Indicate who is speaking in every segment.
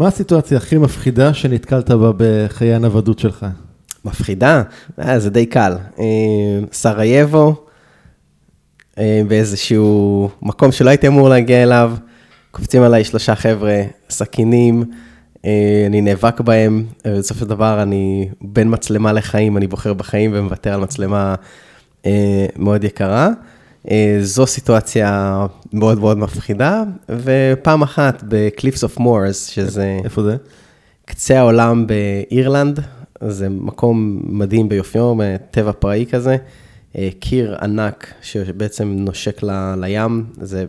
Speaker 1: מה הסיטואציה הכי מפחידה שנתקלת בה בחיי הנוודות שלך?
Speaker 2: מפחידה? אה, זה די קל. אה, סרייבו, אה, באיזשהו מקום שלא הייתי אמור להגיע אליו, קופצים עליי שלושה חבר'ה, סכינים, אה, אני נאבק בהם, ובסופו של דבר אני בין מצלמה לחיים, אני בוחר בחיים ומוותר על מצלמה מאוד יקרה. אה, זו סיטואציה מאוד מאוד מפחידה, ופעם אחת ב Cliffs of Moher, שזה...
Speaker 1: איפה זה?
Speaker 2: קצה העולם באירלנד, זה מקום מדהים ביופיו, טבע פראי כזה, אה, קיר ענק שבעצם נושק ל, לים, זה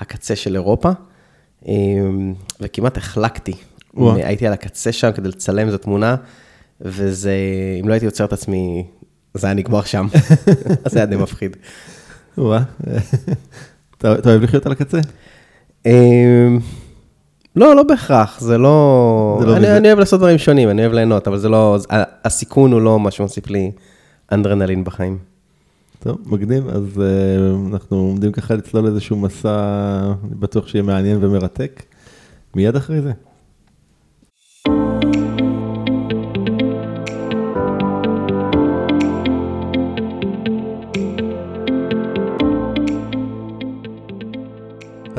Speaker 2: הקצה של אירופה, אה, וכמעט החלקתי.
Speaker 1: וואו.
Speaker 2: הייתי על הקצה שם כדי לצלם איזו תמונה, וזה, אם לא הייתי עוצר את עצמי, זה היה נגמר שם. זה היה די מפחיד.
Speaker 1: אתה אוהב לחיות על הקצה?
Speaker 2: אמ, לא, לא בהכרח, זה לא...
Speaker 1: זה לא
Speaker 2: אני. אני אוהב לעשות דברים שונים, אני אוהב ליהנות, אבל זה לא... הסיכון הוא לא מה שמוסיף לי אנדרנלין בחיים.
Speaker 1: טוב, מגניב, אז אה, אנחנו עומדים ככה לצלול איזשהו מסע, אני בטוח שיהיה מעניין ומרתק. מיד אחרי זה.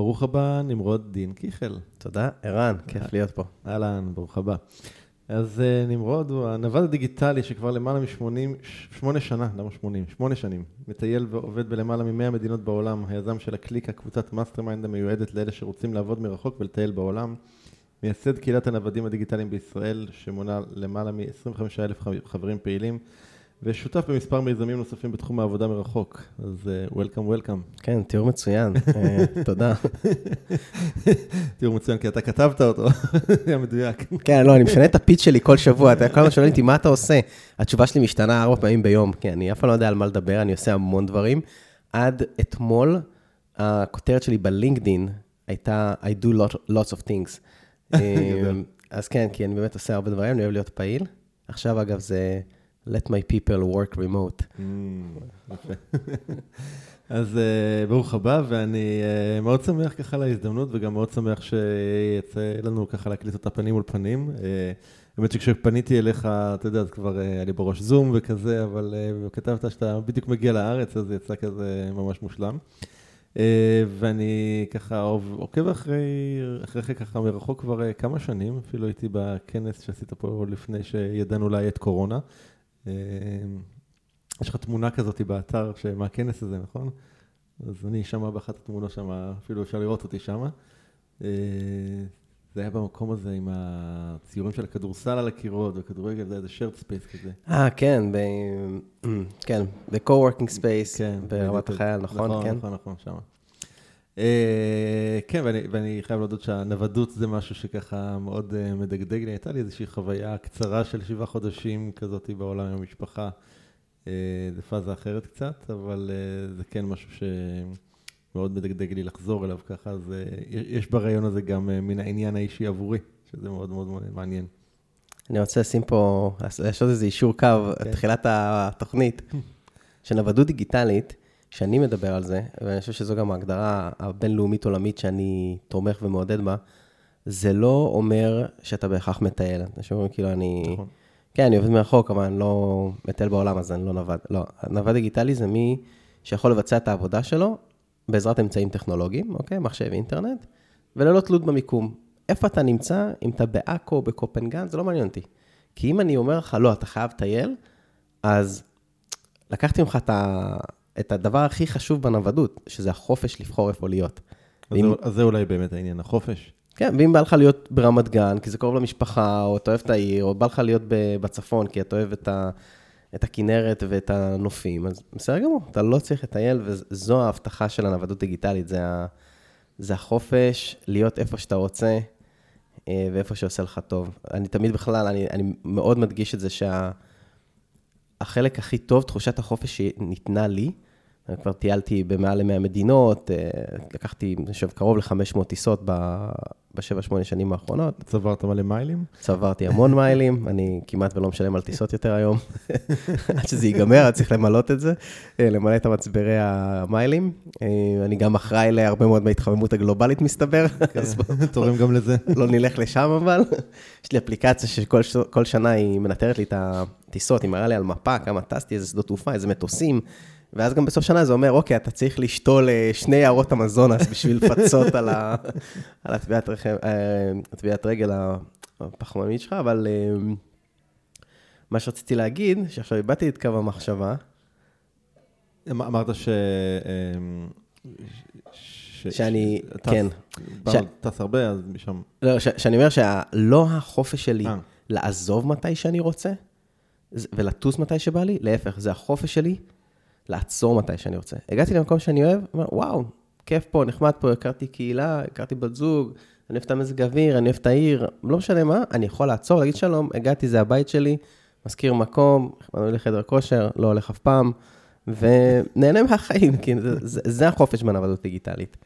Speaker 1: ברוך הבא, נמרוד דין קיכל.
Speaker 2: תודה, ערן, כיף להיות פה.
Speaker 1: אהלן, ברוך הבא. אז אה, נמרוד הוא הנווד הדיגיטלי שכבר למעלה מ-80, שמונה שנה, למה 80? שמונה שנים, מטייל ועובד בלמעלה מ-100 מדינות בעולם, היזם של הקליקה, קבוצת mastermind המיועדת לאלה שרוצים לעבוד מרחוק ולטייל בעולם, מייסד קהילת הנוודים הדיגיטליים בישראל, שמונה למעלה מ-25,000 חברים פעילים, ושותף במספר מיזמים נוספים בתחום העבודה מרחוק. אז uh, Welcome, welcome.
Speaker 2: כן, תיאור מצוין, אה, תודה.
Speaker 1: תראו מצוין, כי אתה כתבת אותו, היה מדויק.
Speaker 2: כן, לא, אני משנה את ה pitch שלי כל שבוע, אתה כל הזמן שואל אותי, מה אתה עושה? התשובה שלי משתנה ארבע פעמים ביום, כן, אני אף פעם לא יודע על מה לדבר, אני עושה המון דברים. עד אתמול, הכותרת שלי בלינקדין הייתה I do lot, lots of things. אה, אז כן, כי אני באמת עושה הרבה דברים, אני אוהב להיות פעיל. עכשיו, אגב, זה let my people work remote.
Speaker 1: Mm. אז uh, ברוך הבא, ואני uh, מאוד שמח ככה על ההזדמנות, וגם מאוד שמח שיצא לנו ככה להקליט אותה פנים מול פנים. Uh, האמת שכשפניתי אליך, אתה יודע, אז כבר היה לי בראש זום וכזה, אבל כתבת שאתה בדיוק מגיע לארץ, אז זה יצא כזה ממש מושלם. ואני ככה עוקב אחרי, אחריך ככה מרחוק כבר כמה שנים, אפילו הייתי בכנס שעשית פה לפני שידענו אולי את קורונה. Uh, יש לך תמונה כזאת באתר מהכנס הזה, נכון? אז אני שם באחת התמונות שם, אפילו אפשר לראות אותי שם. אה, זה היה במקום הזה עם הציורים של הכדורסל על הקירות, וכדורגל, זה היה איזה shared space כזה.
Speaker 2: אה, כן, ב... כן, ב-co-working space,
Speaker 1: כן,
Speaker 2: ברמת. החייל, נכון? כן.
Speaker 1: נכון, נכון, שם. אה, כן, ואני, ואני חייב להודות שהנוודות זה משהו שככה מאוד אה, מדגדג לי. הייתה לי איזושהי חוויה קצרה של שבעה חודשים כזאת בעולם עם המשפחה. אה, זו פאזה אחרת קצת, אבל זה כן משהו שמאוד מדגדג לי לחזור אליו ככה, אז יש ברעיון הזה גם מן העניין האישי עבורי, שזה מאוד מאוד מאוד מעניין.
Speaker 2: אני רוצה לשים פה, לעשות איזה אישור קו,
Speaker 1: כן.
Speaker 2: תחילת התוכנית, שנוודות דיגיטלית, שאני מדבר על זה, ואני חושב שזו גם ההגדרה הבינלאומית-עולמית שאני תומך ומעודד בה, זה לא אומר שאתה בהכרח מטייל. אנשים אומרים, כאילו, אני
Speaker 1: נכון.
Speaker 2: כן, אני עובד מרחוק, אבל אני לא מטייל בעולם, אז אני לא נווד. לא, נווד דיגיטלי זה מי שיכול לבצע את העבודה שלו בעזרת אמצעים טכנולוגיים, אוקיי? מחשב אינטרנט, וללא תלות במיקום. איפה אתה נמצא, אם אתה בעכו או בקופנגן, זה לא מעניין אותי. כי אם אני אומר לך, לא, אתה חייב לטייל, אז לקחתי ממך את, ה... את הדבר הכי חשוב בנוודות, שזה החופש לבחור איפה להיות.
Speaker 1: אז,
Speaker 2: ואם-
Speaker 1: זה, אז זה אולי באמת העניין, החופש.
Speaker 2: כן, ואם בא לך להיות ברמת גן, כי זה קרוב למשפחה, או אתה אוהב את העיר, או בא לך להיות בצפון, כי אתה אוהב את, ה, את הכנרת ואת הנופים, אז בסדר גמור, אתה לא צריך לטייל, וזו ההבטחה של הנוודות דיגיטלית, זה, ה, זה החופש להיות איפה שאתה רוצה, אה, ואיפה שעושה לך טוב. אני תמיד בכלל, אני, אני מאוד מדגיש את זה שהחלק הכי טוב, תחושת החופש שניתנה לי, כבר טיילתי במעל ל-100 מדינות, אה, לקחתי, אני חושב, קרוב ל-500 טיסות בשבע, שמונה שנים האחרונות.
Speaker 1: צברת מלא מיילים?
Speaker 2: צברתי המון מיילים, אני כמעט ולא משלם על טיסות יותר היום. עד שזה ייגמר, אני צריך למלות את זה, אה, למלא את המצברי המיילים. אה, אני גם אחראי להרבה מאוד מההתחממות הגלובלית, מסתבר. בוא-
Speaker 1: תורם גם לזה.
Speaker 2: לא נלך לשם אבל. יש לי אפליקציה שכל שנה היא מנטרת לי את הטיסות, היא מראה לי על מפה כמה טסתי, איזה שדות תעופה, איזה מטוסים. ואז גם בסוף שנה זה אומר, אוקיי, אתה צריך לשתול אה, שני יערות אמזונס בשביל לפצות על, ה... על הטביעת, רכב... אה, הטביעת רגל הפחמנית שלך, אבל אה, מה שרציתי להגיד, שעכשיו איבדתי את קו המחשבה,
Speaker 1: אמ- אמרת ש... אמ, ש-
Speaker 2: שאני, כן. ש-
Speaker 1: טס הרבה, אז משם...
Speaker 2: לא, ש... שאני אומר שלא החופש שלי
Speaker 1: אה.
Speaker 2: לעזוב מתי שאני רוצה, ולטוס מתי שבא לי, להפך, זה החופש שלי לעצור מתי שאני רוצה. הגעתי למקום שאני אוהב, אומר, וואו, כיף פה, נחמד פה, הכרתי קהילה, הכרתי בת זוג, אני אוהב את המזג האוויר, אני אוהב את העיר, לא משנה מה, אני יכול לעצור, להגיד שלום, הגעתי, זה הבית שלי, מזכיר מקום, נחמד לי לחדר כושר, לא הולך אף פעם, ונהנה מהחיים, כי זה, זה, זה החופש בנוודות דיגיטלית.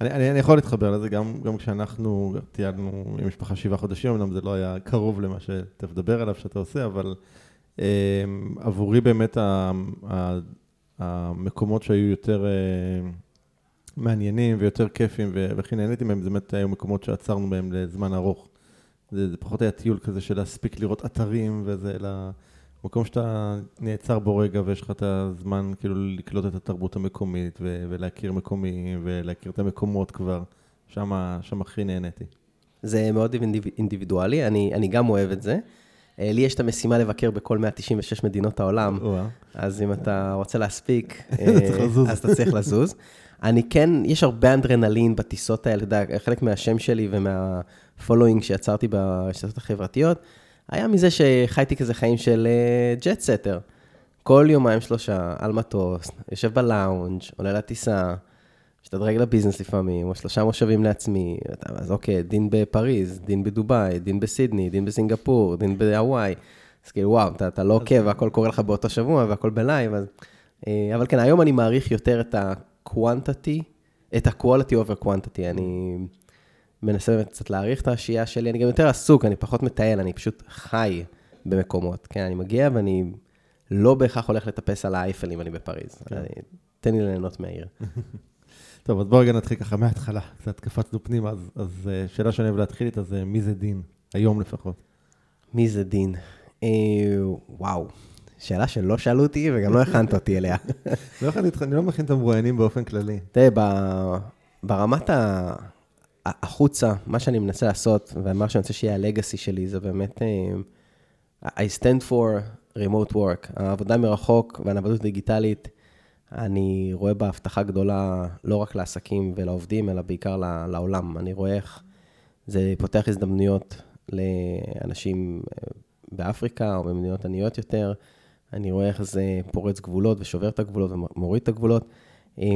Speaker 1: אני, אני, אני יכול להתחבר לזה, גם, גם כשאנחנו טיילנו עם משפחה שבעה חודשים, אמנם זה לא היה קרוב למה שאתה מדבר עליו שאתה עושה, אבל עבורי באמת המקומות שהיו יותר אה, מעניינים ויותר כיפים, ו- והכי נהניתי מהם, זה באמת היו מקומות שעצרנו בהם לזמן ארוך. זה, זה פחות היה טיול כזה של להספיק לראות אתרים וזה, אלא מקום שאתה נעצר בו רגע ויש לך את הזמן כאילו לקלוט את התרבות המקומית ו- ולהכיר מקומיים ולהכיר את המקומות כבר, שם הכי נהניתי.
Speaker 2: זה מאוד אינדיב- אינדיבידואלי, אני, אני גם אוהב את זה. אה, לי יש את המשימה לבקר בכל 196 מדינות העולם. אז אם אתה רוצה להספיק, אה. אז אתה צריך לזוז. אני כן, יש הרבה אדרנלין בטיסות האלה, אתה יודע, חלק מהשם שלי ומה following שיצרתי ברשתות החברתיות, היה מזה שחייתי כזה חיים של jet setter. כל יומיים שלושה, על מטוס, יושב בלאונג', עולה לטיסה, משתדרג לביזנס לפעמים, או שלושה מושבים לעצמי, אתה- אז אוקיי, דין בפריז, דין בדובאי, דין בסידני, דין בסינגפור, דין בהוואי. אז כאילו, וואו, אתה, אתה לא עוקב, והכל קורה לך באותו שבוע, והכל בלייב, אז... אה, אבל כן, היום אני מעריך יותר את ה-quantity, את ה-quality over quantity. אני מנסה באמת קצת להעריך את השהייה שלי, אני גם יותר עסוק, אני פחות מטייל, אני פשוט חי במקומות. כן, אני מגיע ואני לא בהכרח הולך לטפס על האייפל אם אני בפריז. אני, תן לי ליהנות מהעיר.
Speaker 1: טוב, אז בואו רגע נתחיל ככה מההתחלה, קצת קפצנו פנימה, אז, אז אה, שאלה שאני אוהב להתחיל איתה זה מי זה דין, היום לפחות.
Speaker 2: מי זה דין? אה, וואו, שאלה שלא שאלו אותי וגם לא הכנת אותי אליה.
Speaker 1: לא יכול להתח... אני לא מכין את המרואיינים באופן כללי.
Speaker 2: תראה, ב- ברמת ה- החוצה, מה שאני מנסה לעשות, ומה שאני רוצה שיהיה הלגאסי שלי, זה באמת, אה, I stand for remote work. העבודה מרחוק והנוודות דיגיטלית, אני רואה בה הבטחה גדולה לא רק לעסקים ולעובדים, אלא בעיקר לעולם. אני רואה איך זה פותח הזדמנויות לאנשים אה, באפריקה או במדינות עניות יותר. אני רואה איך זה פורץ גבולות ושובר את הגבולות ומוריד את הגבולות. אה,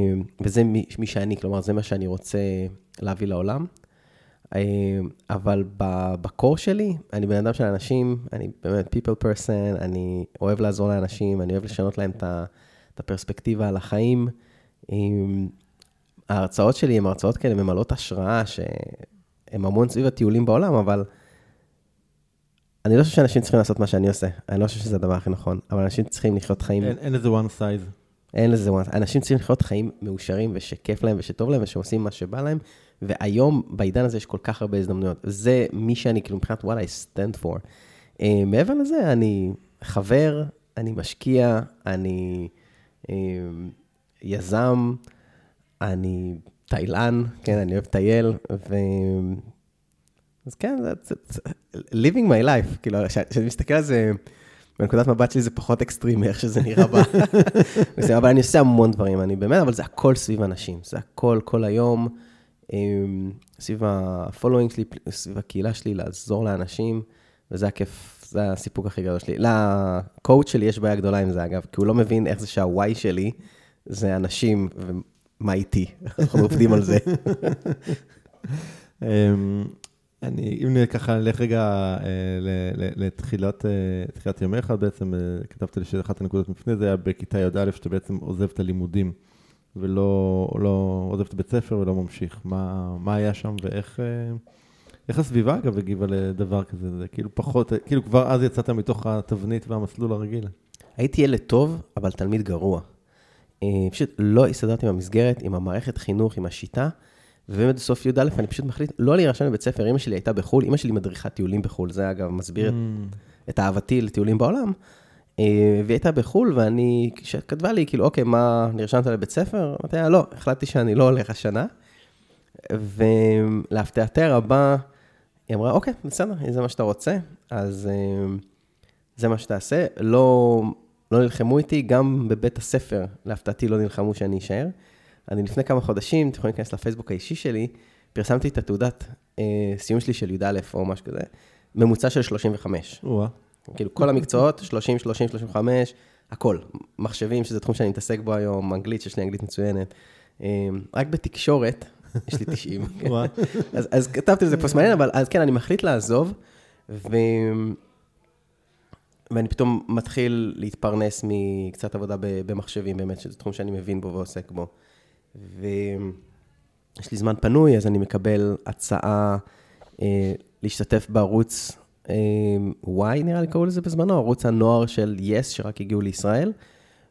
Speaker 2: וזה מי, שאני, כלומר, זה מה שאני רוצה להביא לעולם. אה, אבל בקור שלי, אני בן אדם של אנשים, אני באמת people person, אני אוהב לעזור לאנשים, אני אוהב לשנות להם את ה- הפרספקטיבה על החיים. אה, ההרצאות שלי הן הרצאות כאלה ממלאות השראה, שהן המון סביב הטיולים בעולם, אבל אני לא חושב שאנשים צריכים לעשות מה שאני עושה. אני לא חושב שזה הדבר הכי נכון, אבל אנשים צריכים לחיות חיים...
Speaker 1: אין, אין איזה one size.
Speaker 2: אין לזה וואנס. אנשים צריכים לחיות חיים מאושרים ושכיף להם ושטוב להם ושעושים מה שבא להם, והיום, בעידן הזה, יש כל כך הרבה הזדמנויות. זה מי שאני, כאילו, מבחינת וואלה, I stand for. אה, מעבר לזה, אני חבר, אני משקיע, אני יזם, אני טיילן, כן, אני אוהב טייל, ו... אז כן, זה living my life, כאילו, כשאני מסתכל על זה, בנקודת מבט שלי זה פחות אקסטרימי, איך שזה נראה בה. אבל אני עושה המון דברים, אני באמת, אבל זה הכל סביב אנשים, זה הכל, כל היום, אמ, סביב ה following שלי, סביב הקהילה שלי, לעזור לאנשים, וזה הכיף, זה הסיפוק הכי גדול שלי. לקואוצ' שלי יש בעיה גדולה עם זה, אגב, כי הוא לא מבין איך זה שהוואי שלי זה אנשים, ומה איתי, אנחנו עובדים על זה.
Speaker 1: אמ, אני, אם ככה נלך רגע אה, לתחילת אה, ימיך, בעצם אה, כתבת לי שאחת הנקודות לפני זה היה בכיתה י"א, שאתה בעצם עוזב את הלימודים ולא לא עוזב את בית ספר ולא ממשיך. מה, מה היה שם ואיך איך הסביבה, אגב, הגיבה לדבר כזה? זה כאילו פחות, כאילו כבר אז יצאת מתוך התבנית והמסלול הרגיל.
Speaker 2: הייתי ילד טוב, אבל תלמיד גרוע. פשוט לא הסתדרתי עם המסגרת, עם המערכת חינוך, עם השיטה. ובאמת בסוף י"א אני פשוט מחליט לא להירשם לבית ספר, אמא שלי הייתה בחו"ל, אמא שלי מדריכת טיולים בחו"ל, זה אגב מסביר mm. את אהבתי לטיולים בעולם. אה, והיא הייתה בחו"ל, ואני, כשכתבה לי, כאילו, אוקיי, מה, נרשמת לבית ספר? אמרתי לה, לא, החלטתי שאני לא הולך השנה. ולהפתעתי הרבה, היא אמרה, אוקיי, בסדר, אם זה מה שאתה רוצה, אז אה, זה מה שתעשה. לא, לא נלחמו איתי, גם בבית הספר, להפתעתי לא נלחמו שאני אשאר. אני לפני כמה חודשים, אתם יכולים להיכנס לפייסבוק האישי שלי, פרסמתי את התעודת אה, סיום שלי של י"א או משהו כזה, ממוצע של 35. ווא. כאילו, כל המקצועות, 30, 30, 35, הכל. מחשבים, שזה תחום שאני מתעסק בו היום, אנגלית, שיש לי אנגלית מצוינת. אה, רק בתקשורת, יש לי 90. אז, אז כתבתי לזה פוסט מעניין, אבל אז כן, אני מחליט לעזוב, ו... ואני פתאום מתחיל להתפרנס מקצת עבודה במחשבים, באמת, שזה תחום שאני מבין בו ועוסק בו. ויש לי זמן פנוי, אז אני מקבל הצעה אה, להשתתף בערוץ אה, Y, נראה לי קראו לזה בזמנו, ערוץ הנוער של יס, yes, שרק הגיעו לישראל,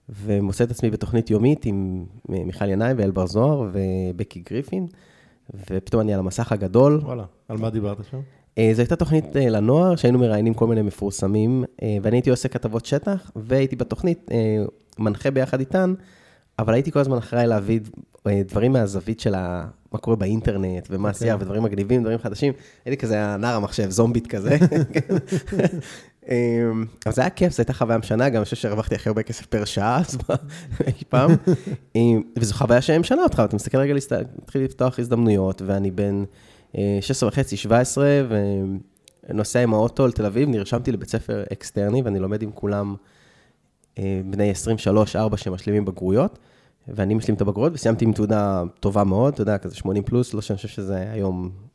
Speaker 2: ומוצא את עצמי בתוכנית יומית עם מיכל ינאי ואל בר זוהר ובקי גריפין, ופתאום אני על המסך הגדול.
Speaker 1: וואלה, על מה דיברת שם?
Speaker 2: אה, זו הייתה תוכנית אה, לנוער, שהיינו מראיינים כל מיני מפורסמים, אה, ואני הייתי עושה כתבות שטח, והייתי בתוכנית מנחה ביחד איתן, אבל הייתי כל הזמן אחראי להביא אה, דברים מהזווית של ה... מה קורה באינטרנט, ומה okay. עשייה, ודברים מגניבים, דברים חדשים. הייתי כזה הנער המחשב, זומבית כזה. אמ, אבל זה היה כיף, זו הייתה חוויה משנה, גם אני חושב שהרווחתי הכי הרבה כסף פר שעה, אז אי פעם. אמ, וזו חוויה שמשנה אותך, אתה מסתכל רגע, להתחיל לפתוח הזדמנויות, ואני בן 16 אה, וחצי, 17, ונוסע עם האוטו לתל אביב, נרשמתי לבית ספר אקסטרני, ואני לומד עם כולם אה, בני 23-4 שמשלימים בגרויות. ואני משלים את הבגרות, וסיימתי עם תעודה טובה מאוד, אתה יודע, כזה 80 פלוס, לא שאני חושב שזה היום...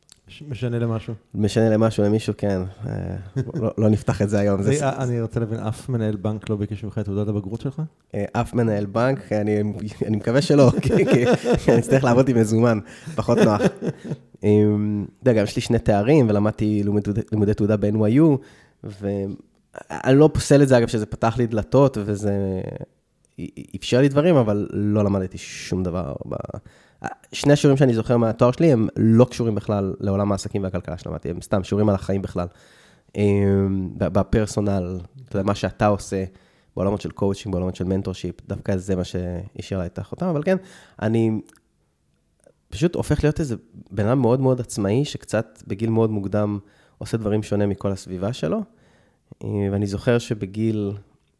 Speaker 1: משנה למשהו.
Speaker 2: משנה למשהו, למישהו, כן. אה, לא, לא נפתח את זה היום.
Speaker 1: זה... אני רוצה להבין, אף מנהל בנק לא ביקש ממך את תעודת הבגרות שלך?
Speaker 2: אה, אף מנהל בנק, אני, אני מקווה שלא, כי אני אצטרך לעבוד עם מזומן, פחות נוח. אתה יודע, גם יש לי שני תארים, ולמדתי לימודי תעודה ב-NYU, ואני לא פוסל את זה, אגב, שזה פתח לי דלתות, וזה... אפשר לי דברים, אבל לא למדתי שום דבר. שני השיעורים שאני זוכר מהתואר שלי, הם לא קשורים בכלל לעולם העסקים והכלכלה שלמדתי, הם סתם שיעורים על החיים בכלל. אמ, ב personal, אתה יודע, מה שאתה עושה, בעולמות של קואוצ'ינג, בעולמות של mentorship, דווקא זה מה שהשאיר לה את החותם, אבל כן, אני פשוט הופך להיות איזה בן אדם מאוד מאוד עצמאי, שקצת בגיל מאוד מוקדם עושה דברים שונה מכל הסביבה שלו. אמ, ואני זוכר שבגיל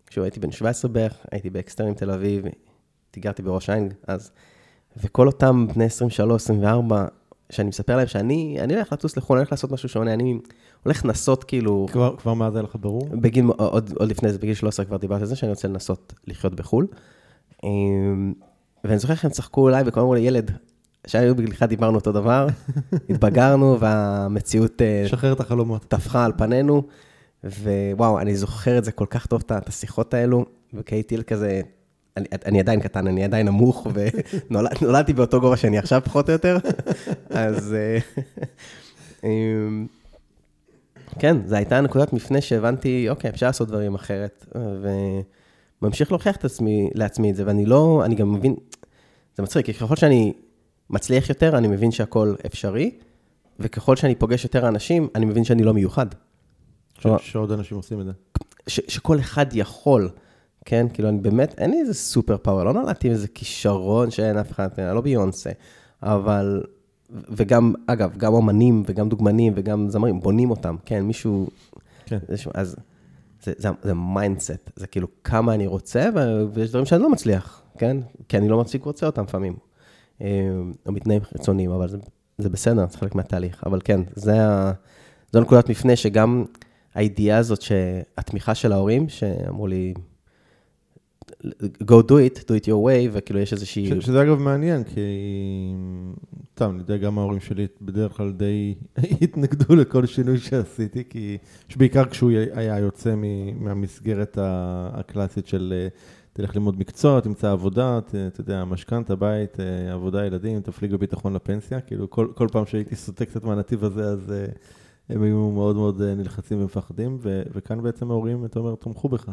Speaker 2: כשהוא הייתי בן 17 בערך, הייתי באקסטרני תל אביב, גרתי בראש העין אז, וכל אותם בני 23, 24, שאני מספר להם שאני אני הולך לטוס לחו"ל, אני הולך לעשות משהו שונה, אני הולך לנסות כאילו...
Speaker 1: כבר, כבר מאז היה לך ברור?
Speaker 2: בגיל, עוד, עוד לפני זה, בגיל 13 כבר דיברתי על זה, שאני רוצה לנסות לחיות בחו"ל. אמ, ואני זוכר איך הם צחקו אליי וכל אמרו לי, ילד, שהיו בגילך דיברנו אותו דבר, התבגרנו והמציאות...
Speaker 1: אה, שחרר את החלומות.
Speaker 2: טפחה על פנינו. ווואו, אני זוכר את זה כל כך טוב, את השיחות האלו, וכי הייתי כזה, אני, אני עדיין קטן, אני עדיין נמוך, ונולדתי באותו גובה שאני עכשיו פחות או יותר, אז אה, אמ, כן, זו הייתה נקודת מפנה שהבנתי, אוקיי, אפשר לעשות דברים אחרת, וממשיך להוכיח את עצמי, לעצמי את זה, ואני לא, אני גם מבין, זה מצחיק, כי ככל שאני מצליח יותר, אני מבין שהכל אפשרי, וככל שאני פוגש יותר אנשים, אני מבין שאני לא מיוחד.
Speaker 1: ש- שעוד אנשים עושים את זה.
Speaker 2: ש, שכל אחד יכול, כן? כאילו, אני באמת, אין לי איזה super power, לא נולדתי עם איזה כישרון שאין אף אחד, אני לא ביונסה, אבל, וגם, אגב, גם אומנים וגם דוגמנים וגם זמרים, בונים אותם, כן? מישהו,
Speaker 1: כן.
Speaker 2: זה, אז זה, זה, זה mindset, זה כאילו כמה אני רוצה, ו, ויש דברים שאני לא מצליח, כן? כי אני לא מספיק רוצה אותם לפעמים. אה, או מתנאים חיצוניים, אבל זה, זה בסדר, זה חלק מהתהליך. אבל כן, זה ה, זו נקודת מפנה שגם הידיעה הזאת שהתמיכה של ההורים, שאמרו לי, go do it, do it your way, וכאילו יש איזושהי...
Speaker 1: ש- שזה אגב מעניין, כי... סתם, אני יודע, גם ההורים שלי בדרך כלל די התנגדו לכל שינוי שעשיתי, כי בעיקר כשהוא היה יוצא מהמסגרת הקלאסית של אה, תלך ללמוד מקצוע, תמצא עבודה, ת- אתה יודע, משכנתה, בית, אה, עבודה, ילדים, תפליג בביטחון לפנסיה. כאילו, כל, כל פעם שהייתי סוטה קצת מהנתיב הזה, אז אה, הם היו מאוד מאוד נלחצים ומפחדים, ו- וכאן בעצם ההורים, אתה אומר, תמכו בך.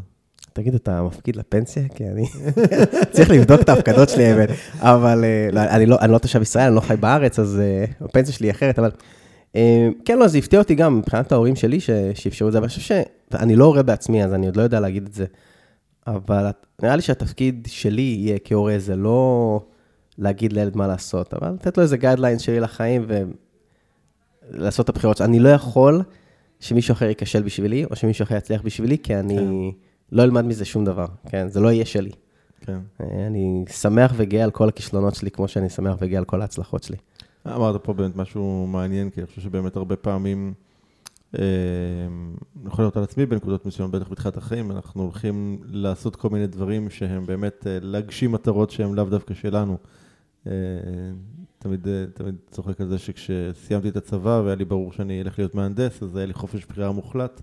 Speaker 2: תגיד, אתה מפקיד לפנסיה? כי אני צריך לבדוק את ההפקדות שלי, האמת. אבל אה, לא, אני לא, אני לא תושב ישראל, אני לא חי בארץ, אז אה, הפנסיה שלי היא אחרת, אבל... אה, כן, לא, זה הפתיע אותי גם מבחינת ההורים שלי שאפשרו את זה, אבל אני חושב שאני לא הורה בעצמי, אז אני עוד לא יודע להגיד את זה. אבל נראה לי שהתפקיד שלי יהיה כהורה זה לא להגיד לילד מה לעשות, אבל לתת לו איזה גיידליין שלי לחיים ולעשות את הבחירות. אני לא יכול שמישהו אחר ייכשל בשבילי, או שמישהו אחר יצליח בשבילי, כי אני לא אלמד מזה שום דבר, כן? זה לא יהיה שלי.
Speaker 1: כן.
Speaker 2: אה, אני שמח וגאה על כל הכישלונות שלי, כמו שאני שמח וגאה על כל ההצלחות שלי.
Speaker 1: אמרת פה באמת משהו מעניין, כי אני חושב שבאמת הרבה פעמים, אה, אני יכול לראות על עצמי בנקודות מסוימות, בטח בתחילת החיים, אנחנו הולכים לעשות כל מיני דברים שהם באמת אה, להגשים מטרות שהן לאו דווקא שלנו. אה, תמיד, אה, תמיד צוחק על זה שכשסיימתי את הצבא והיה לי ברור שאני אלך להיות מהנדס, אז היה לי חופש בחירה מוחלט.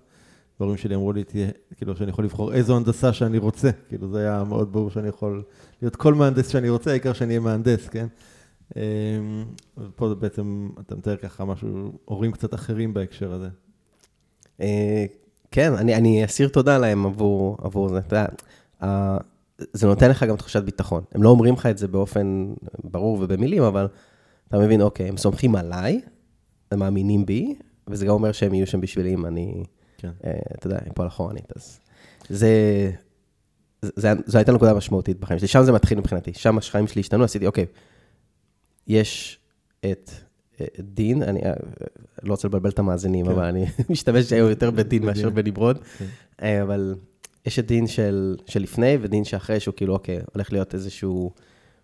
Speaker 1: ההורים שלי אמרו לי, תהיה, כאילו, שאני יכול לבחור איזו הנדסה שאני רוצה. כאילו, זה היה מאוד ברור שאני יכול להיות כל מהנדס שאני רוצה, העיקר שאני אהיה מהנדס, כן? אמ, ופה בעצם אתה מתאר ככה משהו, הורים קצת אחרים בהקשר הזה.
Speaker 2: אה, כן, אני, אני אסיר תודה להם עבור, עבור זה. אתה יודע, זה נותן לך גם תחושת ביטחון. הם לא אומרים לך את זה באופן ברור ובמילים, אבל אתה מבין, אוקיי, הם סומכים עליי, הם מאמינים בי, וזה גם אומר שהם יהיו שם בשבילי אם אני,
Speaker 1: כן.
Speaker 2: אה, אתה יודע, אפול אחורנית. אז זה, זה, זו הייתה נקודה משמעותית בחיים שלי. שם זה מתחיל מבחינתי. שם החיים שלי השתנו, עשיתי, אוקיי, יש את אה, דין, אני אה, לא רוצה לבלבל את המאזינים,
Speaker 1: כן.
Speaker 2: אבל אני משתמש היום יותר בדין מאשר. בנמרוד.
Speaker 1: כן.
Speaker 2: אבל יש את דין של, של לפני ודין שאחרי, שהוא כאילו, אוקיי, הולך להיות איזשהו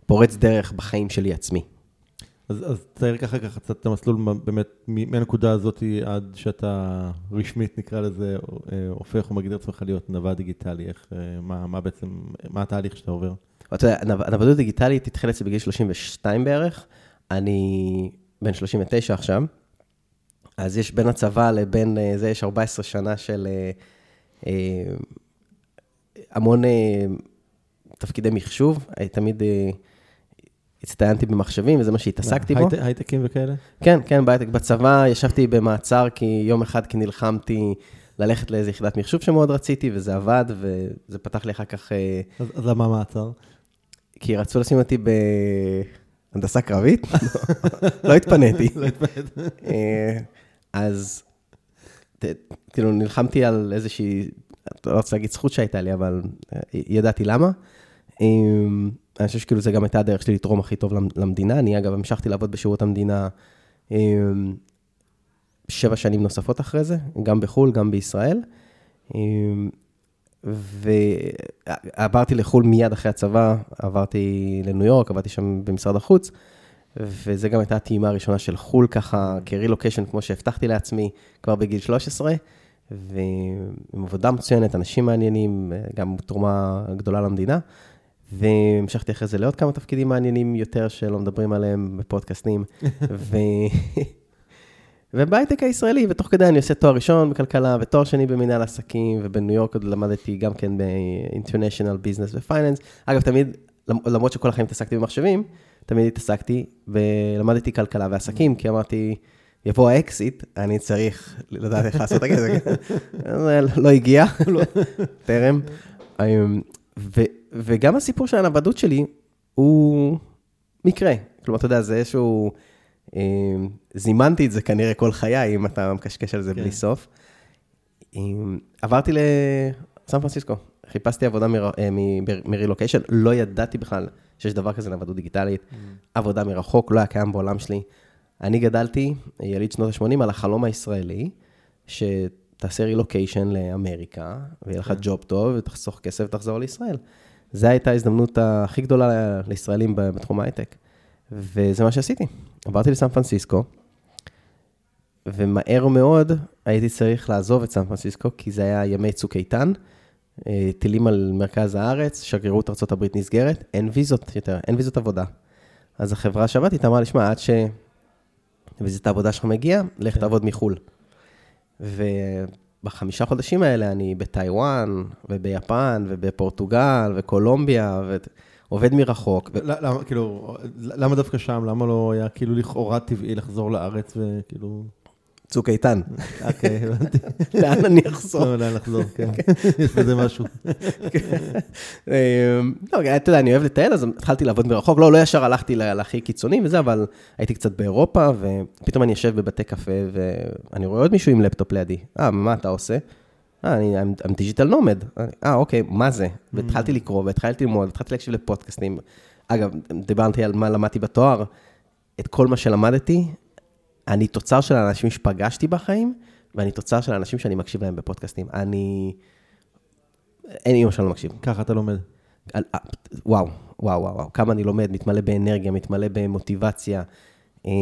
Speaker 2: פורץ דרך בחיים שלי עצמי.
Speaker 1: אז, אז תאר ככה ככה קצת את המסלול באמת מהנקודה הזאת עד שאתה רשמית, נקרא לזה, אה, הופך ומגדיר עצמך להיות נווד דיגיטלי, איך, אה, מה, מה בעצם, מה התהליך שאתה עובר?
Speaker 2: אתה יודע, הנו- הנוודות דיגיטלית התחילה אצלי בגיל 32 בערך, אני בן 39 עכשיו, אז יש בין הצבא לבין אה, זה, יש 14 שנה של המון תפקידי מחשוב, תמיד הצטיינתי במחשבים, וזה מה שהתעסקתי בו.
Speaker 1: הייט- הייטקים וכאלה?
Speaker 2: כן, כן, בהייטק. בצבא ישבתי במעצר כי יום אחד כי נלחמתי ללכת לאיזו יחידת מחשוב שמאוד רציתי, וזה עבד, וזה פתח לי אחר כך... אה,
Speaker 1: אז, למה מעצר?
Speaker 2: כי רצו לשים אותי בהנדסה קרבית, לא התפניתי.
Speaker 1: לא התפעד.
Speaker 2: אה, אז כאילו נלחמתי על איזושהי, לא רוצה להגיד זכות שהייתה לי, אבל אה, ידעתי למה. אני חושב שכאילו זה גם הייתה הדרך שלי לתרום הכי טוב למ- למדינה. אני אגב המשכתי לעבוד בשירות המדינה אה, שבע שנים נוספות אחרי זה, גם בחו"ל, גם בישראל. אה, ועברתי לחו"ל מיד אחרי הצבא, עברתי לניו יורק, עבדתי שם במשרד החוץ, וזה גם הייתה הטעימה הראשונה של חו"ל ככה, כרילוקיישן, כמו שהבטחתי לעצמי כבר בגיל 13, ועם עבודה מצוינת, אנשים מעניינים, גם תרומה גדולה למדינה. והמשכתי אחרי זה לעוד כמה תפקידים מעניינים יותר שלא מדברים עליהם בפודקאסטים. ו... ובהייטק הישראלי, ותוך כדי אני עושה תואר ראשון בכלכלה ותואר שני במנהל עסקים, ובניו יורק עוד למדתי גם כן ב-International Business ו-Finance. אגב, תמיד, למרות שכל החיים התעסקתי במחשבים, תמיד התעסקתי ולמדתי כלכלה ועסקים, כי אמרתי, יבוא האקזיט, אני צריך לדעת איך לעשות את הכסף. זה לא הגיע, טרם. ו- וגם הסיפור של הנוודות שלי הוא מקרה. כלומר, אתה יודע, זה איזשהו... אה, זימנתי את זה כנראה כל חיי, אם אתה מקשקש על זה
Speaker 1: כן.
Speaker 2: בלי סוף. אמ, עברתי לסן פרנסיסקו, חיפשתי עבודה אה, מרילוקיישן, לא ידעתי בכלל שיש דבר כזה נוודות דיגיטלית, mm. עבודה מרחוק, לא היה קיים בעולם שלי. אני גדלתי, יליד שנות ה-80, על החלום הישראלי, שתעשה רילוקיישן לאמריקה, ויהיה לך כן. ג'וב טוב, ותחסוך כסף ותחזור לישראל. זו הייתה ההזדמנות הכי גדולה לישראלים בתחום ההייטק. וזה מה שעשיתי. עברתי לסן פרנסיסקו, ומהר מאוד הייתי צריך לעזוב את סן פרנסיסקו, כי זה היה ימי צוק איתן, אה, טילים על מרכז הארץ, שגרירות ארה"ב נסגרת, אין ויזות יותר, אין ויזות עבודה. אז החברה שעבדתי איתה אמרה לי, שמע, עד שוויזית העבודה שלך מגיע, לך כן. תעבוד מחו"ל. ובחמישה חודשים האלה אני בטיוואן, וביפן, ובפורטוגל, וקולומביה, ועובד מרחוק.
Speaker 1: למה, כאילו, למה דווקא שם? למה לא היה כאילו לכאורה טבעי לחזור לארץ וכאילו...
Speaker 2: צוק איתן.
Speaker 1: אוקיי, הבנתי.
Speaker 2: לאן אני אחזור?
Speaker 1: לא, לאן לחזור, כן. יש בזה משהו.
Speaker 2: אמ, לא, אתה יודע, אני אוהב לטייל, אז התחלתי לעבוד מרחוק. לא, לא ישר הלכתי להכי קיצוני וזה, אבל הייתי קצת באירופה, ופתאום אני יושב בבתי קפה, ואני רואה עוד מישהו עם לפטופ לידי. אה, מה אתה עושה? אה, אני דיגיטל נומד. אה, אוקיי, מה זה? והתחלתי לקרוא, והתחלתי ללמוד, והתחלתי להקשיב לפודקאסטים. אגב, דיברתי על מה למדתי בתואר. את כל מה שלמדתי, אני תוצר של האנשים שפגשתי בחיים, ואני תוצר של האנשים שאני מקשיב להם בפודקאסטים. אני... אין אימא שאני לא מקשיב.
Speaker 1: ככה אתה לומד.
Speaker 2: על, אה, וואו, וואו, וואו, וואו, כמה אני לומד, מתמלא באנרגיה, מתמלא במוטיבציה. אה,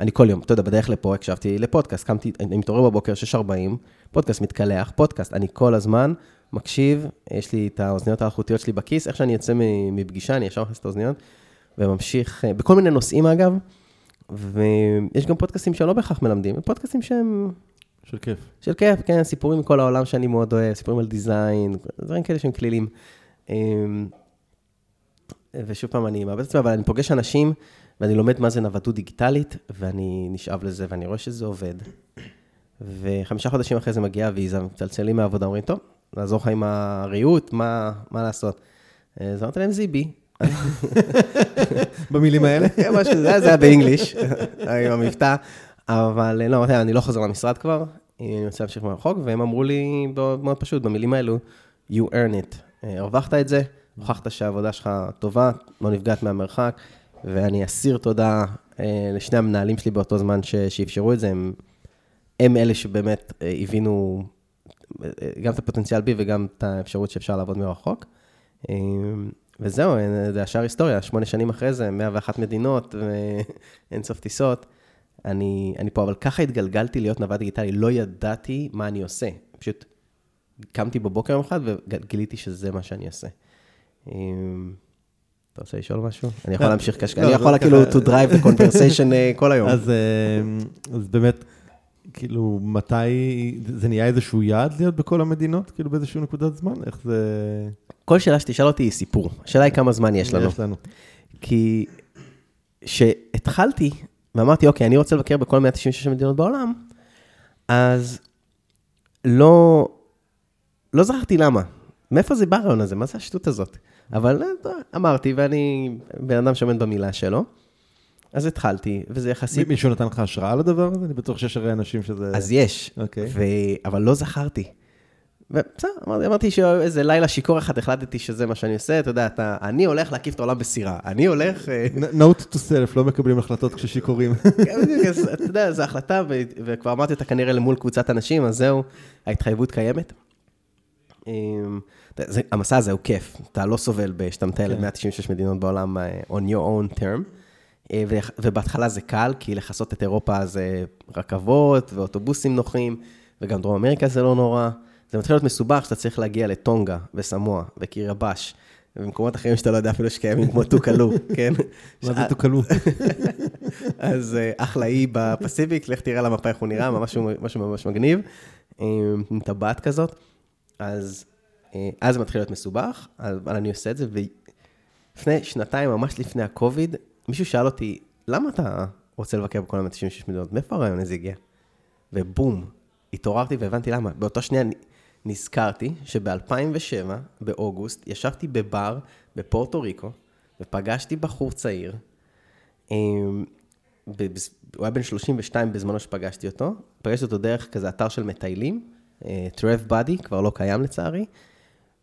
Speaker 2: אני כל יום, אתה יודע, בדרך לפה הקשבתי לפודקאסט, קמתי, אני מתעורר בבוקר 6.40, פודקאסט מתקלח, פודקאסט, אני כל הזמן מקשיב, יש לי את האוזניות האלחוטיות שלי בכיס, איך שאני יוצא מפגישה, אני ישר מכניס את האוזניות, וממשיך, אה, בכל מיני נושאים אגב, ויש גם פודקאסטים שלא בהכרח מלמדים, פודקאסטים שהם...
Speaker 1: של כיף.
Speaker 2: של כיף, כן, סיפורים מכל העולם שאני מאוד אוהב, סיפורים על דיזיין, דברים כאלה שהם כלילים. אמ, ושוב פעם, אני מאבד את עצמי, אבל אני פוגש אנשים, ואני לומד מה זה נוודות דיגיטלית, ואני נשאב לזה, ואני רואה שזה עובד. וחמישה חודשים אחרי זה מגיעה הוויזה, מצלצלים מהעבודה, אומרים, טוב, נעזור לך עם הריהוט, מה, מה לעשות? אז אמרתי להם, זיבי,
Speaker 1: במילים האלה?
Speaker 2: כן, משהו, זה היה באנגליש, עם המבטא. אבל לא, אני לא חוזר למשרד כבר, אני רוצה להמשיך מרחוק, והם אמרו לי מאוד פשוט, במילים האלו, you earn it. אה, הרווחת את זה, הוכחת שהעבודה שלך טובה, לא נפגעת מהמרחק, ואני אסיר תודה אה, לשני המנהלים שלי באותו זמן שאפשרו את זה, הם, הם אלה שבאמת אה, הבינו גם את הפוטנציאל בי וגם את האפשרות שאפשר לעבוד מרחוק. וזהו, זה השאר היסטוריה, שמונה שנים אחרי זה, 101 מדינות ואין סוף טיסות. אני, אני פה, אבל ככה התגלגלתי להיות נווד דיגיטלי, לא ידעתי מה אני עושה. פשוט קמתי בבוקר יום אחד וגיליתי שזה מה שאני אעשה. אמ, אתה רוצה לשאול משהו? אני יכול לא, להמשיך קשקש, לא, אני יכול כאילו to drive the conversation אה, כל היום.
Speaker 1: אז באמת, כאילו, מתי, זה נהיה איזשהו יעד להיות בכל המדינות? כאילו באיזושהי נקודת זמן? איך זה...
Speaker 2: כל שאלה שתשאל אותי היא סיפור. השאלה היא כמה זמן יש לנו.
Speaker 1: יש לנו.
Speaker 2: כי כשהתחלתי, ואמרתי, אוקיי, אני רוצה לבקר בכל 196 מדינות בעולם, אז לא, לא זכרתי למה. מאיפה זה בא הרעיון הזה? מה זה השטות הזאת? אבל אה, אמרתי, ואני בן אדם שעומד במילה שלו. אז התחלתי, וזה יחסית...
Speaker 1: מישהו נתן לך השראה לדבר הזה? אני בטוח שיש הרי אנשים שזה...
Speaker 2: אז יש, okay.
Speaker 1: אוקיי.
Speaker 2: ו... אבל לא זכרתי. ובסדר, אמרתי, אמרתי שאיזה לילה שיכור אחד החלטתי שזה מה שאני עושה, אתה יודע, אתה, אני הולך להקיף את העולם בסירה, אני הולך... אה,
Speaker 1: note to self, לא מקבלים החלטות כששיכורים.
Speaker 2: כן, אתה יודע, זו החלטה, וכבר אמרתי אותה כנראה למול קבוצת אנשים, אז זהו, ההתחייבות קיימת. אמ, המסע הזה הוא כיף, אתה לא סובל שאתה מטייל ל-196 מדינות בעולם אה, on your own term. אה, ובהתחלה זה קל, כי לכסות את אירופה זה רכבות ואוטובוסים נוחים, וגם דרום אמריקה זה לא נורא. זה מתחיל להיות מסובך שאתה צריך להגיע לטונגה וסמואה וקירבש, ובמקומות אחרים שאתה לא יודע אפילו שקיימים כמו טוקלו, כן?
Speaker 1: מה זה טוקלו?
Speaker 2: אז אה, אחלה אי בפסיפיק, לך תראה למפה איך הוא נראה, משהו ממש מגניב, עם טבעת כזאת. אז זה מתחיל להיות מסובך, אבל אני עושה את זה, ולפני שנתיים, ממש לפני הקוביד, מישהו שאל אותי, למה אתה רוצה לבקר בכל ה-96 מדינות? מאיפה הרעיון הזה הגיע? ובום, התעוררתי והבנתי למה. באותו שנייה נזכרתי שב-2007, באוגוסט, ישבתי בבר בפורטו ריקו, ופגשתי בחור צעיר, אמ, הוא היה בן 32 בזמנו שפגשתי אותו, פגשתי אותו דרך כזה אתר של מטיילים, טרב באדי, כבר לא קיים לצערי,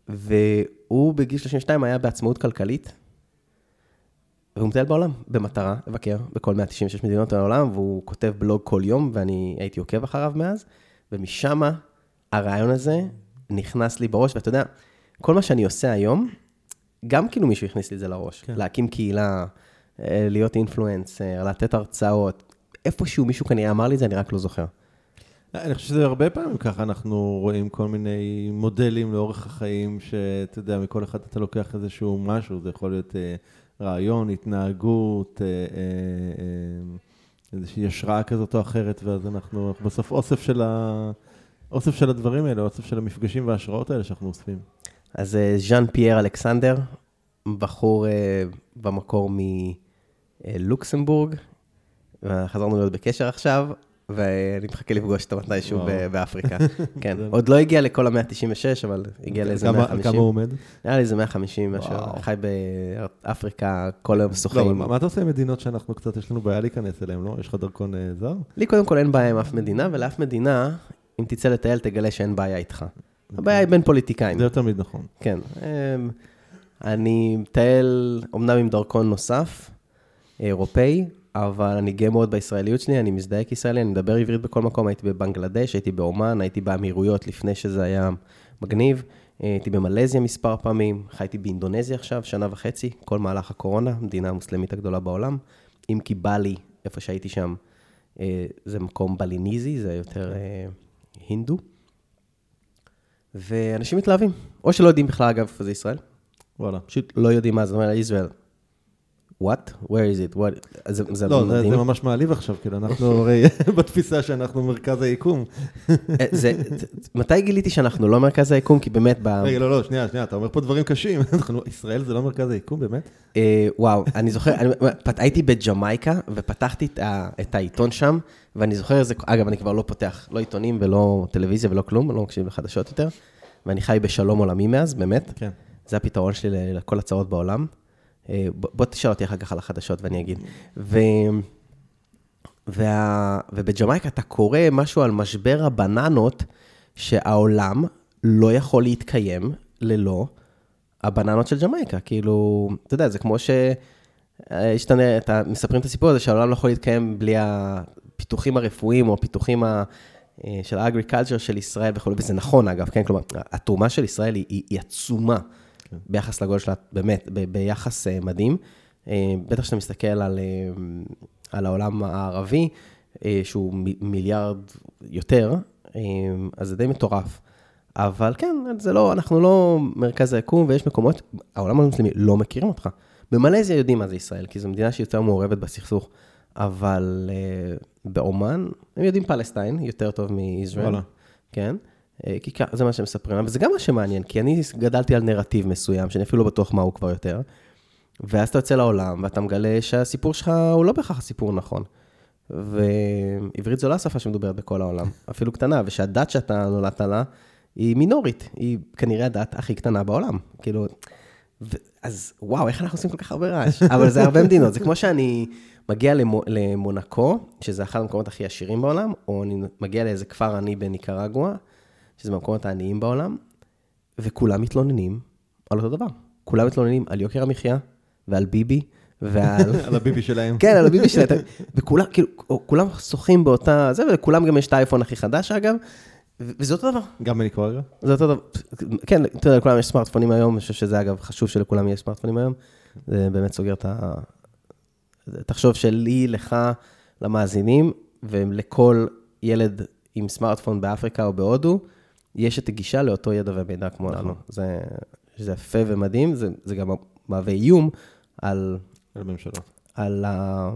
Speaker 2: והוא בגיל 32 היה בעצמאות כלכלית, והוא מטייל בעולם במטרה לבקר בכל 196 מדינות העולם, והוא כותב בלוג כל יום, ואני הייתי עוקב אחריו מאז, ומשם הרעיון הזה נכנס לי בראש, ואתה יודע, כל מה שאני עושה היום, גם כאילו מישהו הכניס לי את זה לראש. כן. להקים קהילה, אה, להיות אינפלואנסר, לתת הרצאות. איפשהו מישהו כנראה אמר לי את זה, אני רק לא זוכר.
Speaker 1: אני חושב שזה הרבה פעמים ככה, אנחנו רואים כל מיני מודלים לאורך החיים, שאתה יודע, מכל אחד אתה לוקח איזשהו משהו, זה יכול להיות אה, רעיון, התנהגות, אה, איזושהי השראה כזאת או אחרת, ואז אנחנו, בסוף אוסף של, ה, אוסף של הדברים האלה, אוסף של המפגשים וההשראות האלה שאנחנו אוספים.
Speaker 2: אז ז'אן פייר אלכסנדר, בחור במקור מלוקסמבורג, וחזרנו להיות בקשר עכשיו, ואני מחכה לפגוש אותו מתישהו באפריקה. כן, עוד לא הגיע לכל ה-196, אבל הגיע לאיזה 150.
Speaker 1: כמה הוא עומד?
Speaker 2: נראה לי איזה 150, משהו. חי באפריקה, כל היום שוחים.
Speaker 1: לא, מה אתה עושה עם מדינות שאנחנו קצת, יש לנו בעיה להיכנס אליהן, לא? יש לך דרכון אה, זר?
Speaker 2: לי קודם כל אין בעיה עם אף מדינה, ולאף מדינה, אם תצא לטייל, תגלה שאין בעיה איתך. הבעיה היא בין פוליטיקאים.
Speaker 1: זה תמיד נכון.
Speaker 2: כן. אמ, אני מטייל, אמנם עם דרכון נוסף, אירופאי, אבל אני גאה מאוד בישראליות שלי, אני מזדהה כישראלי, אני מדבר עברית בכל מקום, הייתי בבנגלדש, הייתי באומן, הייתי באמירויות לפני שזה היה מגניב, הייתי במלזיה מספר פעמים, חייתי באינדונזיה עכשיו, שנה וחצי, כל מהלך הקורונה, המדינה המוסלמית הגדולה בעולם, אם כי בלי, איפה שהייתי שם, אה, זה מקום בליניזי, זה יותר אה, הינדו. ואנשים מתלהבים, או שלא יודעים בכלל, אגב, איפה זה ישראל.
Speaker 1: וואלה.
Speaker 2: פשוט לא יודעים מה זה אומר ישראל. What? where is it? what?
Speaker 1: זה, זה לא, זה, זה ממש מעליב עכשיו, כאילו, אנחנו הרי בתפיסה שאנחנו מרכז היקום.
Speaker 2: אה, זה, מתי גיליתי שאנחנו לא מרכז היקום? כי באמת... ב...
Speaker 1: רגע, לא, לא, שנייה, שנייה, אתה אומר פה דברים קשים. אנחנו, ישראל זה לא מרכז היקום, באמת?
Speaker 2: אה, וואו, אני זוכר, אני, הייתי בג'מייקה, ופתחתי את, ה, את העיתון שם, ואני זוכר איזה, אגב, אני כבר לא פותח, לא עיתונים ולא טלוויזיה ולא כלום, לא מקשיב לחדשות יותר, ואני חי בשלום עולמי מאז, באמת. כן. זה הפתרון שלי לכל הצרות בעולם. אה, בוא תשאל אותי אחר כך על החדשות ואני אגיד. ו... וה... ובג'מייקה אתה קורא משהו על משבר הבננות, שהעולם לא יכול להתקיים ללא הבננות של ג'מייקה. כאילו, אתה יודע, זה כמו ש... יש את ה... מספרים את הסיפור הזה שהעולם לא יכול להתקיים בלי הפיתוחים הרפואיים או הפיתוחים ה... אה, של האגריקלצ'ר של ישראל וכו', וזה נכון אגב, כן? כלומר, התרומה של ישראל היא, היא עצומה. כן. ביחס לגודל שלה, באמת, ב- ביחס uh, מדהים. Uh, בטח כשאתה מסתכל על, uh, על העולם הערבי, שהוא מיליארד יותר, אז זה די מטורף. אבל כן, זה לא, אנחנו לא מרכז היקום, ויש מקומות, העולם המוסלמי לא מכירים אותך. במלזיה יודעים מה זה ישראל, כי זו מדינה שיותר מעורבת בסכסוך, אבל uh, באומן, הם יודעים פלסטיין יותר טוב מישראל. כן. אה, כי זה מה שהם מספרים, וזה גם מה שמעניין, כי אני גדלתי על נרטיב מסוים, שאני אפילו לא בטוח מה הוא כבר יותר, ואז אתה יוצא לעולם, ואתה מגלה שהסיפור שלך הוא לא בהכרח הסיפור נכון. ועברית זו לא השפה שמדוברת בכל העולם, אפילו קטנה, ושהדת שאתה נולדת לה היא מינורית, היא כנראה הדת הכי קטנה בעולם. כאילו, ו... אז וואו, איך אנחנו עושים כל כך הרבה רעש? אבל זה הרבה מדינות, זה כמו שאני מגיע למו, למונקו, שזה אחד המקומות הכי עשירים בעולם, או אני מגיע לאיזה כפר עני בניקרגואה, שזה מהמקומות העניים בעולם, וכולם מתלוננים על אותו דבר. כולם מתלוננים על יוקר המחיה ועל ביבי. ועל...
Speaker 1: על הביבי שלהם.
Speaker 2: כן, על הביבי שלהם. וכולם, כאילו, כולם שוחים באותה... זה, ולכולם גם יש את האייפון הכי חדש, אגב, וזה אותו דבר.
Speaker 1: גם בניקורגה?
Speaker 2: זה אותו דבר. כן, אתה יודע, לכולם יש סמארטפונים היום, אני חושב שזה, אגב, חשוב שלכולם יהיה סמארטפונים היום. זה באמת סוגר את ה... תחשוב שלי, לך, למאזינים, ולכל ילד עם סמארטפון באפריקה או בהודו, יש את הגישה לאותו ידע ומידע כמו נכון. לנו. זה, זה יפה ומדהים, זה, זה גם מהווה איום על...
Speaker 1: על הממשלות.
Speaker 2: על ה...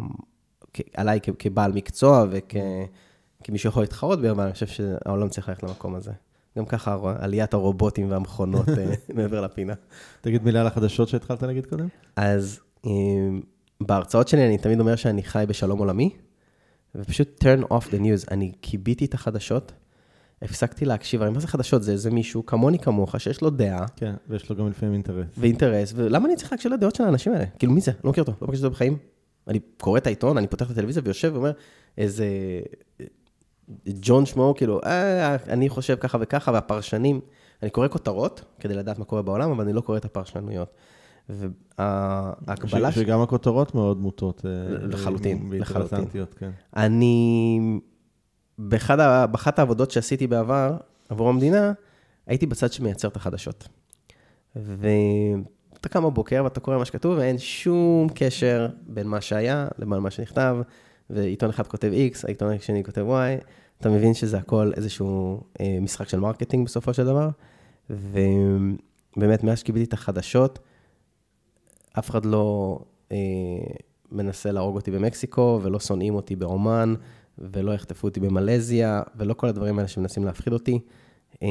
Speaker 2: עליי כ, כבעל מקצוע וכמי שיכול להתחרות בי, אבל אני חושב שהעולם צריך ללכת למקום הזה. גם ככה עליית הרובוטים והמכונות אה, מעבר לפינה.
Speaker 1: תגיד מילה על החדשות שהתחלת להגיד קודם.
Speaker 2: אז אה, בהרצאות שלי אני תמיד אומר שאני חי בשלום עולמי, ופשוט turn off the news. אני כיביתי את החדשות. הפסקתי להקשיב, הרי מה זה חדשות? זה איזה מישהו כמוני כמוך, שיש לו דעה.
Speaker 1: כן, ויש לו גם לפעמים אינטרס.
Speaker 2: ואינטרס, ולמה אני צריך להקשיב לדעות של האנשים האלה? כאילו, מי זה? לא מכיר אותו, לא פגשתי אותו בחיים. אני קורא את העיתון, אני פותח את הטלוויזיה ויושב ואומר, איזה ג'ון שמו, כאילו, אה, אני חושב ככה וככה, והפרשנים, אני קורא כותרות כדי לדעת מה קורה בעולם, אבל אני לא קורא את הפרשנויות. וההקבלה...
Speaker 1: שגם הכותרות מאוד מוטות. אה,
Speaker 2: לחלוטין, לחלוטין.
Speaker 1: כן.
Speaker 2: אני, באחד, באחת העבודות שעשיתי בעבר עבור המדינה, הייתי בצד שמייצר את החדשות. ואתה קם בבוקר ואתה קורא מה שכתוב, ואין שום קשר בין מה שהיה לבין מה שנכתב, ועיתון אחד כותב X, העיתון השני כותב Y, אתה מבין שזה הכל איזשהו אה, משחק של marketing בסופו של דבר. ובאמת, מאז שקיבלתי את החדשות, אף אחד לא אה, מנסה להרוג אותי במקסיקו, ולא שונאים אותי באומן, ולא יחטפו אותי במלזיה, ולא כל הדברים האלה שמנסים להפחיד אותי. אה,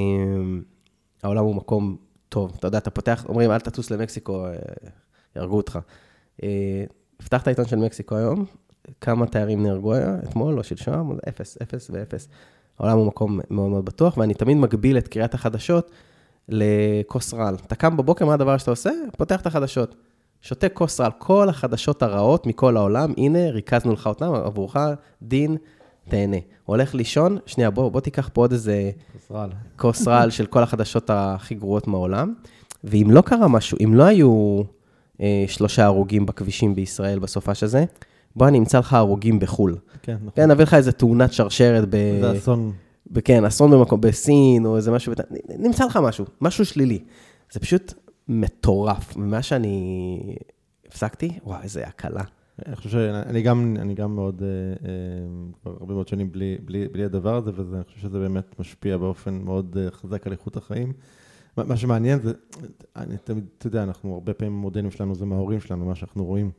Speaker 2: העולם הוא מקום טוב. אתה יודע, אתה פותח, אומרים, אל תטוס למקסיקו, אה, יהרגו אותך. אה, פתח את העיתון של מקסיקו היום, כמה תיירים נהרגו אתמול או שלשום, אפס, אפס ואפס. העולם הוא מקום מאוד מאוד בטוח, ואני תמיד מגביל את קריאת החדשות לכוס רעל. אתה קם בבוקר, מה הדבר שאתה עושה? פותח את החדשות. שותה כוס רעל, כל החדשות הרעות מכל העולם, הנה, ריכזנו לך אותם עבורך, דין, תהנה. הולך לישון, שנייה, בוא, בוא תיקח פה עוד איזה... כוס רעל. כוס רעל של כל החדשות הכי גרועות מהעולם. ואם לא קרה משהו, אם לא היו אה, שלושה הרוגים בכבישים בישראל בסופש הזה, בוא אני אמצא לך הרוגים בחו"ל. כן, נכון. כן, נביא לך איזה תאונת שרשרת ב...
Speaker 1: זה אסון.
Speaker 2: כן, אסון במקום, בסין, או איזה משהו, נמצא לך משהו, משהו שלילי. זה פשוט מטורף. ומה שאני הפסקתי, וואו, איזה הקלה.
Speaker 1: אני חושב שאני גם, אני גם מאוד, אה, אה, כבר הרבה מאוד שנים בלי, בלי, בלי הדבר הזה, ואני חושב שזה באמת משפיע באופן מאוד אה, חזק על איכות החיים. מה שמעניין זה, אני תמיד, אתה יודע, אנחנו הרבה פעמים, המודלים שלנו זה מההורים שלנו, מה שאנחנו רואים.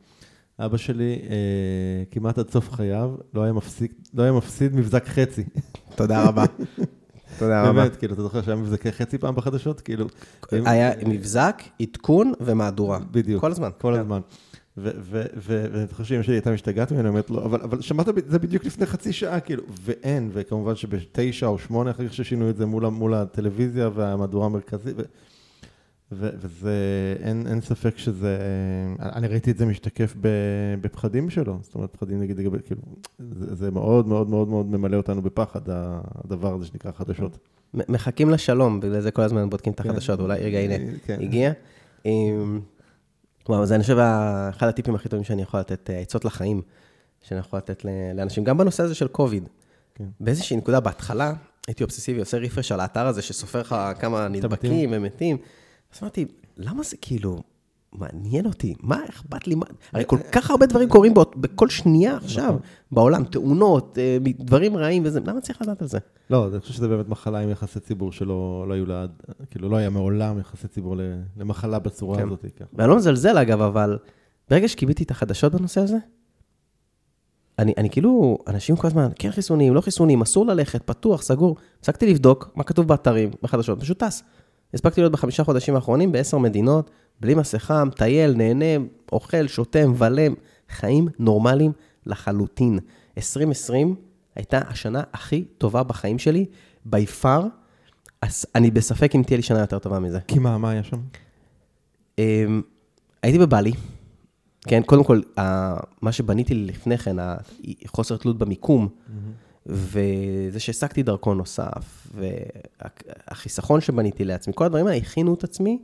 Speaker 1: אבא שלי, אה, כמעט עד סוף חייו, לא היה מפסיק, לא היה מפסיד מבזק חצי.
Speaker 2: תודה רבה. תודה רבה.
Speaker 1: באמת, כאילו, אתה זוכר שהיה מבזקי חצי פעם בחדשות? כאילו...
Speaker 2: היה מבזק, עדכון ומהדורה.
Speaker 1: בדיוק.
Speaker 2: כל הזמן.
Speaker 1: כל. הזמן. ואני חושב שאמא שלי הייתה משתגעת ממנו, אומרת לו, אבל שמעת, זה בדיוק לפני חצי שעה, כאילו, ואין, וכמובן שבתשע או שמונה, אחר כך ששינו את זה מול הטלוויזיה והמהדורה המרכזית, וזה, אין, אין ספק שזה, אני ראיתי את זה משתקף בפחדים שלו, זאת אומרת, פחדים נגיד לגבי, כאילו, זה, זה מאוד מאוד מאוד מאוד ממלא אותנו בפחד, הדבר הזה שנקרא חדשות.
Speaker 2: מחכים לשלום, בגלל זה כל הזמן בודקים את כן. החדשות, אולי, רגע, הנה, כן. הגיע. וואו, זה אני חושב אחד הטיפים הכי טובים שאני יכול לתת, אה, עצות לחיים, שאני יכול לתת לאנשים, גם בנושא הזה של קוביד. כן. באיזושהי נקודה בהתחלה, הייתי אובססיבי, עושה רפרש על האתר הזה שסופר לך כמה נדבקים ומתים. אז אמרתי, למה זה כאילו מעניין אותי? מה אכפת לי? מה... הרי כל כך הרבה דברים קורים בכל שנייה עכשיו נכון. בעולם, תאונות, אה, דברים רעים וזה, למה צריך לדעת על זה?
Speaker 1: לא, אני חושב שזה באמת מחלה עם יחסי ציבור שלא לא היו לה, כאילו לא היה מעולם יחסי ציבור למחלה בצורה כן. הזאת.
Speaker 2: כן. ואני לא מזלזל אגב, אבל ברגע שקיביתי את החדשות בנושא הזה, אני, אני כאילו, אנשים כל הזמן, כן חיסונים, לא חיסונים, אסור ללכת, פתוח, סגור. הפסקתי לבדוק מה כתוב באתרים, בחדשות, פשוט טס. הספקתי להיות בחמישה חודשים האחרונים בעשר מדינות, בלי מסכה, מטייל, נהנה, אוכל, שותה, מבלם, חיים נורמליים לחלוטין. 2020 הייתה השנה הכי טובה בחיים שלי, by far. אז אני בספק אם תהיה לי שנה יותר טובה מזה.
Speaker 1: כי מה, מה היה שם?
Speaker 2: אמ, הייתי בבלי, כן, קודם כל, מה שבניתי לפני כן, החוסר תלות במיקום. וזה שהעסקתי דרכון נוסף, והחיסכון שבניתי לעצמי, כל הדברים האלה הכינו את עצמי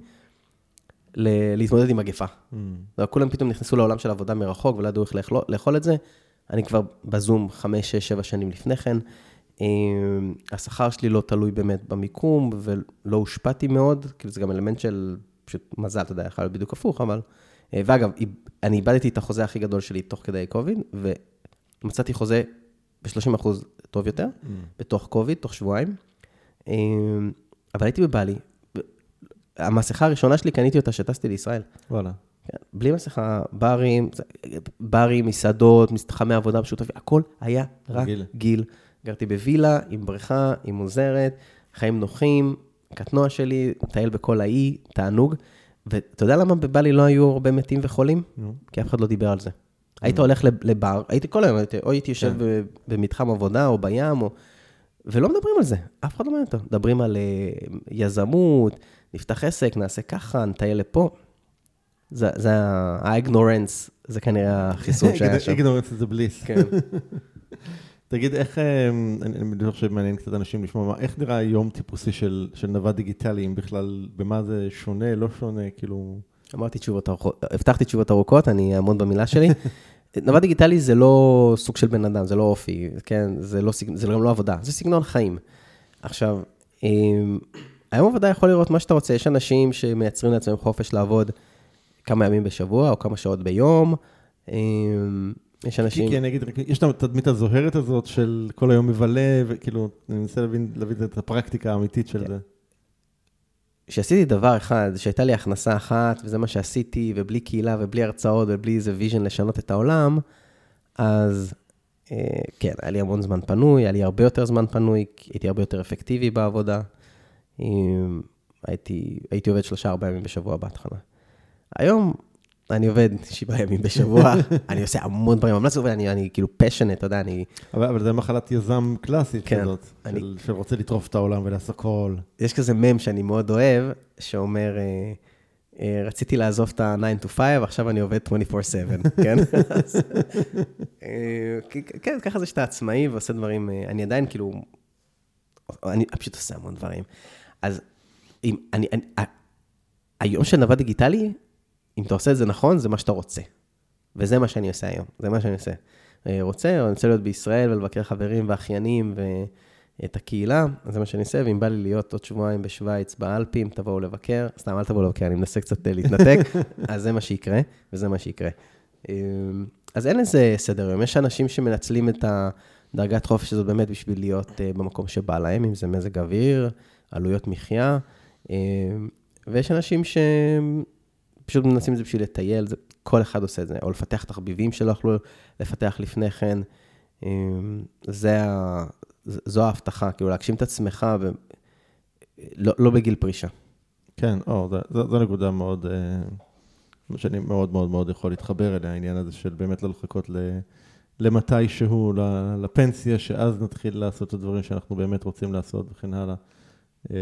Speaker 2: להתמודד עם מגפה. Mm. כולם פתאום נכנסו לעולם של עבודה מרחוק ולא ידעו איך לאכול, לאכול את זה. אני כבר בזום חמש, שש, שבע שנים לפני כן. אמ, השכר שלי לא תלוי באמת במיקום, ולא הושפעתי מאוד, כאילו זה גם אלמנט של פשוט מזל, אתה יודע, יכול להיות בדיוק הפוך, אבל... אה, ואגב, אני איבדתי את החוזה הכי גדול שלי תוך כדי קוביד, ומצאתי חוזה ב-30 אחוז טוב יותר, mm. בתוך קוביד, תוך שבועיים. אמ, אבל הייתי בבלי, המסכה הראשונה שלי, קניתי אותה כשטסתי לישראל.
Speaker 1: וואלה.
Speaker 2: כן, בלי מסכה, ברים, ברים, מסעדות, מתחמי עבודה משותפים, הכל היה רק גיל. גיל. גרתי בווילה, עם בריכה, עם עוזרת, חיים נוחים, קטנוע שלי, מטייל בכל האי, תענוג. ואתה יודע למה בבלי לא היו הרבה מתים וחולים? No. כי אף אחד לא דיבר על זה. היית הולך לבר, הייתי כל היום, או הייתי יושב כן. במתחם עבודה או בים, או... ולא מדברים על זה, אף אחד לא מעניין אותו. מדברים על אה, יזמות, נפתח עסק, נעשה ככה, נטייל לפה. זה, זה האגנורנס, זה כנראה החיסון שהיה שם.
Speaker 1: איגנורנס זה בליס. כן. תגיד, איך, אה, אני בטוח שמעניין קצת אנשים לשמוע, איך נראה יום טיפוסי של של נווד דיגיטלי, אם בכלל, במה זה שונה, לא שונה, כאילו...
Speaker 2: אמרתי תשובות ארוכות, הבטחתי תשובות ארוכות, אני אעמוד במילה שלי. נווד דיגיטלי זה לא סוג של בן אדם, זה לא אופי, כן? זה, לא, זה גם לא עבודה, זה סגנון חיים. עכשיו, אמ, היום עבודה יכול לראות מה שאתה רוצה, יש אנשים שמייצרים לעצמם חופש לעבוד כמה ימים בשבוע או כמה שעות ביום. אמ, יש אנשים...
Speaker 1: כי, אני אגיד, יש את התדמית הזוהרת הזאת של כל היום מבלה, וכאילו, אני מנסה להבין, להבין את הפרקטיקה האמיתית של
Speaker 2: כן.
Speaker 1: זה.
Speaker 2: כשעשיתי דבר אחד, שהייתה לי הכנסה אחת, וזה מה שעשיתי, ובלי קהילה ובלי הרצאות ובלי איזה vision לשנות את העולם, אז אה, כן, היה לי המון זמן פנוי, היה לי הרבה יותר זמן פנוי, הייתי הרבה יותר אפקטיבי בעבודה. הייתי, הייתי עובד שלושה, ארבעה ימים בשבוע בהתחלה. היום אני עובד שבעה ימים בשבוע, אני עושה המון דברים, ממש עובד, אני, אני כאילו passionate, אתה יודע, אני...
Speaker 1: אבל, אבל זה מחלת יזם קלאסית
Speaker 2: כן,
Speaker 1: כזאת,
Speaker 2: אני-
Speaker 1: של, שרוצה לטרוף את העולם ולעשות הכל.
Speaker 2: יש כזה מם שאני מאוד אוהב, שאומר, אה, אה, רציתי לעזוב את ה-9 to 5, עכשיו אני עובד 24/7, כן? אז, אה, כן, ככה זה שאתה עצמאי ועושה דברים, אני עדיין כאילו, אני פשוט עושה המון דברים. אז אם, אני, אני, היום של נווד דיגיטלי, אם אתה עושה את זה נכון, זה מה שאתה רוצה. וזה מה שאני עושה היום, זה מה שאני עושה. אה, רוצה, או אני רוצה להיות בישראל ולבקר חברים ואחיינים ואת הקהילה, זה מה שאני עושה, ואם בא לי להיות עוד שבועיים בשוויץ, באלפים, תבואו לבקר, סתם, אל תבואו לבקר, אני מנסה קצת אה, להתנתק, אז זה מה שיקרה, וזה מה שיקרה. אה, אז אין לזה סדר יום, יש אנשים שמנצלים את הדרגת חופש הזאת באמת בשביל להיות במקום שבא להם, אם זה מזג אוויר, עלויות מחיה, אה, ויש אנשים שפשוט מנסים את זה בשביל לטייל, זה, כל אחד עושה את זה, או לפתח תחביבים שלא יכלו לפתח לפני כן. אה, זה ה... זו ההבטחה, כאילו להגשים את עצמך, ו... לא, לא בגיל פרישה.
Speaker 1: כן, או, זו, זו, נקודה מאוד, אה, שאני מאוד מאוד מאוד יכול להתחבר אליה, העניין הזה של באמת לא לחכות ל, למתי שהוא, לפנסיה, שאז נתחיל לעשות את הדברים שאנחנו באמת רוצים לעשות וכן הלאה. אה,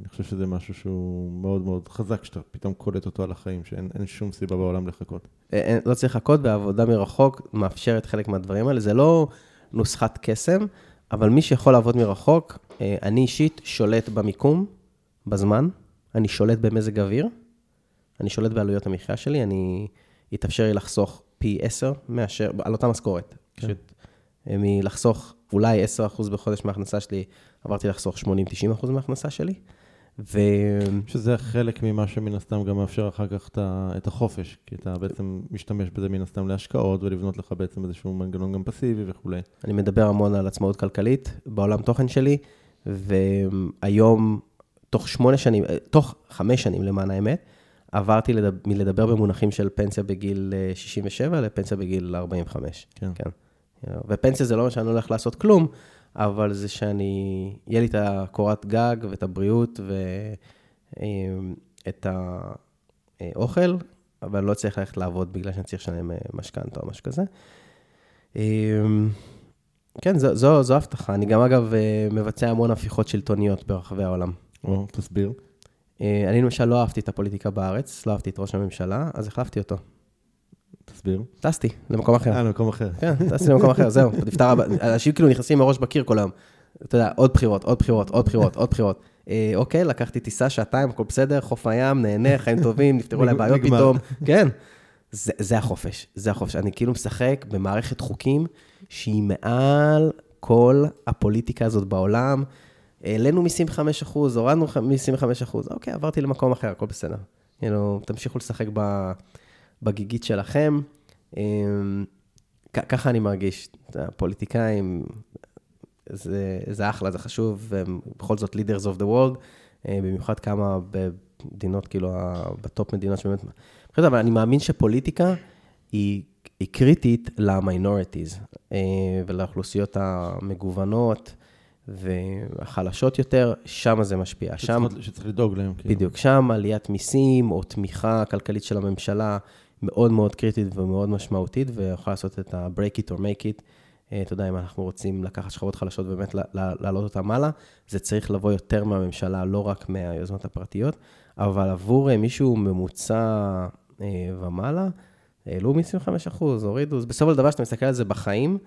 Speaker 1: אני חושב שזה משהו שהוא מאוד מאוד חזק, שאתה פתאום קולט אותו על החיים, שאין אין שום סיבה בעולם לחכות.
Speaker 2: אה, אין- לא צריך לחכות, ועבודה מרחוק מאפשרת חלק מהדברים האלה. זה לא נוסחת קסם, אבל מי שיכול לעבוד מרחוק, אה, אני אישית שולט במיקום, בזמן, אני שולט במזג אוויר, אני שולט בעלויות המחיה שלי, אני, יתאפשר לי לחסוך פי 10 מאשר, על אותה משכורת.
Speaker 1: כן.
Speaker 2: פשוט אה, מלחסוך אולי 10% בחודש מההכנסה שלי, עברתי לחסוך 80-90% מההכנסה שלי. ו...
Speaker 1: שזה חלק ממה שמן הסתם גם מאפשר אחר כך את החופש, כי אתה בעצם משתמש בזה מן הסתם להשקעות ולבנות לך בעצם איזשהו מנגנון גם פסיבי וכולי.
Speaker 2: אני מדבר המון על עצמאות כלכלית בעולם תוכן שלי, והיום, תוך שמונה שנים, אה, תוך חמש שנים למען האמת, עברתי לדבר, מלדבר במונחים של פנסיה בגיל אה, 67 לפנסיה בגיל 45.
Speaker 1: כן.
Speaker 2: כן. ופנסיה זה לא אומר שאני לא הולך לעשות כלום, אבל זה שאני, יהיה לי את הקורת גג ואת הבריאות ואת האוכל, אבל אני לא צריך ללכת לעבוד בגלל שאני צריך לשלם אה, משכנתה או משהו כזה. אמ, כן, זו, זו, זו הבטחה. אני גם, אגב, אה, מבצע המון הפיכות שלטוניות ברחבי העולם.
Speaker 1: או, תסביר.
Speaker 2: אה, אני למשל לא אהבתי את הפוליטיקה בארץ, לא אהבתי את ראש הממשלה, אז החלפתי אותו.
Speaker 1: תסביר.
Speaker 2: טסתי למקום אחר.
Speaker 1: אה, למקום אחר.
Speaker 2: כן, טסתי למקום אחר, זהו, נפטר, הבא- אנשים כאילו נכנסים עם הראש בקיר כל היום. אתה יודע, עוד בחירות, עוד בחירות, עוד בחירות, עוד בחירות. אה, אוקיי, לקחתי טיסה, שעתיים, הכל בסדר, חוף הים, נהנה, חיים טובים, נפתרו להם בעיות. פתאום. כן, זה, זה החופש, זה החופש. אני כאילו משחק במערכת חוקים שהיא מעל כל הפוליטיקה הזאת בעולם. העלינו מיסים 5 אחוז, הורדנו ח- מיסים 5 אחוז, אוקיי, עברתי למקום אחר, הכל בסדר. כאילו, תמשיכו לשחק ב- בגיגית שלכם. אמ, ככה אני מרגיש. הפוליטיקאים, זה, זה אחלה, זה חשוב, והם בכל זאת leaders of the world, אה, במיוחד כמה במדינות, כאילו, בטופ מדינות שבאמת... אבל אני מאמין שפוליטיקה היא, היא קריטית למיינורטיז ולאוכלוסיות המגוונות והחלשות יותר, שם זה משפיע. שם,
Speaker 1: שצריכות- שצריך לדאוג להם. כאילו.
Speaker 2: בדיוק, שם עליית מיסים או תמיכה כלכלית של הממשלה מאוד מאוד קריטית ומאוד משמעותית, ויכולה לעשות את ה-break it or make it. אה, אתה יודע, אם אנחנו רוצים לקחת שכבות חלשות ובאמת לה- לה- להעלות אותן מעלה, זה צריך לבוא יותר מהממשלה, לא רק מהיוזמות הפרטיות, אבל עבור אה, מישהו ממוצע אה, ומעלה, העלו מ-25 אחוז, הורידו, אז בסופו של דבר, כשאתה מסתכל על זה בחיים,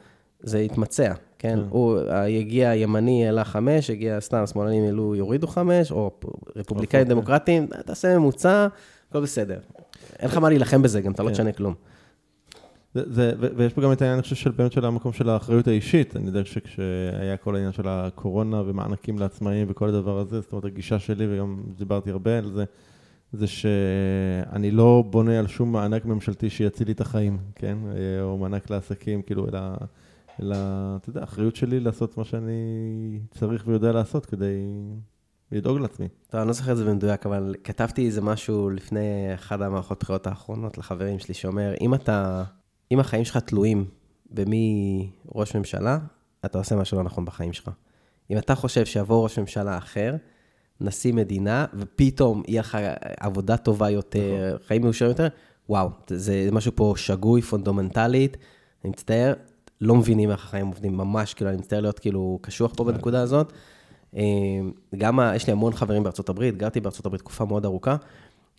Speaker 2: זה יתמצע, כן?
Speaker 1: כן.
Speaker 2: הוא יגיע ימני, העלה חמש, יגיע סתם, שמאלנים העלו, יורידו חמש, או רפובליקאים. דמוקרטים, תעשה ממוצע, הכל בסדר. אין לך מה להילחם בזה, גם אתה לא
Speaker 1: כן.
Speaker 2: תשנה כלום.
Speaker 1: זה, זה, ו- ויש פה גם את העניין, אני חושב, של באמת של המקום של האחריות האישית. אני יודע שכשהיה כל העניין של הקורונה ומענקים לעצמאים וכל הדבר הזה, זאת אומרת, הגישה שלי, וגם דיברתי הרבה על זה, זה שאני לא בונה על שום מענק ממשלתי שיציל לי את החיים, כן? אה, או מענק לעסקים, כאילו, אלא, אלא, אתה יודע, האחריות שלי לעשות מה שאני צריך ויודע לעשות כדי לדאוג לעצמי.
Speaker 2: טוב, אני לא זוכר את זה במדויק, אבל כתבתי איזה משהו לפני אחת המערכות בחירות האחרונות לחברים שלי, שאומר, אם אתה, אם החיים שלך תלויים במי ראש ממשלה, אתה עושה משהו לא נכון בחיים שלך. אם אתה חושב שיבוא ראש ממשלה אחר, נשיא מדינה, ופתאום יהיה לך עבודה טובה יותר, חיים מאושרים יותר, וואו, זה משהו פה שגוי, פונדומנטלית, אני מצטער, לא מבינים איך החיים עובדים, ממש, כאילו, אני מצטער להיות כאילו קשוח פה בנקודה הזאת. אה, גם, יש לי המון חברים בארצות הברית, גרתי בארצות הברית תקופה מאוד ארוכה,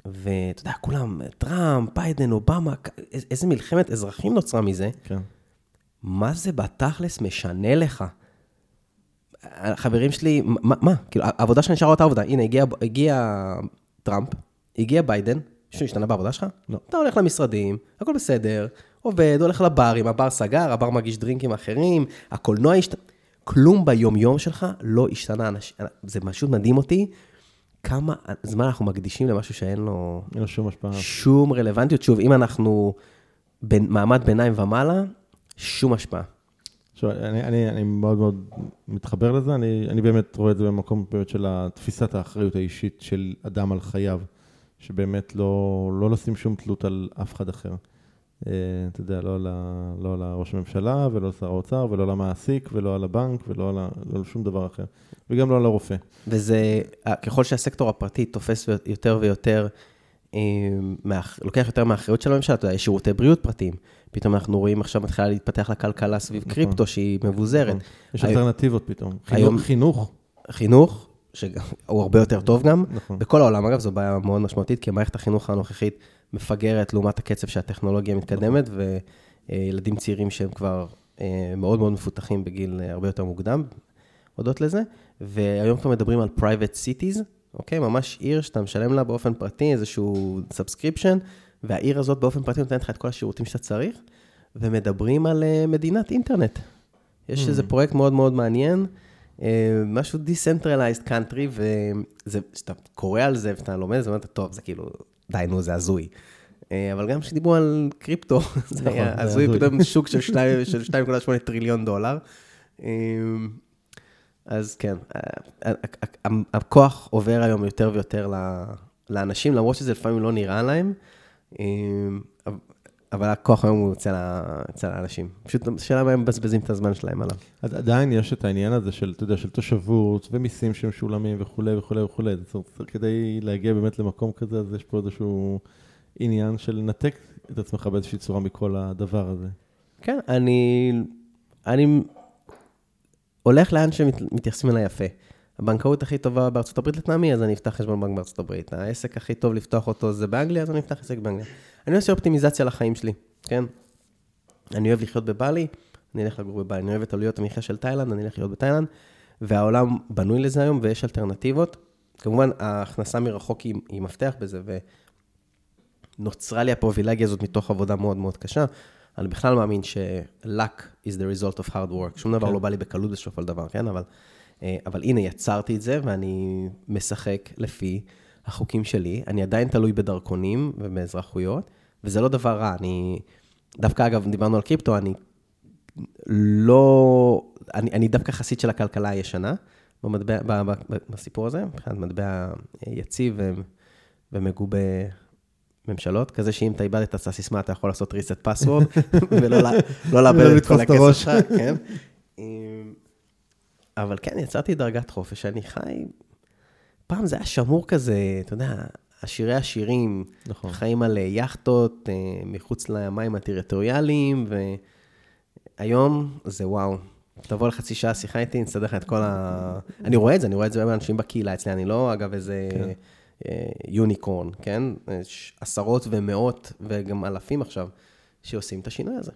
Speaker 2: ואתה יודע, כולם, טראמפ, ביידן, אובמה, איזה מלחמת אזרחים נוצרה מזה.
Speaker 1: כן.
Speaker 2: מה זה בתכלס משנה לך? החברים שלי, מה, מה? כאילו, העבודה שלך נשארה אותה עבודה. הנה, הגיע, הגיע טראמפ, הגיע ביידן, משהו השתנה בעבודה שלך?
Speaker 1: לא.
Speaker 2: אתה הולך למשרדים, הכל בסדר, עובד, הולך לברים, הבר סגר, הבר מגיש דרינקים אחרים, הקולנוע השתנה. כלום ביומיום שלך לא השתנה. אנש... זה פשוט מדהים אותי, כמה זמן אנחנו מקדישים למשהו שאין לו
Speaker 1: אין לו שום השפעה.
Speaker 2: שום רלוונטיות. שוב, אם אנחנו במעמד ביניים ומעלה, שום השפעה.
Speaker 1: עכשיו, אני, אני, אני מאוד מאוד מתחבר לזה, אני, אני באמת רואה את זה במקום באמת של תפיסת האחריות האישית של אדם על חייו, שבאמת לא, לא לשים שום תלות על אף אחד אחר. אה, אתה יודע, לא על, ה- לא על הראש הממשלה, ולא על שר האוצר, ולא על המעסיק, ולא על הבנק, ולא על, ה- לא על שום דבר אחר. וגם לא על הרופא.
Speaker 2: וזה, ככל שהסקטור הפרטי תופס יותר ויותר, אה, לוקח יותר מהאחריות של הממשלה, אתה יודע, יש שירותי בריאות פרטיים. פתאום אנחנו רואים עכשיו מתחילה להתפתח לכלכלה סביב
Speaker 1: נכון.
Speaker 2: קריפטו שהיא מבוזרת.
Speaker 1: נכון. יש אלטרנטיבות פתאום.
Speaker 2: היום-
Speaker 1: חינוך, חינוך,
Speaker 2: חינוך, שהוא הרבה יותר טוב גם.
Speaker 1: נכון.
Speaker 2: בכל העולם, אגב, זו בעיה מאוד משמעותית, כי מערכת החינוך הנוכחית מפגרת לעומת הקצב שהטכנולוגיה מתקדמת, וילדים צעירים שהם כבר אה, מאוד מאוד מפותחים בגיל הרבה יותר מוקדם, הודות לזה. והיום כבר מדברים על private cities, אוקיי? ממש עיר שאתה משלם לה באופן פרטי איזשהו subscription, והעיר הזאת באופן פרטי נותנת לך את כל השירותים שאתה צריך, ומדברים על אה, מדינת אינטרנט. יש איזה פרויקט מאוד מאוד מעניין, אה, משהו Decentralized Country, וכשאתה קורא על זה ואתה לומד, זה אומר, טוב, זה כאילו, די, נו, זה הזוי. אה, אבל גם כשדיברו על קריפטו, זה
Speaker 1: נכון,
Speaker 2: היה הזוי. פתאום שוק של שתיים- של 2.8 טריליון דולר. אה, אז כן, ה- ה- ה- הכוח עובר היום יותר ויותר לאנשים, למרות שזה לפעמים לא נראה להם, אה, אבל הכוח היום הוא אצל ה- אצל האנשים. פשוט השאלה מה הם מבזבזים את הזמן שלהם עליו.
Speaker 1: אז עדיין יש את העניין הזה של, אתה יודע, של תושבות ומיסים שמשולמים וכולי וכולי וכולי. זאת אומרת, כדי להגיע באמת למקום כזה, אז יש פה איזשהו עניין של לנתק את עצמך באיזושהי צורה מכל הדבר הזה.
Speaker 2: כן, אני, אני הולך לאן שמתייחסים אליי יפה. הבנקאות הכי טובה בארצות הברית לטעמי, אז אני אפתח חשבון בנק בארצות הברית. העסק הכי טוב לפתוח אותו זה באנגליה, אז אני אפתח עסק באנגליה. אני עושה אופטימיזציה לחיים שלי, כן? אני אוהב לחיות בבלי, אני אלך לגור בבלי. אני אוהב את עלויות המחיה של תאילנד, אני אלך לחיות בתאילנד. והעולם בנוי לזה היום ויש אלטרנטיבות. כמובן, ההכנסה מרחוק היא, היא מפתח בזה, ונוצרה לי הפריבילגיה הזאת מתוך עבודה מאוד מאוד קשה. אני בכלל מאמין ש-luck is the result of hard work. שום דבר
Speaker 1: כן.
Speaker 2: לא בא לי בקלות בסופו של דבר, כן? אבל, אה, אבל הנה, יצרתי את זה, ואני משחק לפי החוקים שלי. אני עדיין תלוי בדרכונים ובאזרחויות, וזה לא דבר רע. אני, דווקא, אגב, דיברנו על קריפטו, אני לא... אני, אני דווקא חסיד של הכלכלה הישנה, במטבע, ב, ב, ב, בסיפור הזה, מבחינת מטבע אה, יציב ומגובה ממשלות, כזה שאם אתה איבדת את הסיסמה, אתה יכול לעשות reset password, ולא לא לאבד את כל הכסף. שלך, כן. אמ, אבל כן, יצרתי דרגת חופש, שאני חי... פעם זה היה שמור כזה, אתה יודע, עשירי עשירים,
Speaker 1: נכון.
Speaker 2: חיים על יאכטות, אה, מחוץ למים הטריטוריאליים, והיום זה וואו. תבוא לחצי שעה שיחה איתי, נסדר לך את כל ה... אני רואה את זה, אני רואה את זה באנשים בקהילה אצלי, אני לא, אגב, איזה
Speaker 1: כן.
Speaker 2: אה, יוניקורן, כן? עשרות ומאות וגם אלפים עכשיו שעושים את השינוי הזה.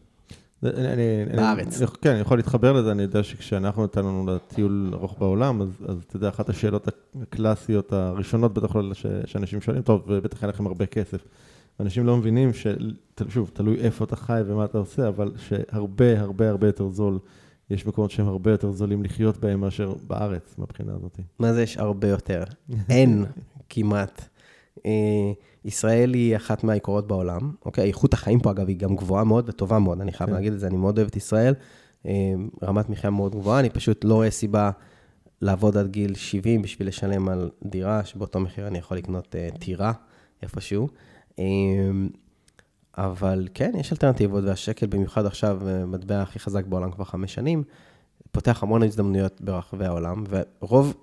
Speaker 1: אני,
Speaker 2: בארץ.
Speaker 1: אני, כן, אני יכול להתחבר לזה, אני יודע שכשאנחנו נתנו לנו לטיול ארוך בעולם, אז, אז אתה יודע, אחת השאלות הקלאסיות הראשונות בטח כלל ש- שאנשים שואלים, טוב, ובטח היה לכם הרבה כסף. אנשים לא מבינים, ש, שוב, תלוי איפה אתה חי ומה אתה עושה, אבל שהרבה, הרבה, הרבה יותר זול, יש מקומות שהם הרבה יותר זולים לחיות בהם מאשר בארץ, מהבחינה הזאת.
Speaker 2: מה זה יש הרבה יותר? אין כמעט. אה, ישראל היא אחת מהיקרות בעולם, אוקיי? איכות החיים פה, אגב, היא גם גבוהה מאוד וטובה מאוד, אני חייב
Speaker 1: כן.
Speaker 2: להגיד את זה, אני מאוד אוהב את ישראל. אה, רמת מחיה מאוד גבוהה, אני פשוט לא רואה סיבה לעבוד עד גיל 70 בשביל לשלם על דירה, שבאותו מחיר אני יכול לקנות אה, טירה איפשהו. אבל כן, יש אלטרנטיבות, והשקל במיוחד עכשיו, מטבע הכי חזק בעולם כבר חמש שנים, פותח המון הזדמנויות ברחבי העולם, ורוב,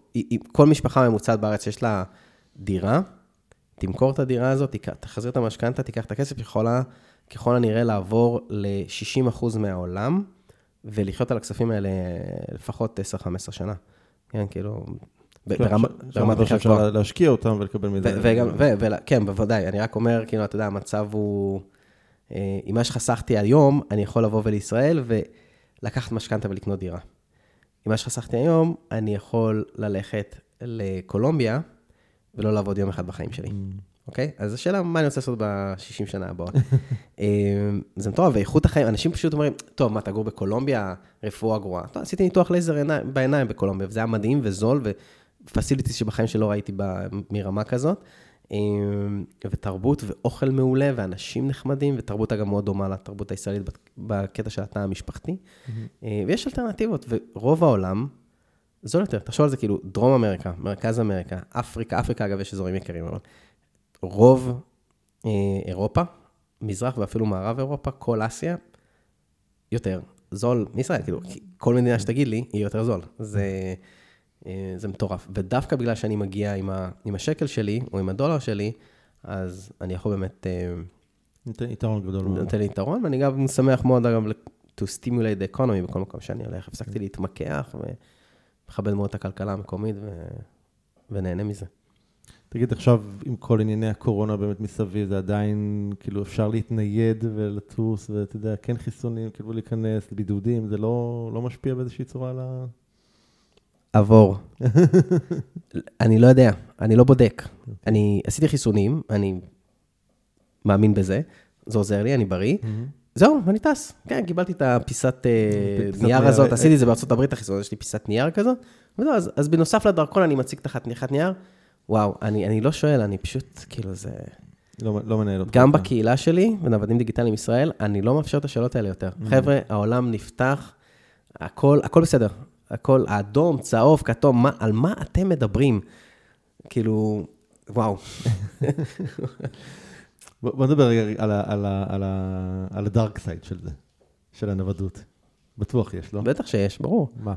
Speaker 2: כל משפחה ממוצעת בארץ יש לה דירה, תמכור את הדירה הזאת, תחזיר את המשכנתה, תיקח את הכסף, יכולה ככל הנראה לעבור ל-60% מהעולם, ולחיות על הכספים האלה לפחות 10-15 שנה. כן, כאילו,
Speaker 1: ש-
Speaker 2: ברמת גבוהה.
Speaker 1: שאפשר להשקיע אותם ולקבל מזה.
Speaker 2: וגם, כן, בוודאי, אני רק אומר, כאילו, אתה יודע, המצב הוא... אה, עם מה שחסכתי היום, אני יכול לבוא ולישראל ולקחת משכנתה ולקנות דירה. עם מה שחסכתי היום, אני יכול ללכת לקולומביה ולא לעבוד יום אחד בחיים שלי, אוקיי? אז השאלה, מה אני רוצה לעשות ב-60 שנה הבאות? אה, זה מטורף, ואיכות החיים, אנשים פשוט אומרים, טוב, מה, תגור בקולומביה, רפואה גרועה. טוב, עשיתי ניתוח לייזר עיניים- בעיניים בקולומביה, וזה היה מדהים וזול, ופסיליטיס שבחיים שלא ראיתי מרמה כזאת. אה, ותרבות ואוכל מעולה, ואנשים נחמדים, ותרבות אגב מאוד דומה לתרבות הישראלית בקטע של התא המשפחתי. אה, ויש אלטרנטיבות, ורוב העולם זול יותר. תחשוב על זה כאילו, דרום אמריקה, מרכז אמריקה, אפריקה, אפריקה אגב יש אזורים יקרים מאוד. רוב אה, אירופה, מזרח ואפילו מערב אירופה, כל אסיה, יותר זול מישראל, כאילו, כל מדינה שתגיד לי, היא יותר זול. זה, אה, זה מטורף. ודווקא בגלל שאני מגיע עם, ה, עם השקל שלי, או עם הדולר שלי, אז אני יכול באמת, אה,
Speaker 1: ניתן יתרון גדול מאוד.
Speaker 2: נותן לי יתרון, ואני גם שמח מאוד, אגב, to stimulate the economy בכל מקום שאני הולך. הפסקתי להתמקח, ומכבד מאוד את הכלכלה המקומית, ו... ונהנה מזה.
Speaker 1: תגיד, עכשיו, עם כל ענייני הקורונה באמת מסביב, זה עדיין, כאילו, אפשר להתנייד ולטוס, ואתה יודע, כן חיסונים, כאילו להיכנס, בידודים, זה לא, לא משפיע באיזושהי צורה על ה...
Speaker 2: עבור. אני לא יודע, אני לא בודק. אני עשיתי חיסונים, אני מאמין בזה, זה עוזר לי, אני בריא. זהו, אני טס. כן, קיבלתי את הפיסת אה, נייר הזאת, עשיתי את זה בארצות הברית, החיסון, יש לי פיסת נייר כזאת. וזהו, אז, בנוסף לדרכון אני מציג את החתיכת נייר. וואו, אני, לא שואל, אני פשוט, כאילו, זה...
Speaker 1: לא, לא מנהל אותך.
Speaker 2: גם בקהילה שלי, בנוודים דיגיטליים ישראל, אני לא מאפשר את השאלות האלה יותר. חבר'ה, העולם נפתח, הכל, הכל בסדר. הכל אדום, צהוב, כתום, מה, על מה אתם מדברים? כאילו, וואו.
Speaker 1: בוא, נדבר רגע על, הדארק סייד של זה, של הנוודות. בטוח יש, לא?
Speaker 2: בטח שיש, ברור.
Speaker 1: מה?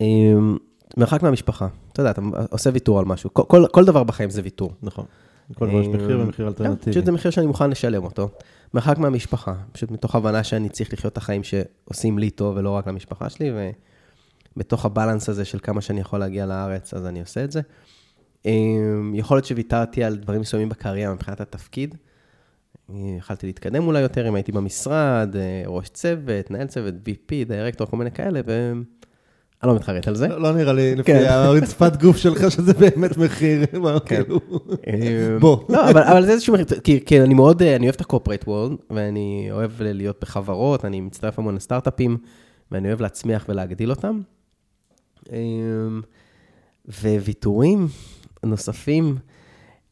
Speaker 2: אמ, מרחק מהמשפחה. אתה יודע, אתה עושה ויתור על משהו. כל, כל, כל דבר בחיים זה ויתור.
Speaker 1: נכון. לכל דבר יש מחיר
Speaker 2: אמ,
Speaker 1: ומחיר
Speaker 2: כן,
Speaker 1: אלטרנטיבי.
Speaker 2: פשוט זה מחיר שאני מוכן לשלם אותו. מרחק מהמשפחה, פשוט מתוך הבנה שאני צריך לחיות את החיים שעושים לי טוב ולא רק למשפחה שלי, ובתוך הבלנס הזה של כמה שאני יכול להגיע לארץ, אז אני עושה את זה. אמ, יכול להיות שוויתרתי על דברים מסוימים בקריירה מבחינת התפקיד. אה, יכלתי להתקדם אולי יותר אם הייתי במשרד, אה, ראש צוות, מנהל צוות, VP, דירקטור, כל מיני כאלה, ואני לא מתחרט על זה.
Speaker 1: לא, לא נראה לי, לפי
Speaker 2: כן.
Speaker 1: הרצפת גוף שלך, שזה באמת מחיר.
Speaker 2: כן.
Speaker 1: כאילו.
Speaker 2: אמ,
Speaker 1: בוא.
Speaker 2: לא, אבל, זה איזשהו מחיר, כי, אני מאוד, אה, אני אוהב את ה-corporate world, ואני אוהב להיות בחברות, אני מצטרף המון לסטארט-אפים, ואני אוהב להצמיח ולהגדיל אותם. אמ, וויתורים נוספים,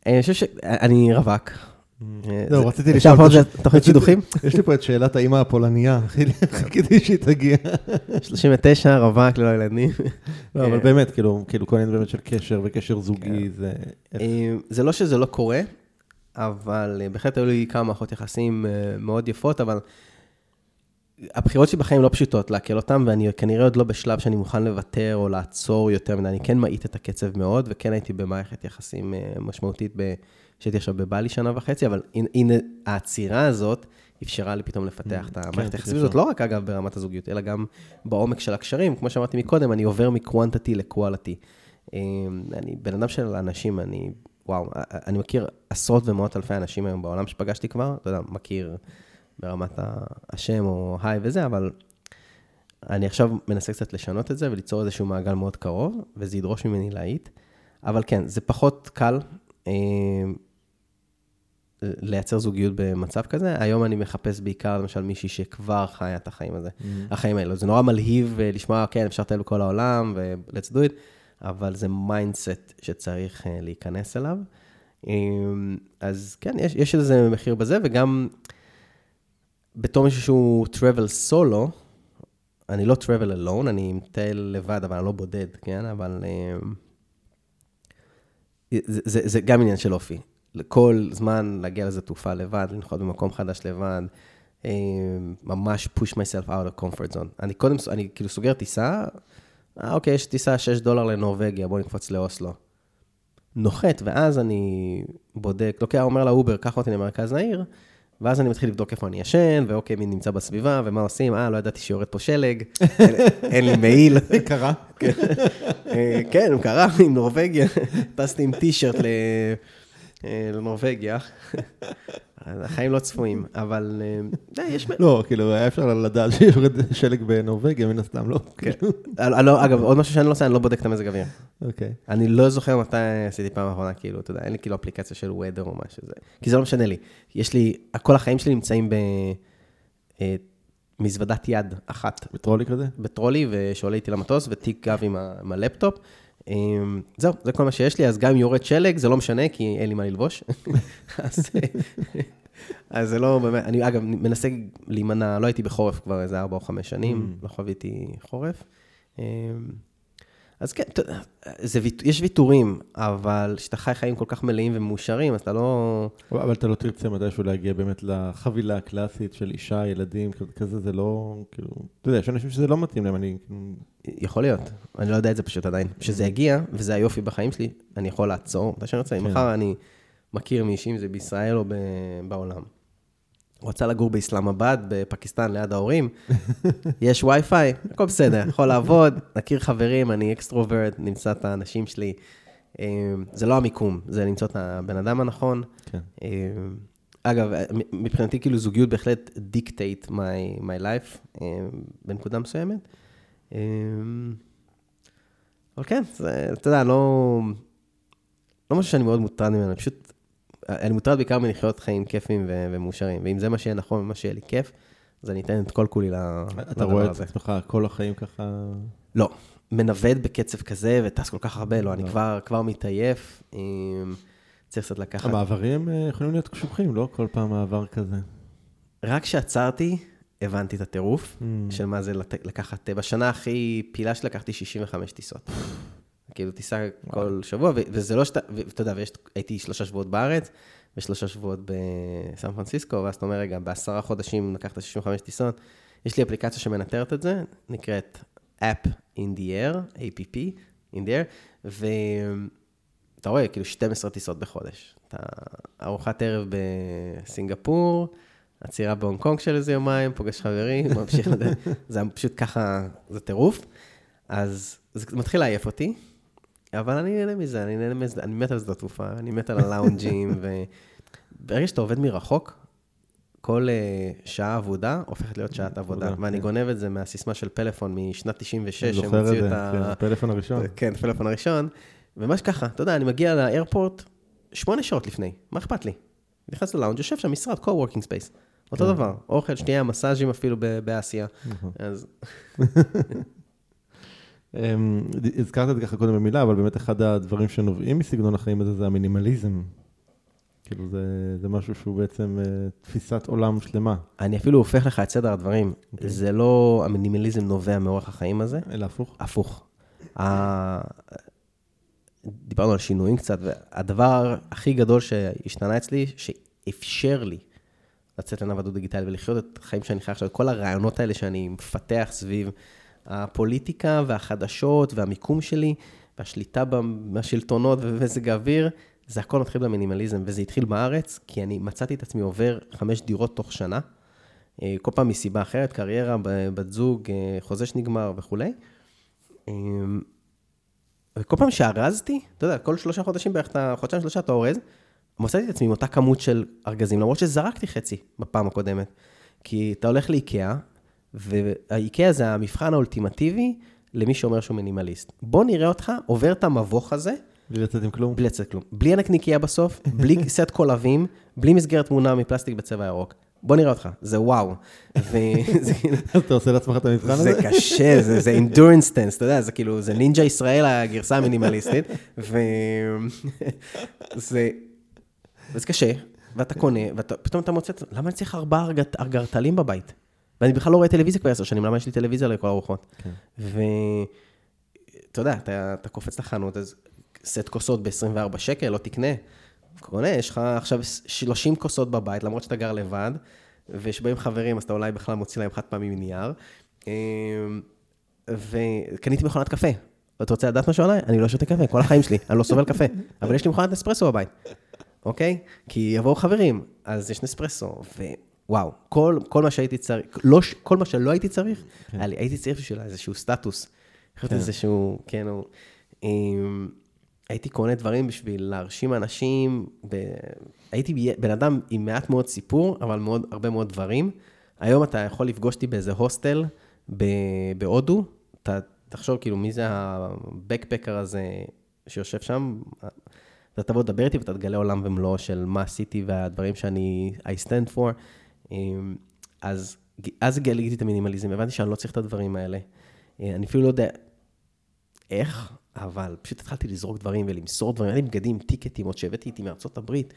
Speaker 2: אני חושב שאני רווק. אה,
Speaker 1: זהו,
Speaker 2: זה-
Speaker 1: רציתי
Speaker 2: אפשר
Speaker 1: לשאול...
Speaker 2: לעשות
Speaker 1: את
Speaker 2: את זה תוכנית שידוכים?
Speaker 1: יש לי פה את שאלת האימא הפולניה, חיכיתי שהיא תגיע.
Speaker 2: 39, רווק, ללא ילדים.
Speaker 1: לא, אבל
Speaker 2: אה.
Speaker 1: באמת, כאילו, כאילו, כל העניין באמת של קשר וקשר זוגי, זה... איך-
Speaker 2: אה, זה לא שזה לא קורה, אבל אה, בהחלט היו לי כמה מערכות יחסים אה, מאוד יפות, אבל הבחירות שלי בחיים לא פשוטות לעכל אותן, ואני כנראה עוד לא בשלב שאני מוכן לוותר או לעצור יותר מדי. אני כן מאיט את הקצב מאוד, וכן הייתי במערכת יחסים אה, משמעותית, שהייתי עכשיו בבלי שנה וחצי, אבל הנה- העצירה הזאת אפשרה לי פתאום לפתח את המערכת
Speaker 1: כן,
Speaker 2: היחסים
Speaker 1: אפשר.
Speaker 2: הזאת, לא רק אגב ברמת הזוגיות, אלא גם בעומק של הקשרים. כמו שאמרתי מקודם, אני עובר מקוונטיטי לקואליטי. אני בן אדם של אנשים, אני, וואו, אני מכיר עשרות ומאות אלפי אנשים היום בעולם שפגשתי כבר, אתה יודע, מכיר ברמת השם או היי וזה, אבל אני עכשיו מנסה קצת לשנות את זה וליצור איזשהו מעגל מאוד קרוב, וזה ידרוש ממני להיט. אבל כן, זה פחות קל אה, לייצר זוגיות במצב כזה. היום אני מחפש בעיקר, למשל, מישהי שכבר חיה את החיים הזה, mm-hmm. החיים האלו. זה נורא מלהיב אה, לשמוע, כן, אפשר לטייל בכל העולם, ו-let's do it, אבל זה mindset שצריך אה, להיכנס אליו. אה, אז כן, יש, יש איזה מחיר בזה, וגם בתור מישהו שהוא travel solo, אני לא travel alone, אני מטייל לבד, אבל אני לא בודד, כן? אבל... זה, זה, זה גם עניין של אופי. כל זמן להגיע לשדה תעופה לבד, לנחות במקום חדש לבד, אה, ממש push myself out of comfort zone. אני קודם, אני כאילו סוגר טיסה, אה, אוקיי, יש טיסה 6 דולר לנורבגיה, בוא נקפוץ לאוסלו. נוחת, ואז אני בודק, לוקח, אומר לאובר, קח אותי למרכז העיר, ואז אני מתחיל לבדוק איפה אני ישן, ואוקיי, מי נמצא בסביבה, ומה עושים, אה, לא ידעתי שיורד פה שלג, אין לי מעיל.
Speaker 1: קרה.
Speaker 2: אה, כן, קרה, מנורבגיה, טסתי עם טישרט אה, לנורבגיה. החיים לא צפויים, אבל אה, יש...
Speaker 1: לא, כאילו, היה אפשר לדעת שיורד שלג בנורבגיה, מן הסתם, לא?
Speaker 2: כן. לא, אגב, עוד משהו שאני לא עושה, אני לא בודק את המזג אוויר.
Speaker 1: אוקיי.
Speaker 2: אני לא זוכר מתי עשיתי פעם אחרונה, כאילו, אתה יודע, אין לי כאילו אפליקציה של weather או משהו, כי זה לא משנה לי. יש לי, כל החיים שלי נמצאים במזוודת יד אחת.
Speaker 1: בטרולי כזה?
Speaker 2: בטרולי, ושעולה איתי למטוס, ותיק גב עם הלפטופ. אמ, זהו, זה כל מה שיש לי, אז גם יורד שלג, זה לא משנה, כי אין לי מה ללבוש. אז, אז זה לא באמת, אני אגב מנסה להימנע, לא הייתי בחורף כבר איזה 4 או 5 שנים, mm. לא חוויתי חורף. אז כן, זה, יש ויתורים, אבל כשאתה חי חיים כל כך מלאים ומאושרים, אז אתה לא...
Speaker 1: אבל אתה לא תרצה מתישהו להגיע באמת לחבילה הקלאסית של אישה, ילדים, כזה, זה לא, כאילו, אתה יודע, יש אנשים שזה לא מתאים להם, אני... כאילו-
Speaker 2: יכול להיות, אני לא יודע את זה פשוט עדיין. כשזה יגיע, וזה היופי בחיים שלי, אני יכול לעצור מתי שאני רוצה. אם כן. מחר אני מכיר מישהי, אם זה בישראל או בעולם. רוצה לגור באיסלמבאד, בפקיסטן, ליד ההורים, יש וי-פיי, הכל בסדר, יכול לעבוד, נכיר חברים, אני extrovert, נמצא את האנשים שלי. אמ, זה לא המיקום, זה למצוא את הבן אדם הנכון. כן. אמ, אגב, מבחינתי כאילו זוגיות בהחלט dictate my, my life אמ, בנקודה מסוימת. אבל כן, זה, אתה יודע, לא, לא משהו שאני מאוד מוטרד ממנו, פשוט אני מוטרד בעיקר מלחיות חיים כיפים ומאושרים, ואם זה מה שיהיה נכון ומה שיהיה לי כיף, אז אני אתן את כל כולי לדבר
Speaker 1: הזה. אתה רואה את עצמך כל החיים ככה?
Speaker 2: לא, מנווד בקצב כזה וטס כל כך הרבה, לא, אני לא. כבר, כבר מתעייף, צריך קצת לקחת...
Speaker 1: המעברים אה, יכולים להיות קשוחים, לא כל פעם מעבר כזה.
Speaker 2: רק כשעצרתי, הבנתי את הטירוף mm. של מה זה לקחת, בשנה הכי פעילה שלי לקחתי 65 טיסות. כאילו טיסה כל שבוע, וזה לא שאתה, ואתה יודע, הייתי שלושה שבועות בארץ, ושלושה שבועות בסן פרנסיסקו, ואז אתה אומר, רגע, בעשרה חודשים לקחת 65 טיסות, יש לי אפליקציה שמנטרת את זה, נקראת App in the Air, APP, in the Air, ואתה רואה, כאילו 12 טיסות בחודש. אתה ארוחת ערב בסינגפור, עצירה בהונג קונג של איזה יומיים, פוגש חברים, ממשיך לדעת, זה פשוט ככה, זה טירוף. אז זה מתחיל לעייף אותי, אבל אני נהנה מזה, אני נהנה מזה, אני מת על שדות תעופה, אני מת על הלאונג'ים, וברגע שאתה עובד מרחוק, כל uh, שעה עבודה הופכת להיות שעת עבודה, ואני כן. גונב את זה מהסיסמה של פלאפון משנת 96,
Speaker 1: שהם הוציאו את ה... כן, הפלאפון הראשון.
Speaker 2: כן, הפלאפון הראשון, וממש ככה, אתה יודע, אני מגיע לאיירפורט שמונה שעות לפני, מה אכפת לי? נכנס ללאונג', יושב שם משרד, co-working space. אותו כן. דבר, אוכל, שנייה, מסאז'ים אפילו באסיה. נכון. אז...
Speaker 1: אמ, הזכרת את זה ככה קודם במילה, אבל באמת אחד הדברים שנובעים מסגנון החיים הזה זה המינימליזם. כאילו זה, זה משהו שהוא בעצם uh, תפיסת עולם שלמה.
Speaker 2: אני אפילו הופך לך את סדר הדברים. Okay. אוקיי. זה לא, המינימליזם נובע מאורח החיים הזה.
Speaker 1: אלא הפוך?
Speaker 2: הפוך. ה... דיברנו על שינויים קצת, והדבר הכי גדול שהשתנה אצלי, שאפשר לי לצאת לנוודות דיגיטלי ולחיות את החיים שאני חי עכשיו, כל הרעיונות האלה שאני מפתח סביב הפוליטיקה והחדשות והמיקום שלי והשליטה בשלטונות ובמזג האוויר, זה הכל מתחיל במינימליזם, וזה התחיל בארץ, כי אני מצאתי את עצמי עובר חמש דירות תוך שנה, אה, כל פעם מסיבה אחרת, קריירה, בת זוג, אה, חוזה שנגמר וכולי. אה, וכל פעם שארזתי, אתה יודע, כל שלושה חודשים בערך, חודשיים שלושה אתה אורז, מצאתי את עצמי עם אותה כמות של ארגזים, למרות שזרקתי חצי בפעם הקודמת. כי אתה הולך לאיקאה, והאיקאה זה המבחן האולטימטיבי למי שאומר שהוא מינימליסט. בוא נראה אותך עובר את המבוך הזה,
Speaker 1: בלי לצאת עם כלום.
Speaker 2: בלי לצאת כלום. בלי הנקניקייה בסוף, בלי סט קולבים, בלי מסגרת תמונה מפלסטיק בצבע ירוק. בוא נראה אותך, זה וואו. כאילו-
Speaker 1: אתה עושה לעצמך את המבחן הזה?
Speaker 2: זה קשה, זה, endurance tense, אתה יודע, זה כאילו, זה נינג'ה ישראל הגרסה המינימליסטית, וזה קשה, ואתה קונה, ופתאום אתה מוצא, למה אני צריך ארבעה ארגרטלים בבית? ואני בכלל לא רואה טלוויזיה כבר עשר שנים, למה יש לי טלוויזיה לכל הרוחות?
Speaker 1: כן.
Speaker 2: ואתה יודע, אתה, אתה קופץ לחנות, אז סט כוסות ב-24 שקל, לא תקנה. קונה, יש לך עכשיו 30 כוסות בבית, למרות שאתה גר לבד, ושבאים חברים, אז אתה אולי בכלל מוציא להם חד פעמי מנייר. אמ, וקניתי מכונת קפה. אתה רוצה לדעת משהו עליי? אני לא שותה קפה, כל החיים שלי, אני לא סובל קפה. אבל יש לי מכונת אספרסו בבית, אוקיי? כי יבואו חברים, אז יש נספרסו, ווואו, כל, כל מה שהייתי צריך, לא, כל מה שלא הייתי צריך, היה לי, הייתי צריך בשביל איזשהו סטטוס. להיות איזשהו, כן, הוא... אמ, הייתי קונה דברים בשביל להרשים אנשים, ב... הייתי בן אדם עם מעט מאוד סיפור, אבל מאוד, הרבה מאוד דברים. היום אתה יכול לפגוש אותי באיזה הוסטל ב... בהודו, אתה תחשוב כאילו מי זה הבקפקר הזה שיושב שם, אתה תבוא לדבר איתי ואתה תגלה עולם ומלואו של מה עשיתי והדברים שאני, I stand for. אמ, אז אז גיליתי את המינימליזם, הבנתי שאני לא צריך את הדברים האלה. אה, אני אפילו לא יודע איך, אבל פשוט התחלתי לזרוק דברים ולמסור דברים, היה לי בגדים, טיקטים, עוד שהבאתי איתי מארצות הברית,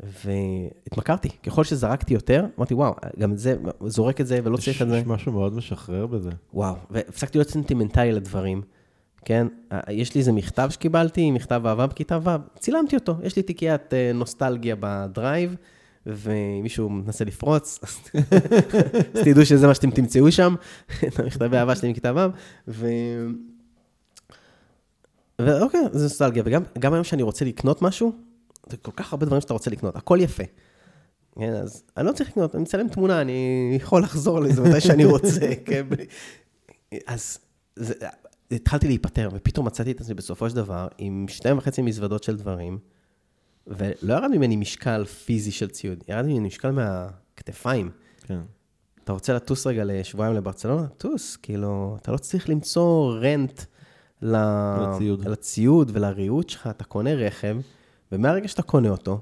Speaker 2: והתמכרתי. ככל שזרקתי יותר, אמרתי, וואו, גם זה, זורק את זה ולא צריך את זה.
Speaker 1: יש משהו מאוד משחרר בזה.
Speaker 2: וואו, והפסקתי להיות סנטימנטלי לדברים, כן? יש לי איזה מכתב שקיבלתי, מכתב אהבה בכיתה ו', צילמתי אותו. יש לי תיקיית אה, נוסטלגיה ב Drive, ומישהו מנסה לפרוץ, אז תדעו שזה מה שאתם תמצאו שם, את המכתבי אהבה שלי מכיתה ו', ו... ואוקיי, זה נוסטלגיה. וגם גם היום שאני רוצה לקנות משהו, זה כל כך הרבה דברים שאתה רוצה לקנות, הכל יפה. כן, אז אני לא צריך לקנות, אני מצלם תמונה, אני יכול לחזור לזה מתי שאני רוצה, כן? אז זה, התחלתי להיפטר, ופתאום מצאתי את עצמי בסופו של דבר עם שתיים וחצי מזוודות של דברים, ולא ירד ממני משקל פיזי של ציוד, ירד ממני משקל מהכתפיים.
Speaker 1: כן.
Speaker 2: אתה רוצה לטוס רגע לשבועיים לברצלונה? טוס, כאילו, אתה לא צריך למצוא רנט ל...
Speaker 1: לציוד.
Speaker 2: לציוד ולריהוט שלך, אתה קונה רכב, ומהרגע שאתה קונה אותו,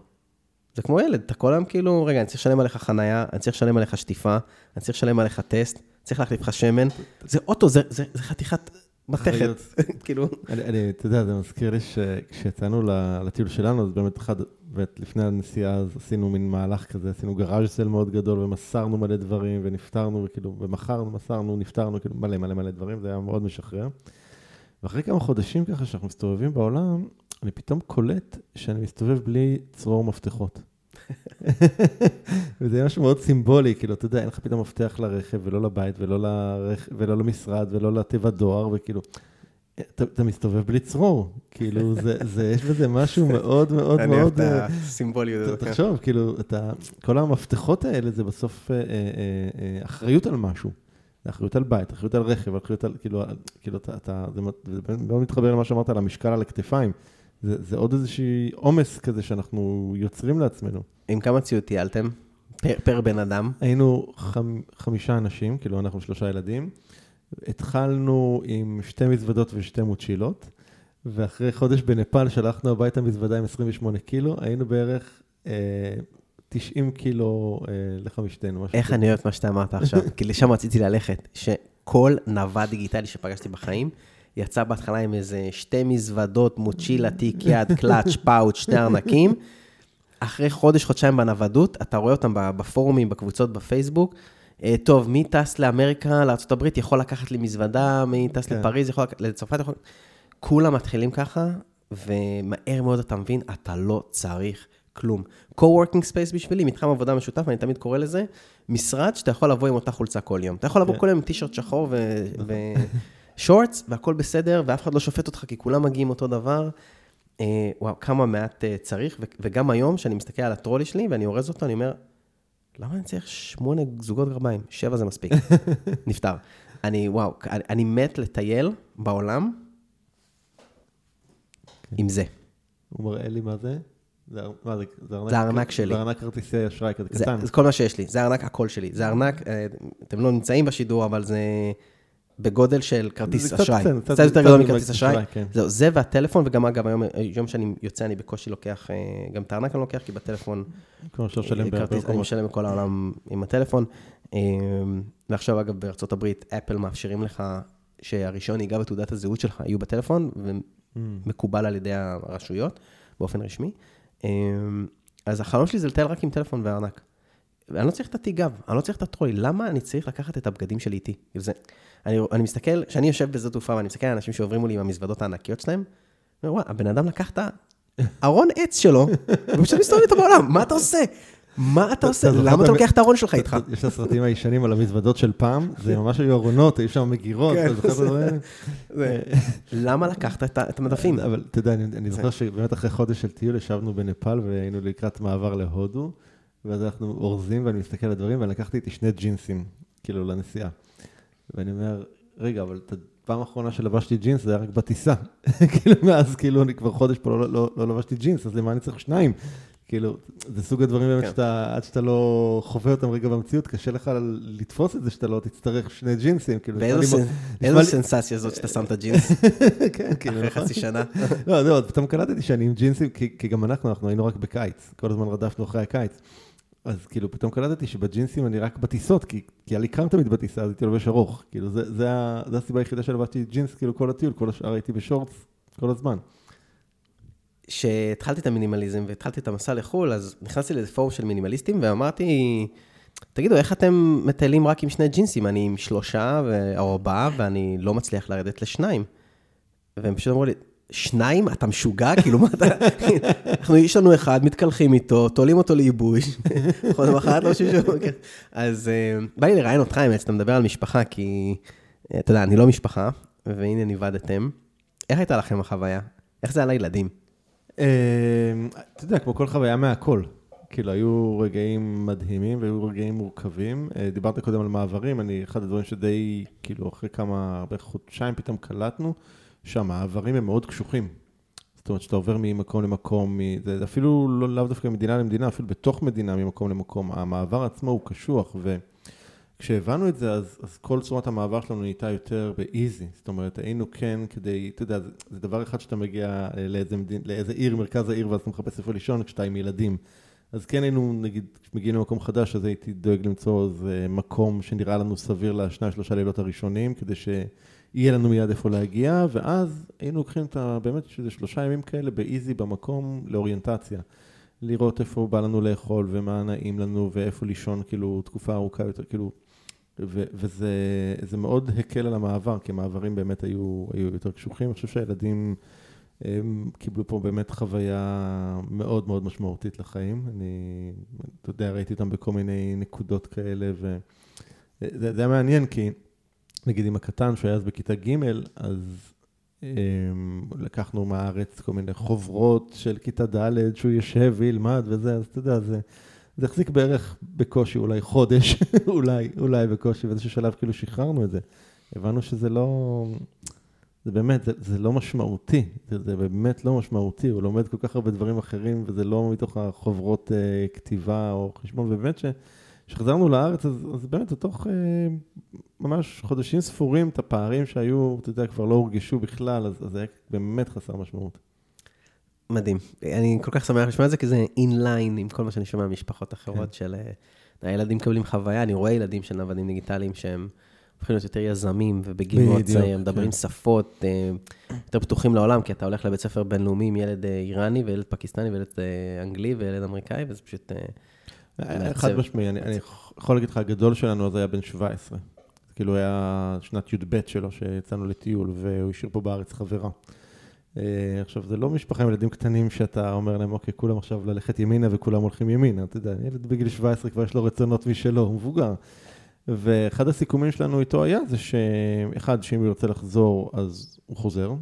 Speaker 2: זה כמו ילד, אתה כל היום כאילו, רגע, אני צריך לשלם עליך חנייה, אני צריך לשלם עליך שטיפה, אני צריך לשלם עליך טסט, צריך להחליף לך שמן, זה אוטו, זה, זה, זה חתיכת מתכת. כאילו,
Speaker 1: אני, אני, אתה יודע, זה מזכיר לי שכשיצאנו לטיול שלנו, אז באמת אחד, באמת לפני הנסיעה, אז עשינו מין מהלך כזה, עשינו גראז' סל מאוד גדול, ומסרנו מלא דברים, ונפטרנו, וכאילו, ומכרנו, מסרנו, נפטרנו, כאילו, מלא מלא מלא דברים, זה היה מאוד משחרר. ואחרי כמה חודשים ככה, שאנחנו מסתובבים בעולם, אני פתאום קולט שאני מסתובב בלי צרור מפתחות. וזה משהו מאוד סימבולי, כאילו, אתה יודע, אין לך פתאום מפתח לרכב, ולא לבית, ולא, לרכ... ולא למשרד, ולא לתיבת דואר, וכאילו, אתה, אתה מסתובב בלי צרור. כאילו, זה, זה, יש בזה משהו מאוד מאוד
Speaker 2: אני אוהב
Speaker 1: מאוד...
Speaker 2: את
Speaker 1: אה,
Speaker 2: הסימבוליות הזאת. כן.
Speaker 1: תחשוב, כאילו, אתה, כל המפתחות האלה זה בסוף אה, אה, אה, אה, אחריות על משהו. אחריות על בית, אחריות על רכב, אחריות על, כאילו, כאילו, אתה, אתה, זה מאוד- זה מאוד מתחבר למה שאמרת על המשקל על הכתפיים. זה, זה עוד איזושהי עומס כזה שאנחנו יוצרים לעצמנו.
Speaker 2: עם כמה ציוד טיילתם? פר, פר בן אדם?
Speaker 1: היינו חמ, חמישה אנשים, כאילו אנחנו שלושה ילדים. התחלנו עם שתי מזוודות ושתי מוצ'ילות, ואחרי חודש בנפאל שלחנו הביתה מזוודה עם 28 קילו, היינו בערך אה, 90 קילו אה, לחמישתנו.
Speaker 2: איך. אני אוהב את מה שאתה אמרת עכשיו? כי לשם רציתי ללכת, שכל נווד דיגיטלי שפגשתי בחיים, יצא בהתחלה עם איזה שתי מזוודות, מוצ'ילה, תיק יד, קלאץ', פאוץ', שני ארנקים. אחרי חודש, חודשיים בנוודות, אתה רואה אותם בפורומים, בקבוצות בפייסבוק. אה, טוב, מי טס לאמריקה, לארה"ב, יכול לקחת לי מזוודה, מי טס
Speaker 1: כן.
Speaker 2: לפריז, יכול לקחת, לצרפת יכול... כולם מתחילים ככה, ומהר מאוד אתה מבין, אתה לא צריך כלום. co-working space בשבילי, מתחם עבודה משותף, אני תמיד קורא לזה, משרד שאתה יכול לבוא עם אותה חולצה כל יום. אתה יכול לבוא
Speaker 1: כן.
Speaker 2: כל יום עם טישרט שחור ו- ושורטס, והכל בסדר, ואף אחד לא שופט אותך, כי כולם מגיעים אותו דבר. אה, וואו, כמה מעט אה, צריך, ו- וגם היום, כשאני מסתכל על הטרולי שלי ואני אורז אותו, אני אומר, למה אני צריך שמונה זוגות גרביים? שבע זה מספיק. נפתר. אני, וואו, אני, אני מת לטייל בעולם עם זה.
Speaker 1: הוא מראה לי מה זה. זה, מה זה, זה ארנק,
Speaker 2: זה שלי.
Speaker 1: זה ארנק כרטיסי אשראי כזה
Speaker 2: זה,
Speaker 1: קטן.
Speaker 2: זה כל מה שיש לי, זה הארנק הכל שלי. זה ארנק, אה, אתם לא נמצאים בשידור, אבל זה בגודל של כרטיס
Speaker 1: זה
Speaker 2: אשראי.
Speaker 1: קטן,
Speaker 2: קצת יותר גדול מכרטיס
Speaker 1: אשראי. כן.
Speaker 2: זהו, זה והטלפון, וגם אגב, היום, היום שאני יוצא, אני בקושי לוקח, אה, גם את הארנק אני לוקח, כי בטלפון, אה, אני. משלם בכל העולם עם הטלפון. אה, ועכשיו, אגב, בארצות הברית, אפל מאפשרים לך שהרישיון נהיגה ותעודת הזהות שלך יהיו בטלפון. ומקובל על ידי הרשויות, באופן רשמי. אז החלום שלי זה לטייל רק עם טלפון וארנק. ואני לא צריך את התיק גב, אני לא צריך את הטרוי, למה אני צריך לקחת את הבגדים שלי איתי? זה, אני, אני מסתכל, כשאני יושב בשדה תעופה ואני מסתכל על אנשים שעוברים מולי עם המזוודות הענקיות שלהם, אני אומר, וואי, הבן אדם לקח את הארון עץ שלו, ופשוט מסתובב איתו בעולם, מה אתה עושה? מה אתה עושה? למה אתה לוקח את הארון שלך איתך?
Speaker 1: יש את הסרטים הישנים על המזוודות של פעם, זה ממש היו ארונות, היו שם מגירות,
Speaker 2: כן,
Speaker 1: אתה זוכר את הדברים?
Speaker 2: למה לקחת את המדפים?
Speaker 1: אבל אתה יודע, אני זוכר שבאמת אחרי חודש של טיול ישבנו בנפאל והיינו לקראת מעבר להודו, ואז אנחנו אורזים ואני מסתכל על הדברים, ואני לקחתי איתי שני ג'ינסים, כאילו, לנסיעה. ואני אומר, רגע, אבל את הפעם האחרונה שלבשתי ג'ינס זה היה רק בטיסה. כאילו, מאז, כאילו, אני כבר חודש פה לא, לא, לא לבשתי ג'ינס, אז למה אני צריך שניים? כאילו, זה סוג הדברים באמת
Speaker 2: כן.
Speaker 1: שאתה, עד שאתה לא חווה אותם רגע במציאות, קשה לך לתפוס את זה שאתה לא תצטרך שני ג'ינסים. כאילו, לי
Speaker 2: סנ-
Speaker 1: לי-
Speaker 2: סנסציה זאת שאתה שם את הג'ינס
Speaker 1: כן, כאילו,
Speaker 2: אחרי
Speaker 1: נכון.
Speaker 2: חצי שנה?
Speaker 1: לא, זהו, אז פתאום קלטתי שאני עם ג'ינסים, כי, כי גם אנחנו, אנחנו היינו רק בקיץ, כל הזמן רדפנו אחרי הקיץ. אז כאילו, פתאום קלטתי שבג'ינסים אני רק בטיסות, כי, כי היה לי קר תמיד בטיסה, אז הייתי לובש ארוך. כאילו, זה, זה, זה הסיבה היחידה שלבשתי ג'ינס, כאילו, כל הטיול, כל השאר הייתי בשורטס כל הזמן.
Speaker 2: כשהתחלתי את המינימליזם והתחלתי את המסע לחו"ל, אז נכנסתי לאיזה פורום של מינימליסטים ואמרתי, תגידו, איך אתם מטיילים רק עם שני ג'ינסים? אני עם שלושה או ארבעה ואני לא מצליח לרדת לשניים. והם פשוט אמרו לי, שניים? אתה משוגע? כאילו, מה אתה... אנחנו, יש לנו אחד, מתקלחים איתו, תולים אותו לייבוש, חוד למחרת לא. כן. אז אה, בא לי לראיין אותך, האמת, שאתה מדבר על משפחה, כי, אה, אתה יודע, אני לא משפחה, והנה נבדתם. איך הייתה לכם החוויה? איך זה על הילדים?
Speaker 1: אה, אתה יודע, כמו כל חוויה מהכל. כאילו, היו רגעים מדהימים והיו רגעים מורכבים. דיברת קודם על מעברים, אני, אחד הדברים שדי, כאילו, אחרי כמה, בערך חודשיים פתאום קלטנו, שהמעברים הם מאוד קשוחים. זאת אומרת, שאתה עובר ממקום למקום, זה אפילו לא, לאו דווקא ממדינה למדינה, אפילו בתוך מדינה ממקום למקום. המעבר עצמו הוא קשוח, וכשהבנו את זה, אז, אז כל צורת המעבר שלנו נהייתה יותר באיזי. זאת אומרת, היינו כן כדי, אתה יודע, זה, זה דבר אחד שאתה מגיע אה, לאיזה, מדין, לאיזה עיר, מרכז העיר, ואז אתה מחפש איפה לישון כשאתה עם ילדים. אז כן היינו, נגיד, כשמגיעים למקום חדש, אז הייתי דואג למצוא איזה מקום שנראה לנו סביר לשניים, שלושה לילות הראשונים, כדי שיהיה לנו מיד איפה להגיע, ואז היינו לוקחים את ה... באמת, שזה שלושה ימים כאלה באיזי במקום לאוריינטציה. לראות איפה בא לנו לאכול, ומה נעים לנו, ואיפה לישון, כאילו, תקופה ארוכה יותר, כאילו... ו- וזה זה מאוד הקל על המעבר, כי המעברים באמת היו, היו יותר קשוחים. אני חושב שהילדים הם קיבלו פה באמת חוויה מאוד מאוד משמעותית לחיים. אני, אתה יודע, ראיתי אותם בכל מיני נקודות כאלה, וזה זה היה מעניין, כי נגיד עם הקטן, שהוא היה אז בכיתה ג', אז הם, לקחנו מהארץ כל מיני חוברות של כיתה ד', שהוא יושב וילמד וזה, אז אתה יודע, זה... החזיק בערך בקושי, אולי חודש, אולי, אולי בקושי, באיזשהו שלב כאילו שחררנו את זה. הבנו שזה לא, זה באמת, זה, זה לא משמעותי, זה, זה באמת לא משמעותי, הוא לומד כל כך הרבה דברים אחרים, וזה לא מתוך החוברות אה, כתיבה או חשבון, ובאמת כשחזרנו לארץ, אז, אז באמת, בתוך אה, ממש חודשים ספורים, את הפערים שהיו, אתה יודע, כבר לא הורגשו בכלל, אז, אז זה היה באמת חסר משמעות.
Speaker 2: מדהים. אני כל כך שמח לשמוע את זה, כי זה in line עם כל מה שאני שומע ממשפחות אחרות של... אה, הילדים מקבלים חוויה, אני רואה ילדים של נוודים דיגיטליים שהם הופכים להיות יותר יזמים, ובגיל מאוד צעיר, מדברים
Speaker 1: כן.
Speaker 2: שפות אה, יותר פתוחים לעולם, כי אתה הולך לבית ספר בינלאומי עם ילד אה, איראני, וילד פקיסטני, וילד אנגלי, וילד אמריקאי, וזה פשוט...
Speaker 1: חד משמעי, אני, אני יכול להגיד לך, הגדול שלנו אז היה בן 17. כאילו היה שנת י"ב שלו שיצאנו לטיול, והוא השאיר פה בארץ חברה. אה, עכשיו, זה לא משפחה עם ילדים קטנים שאתה אומר להם, אוקיי, כולם עכשיו ללכת ימינה וכולם הולכים ימינה. אתה יודע, ילד בגיל 17 כבר יש לו רצונות משלו, הוא מבוגר. ואחד הסיכומים שלנו איתו היה זה שאחד, שאם הוא ירצה לחזור, אז הוא חוזר,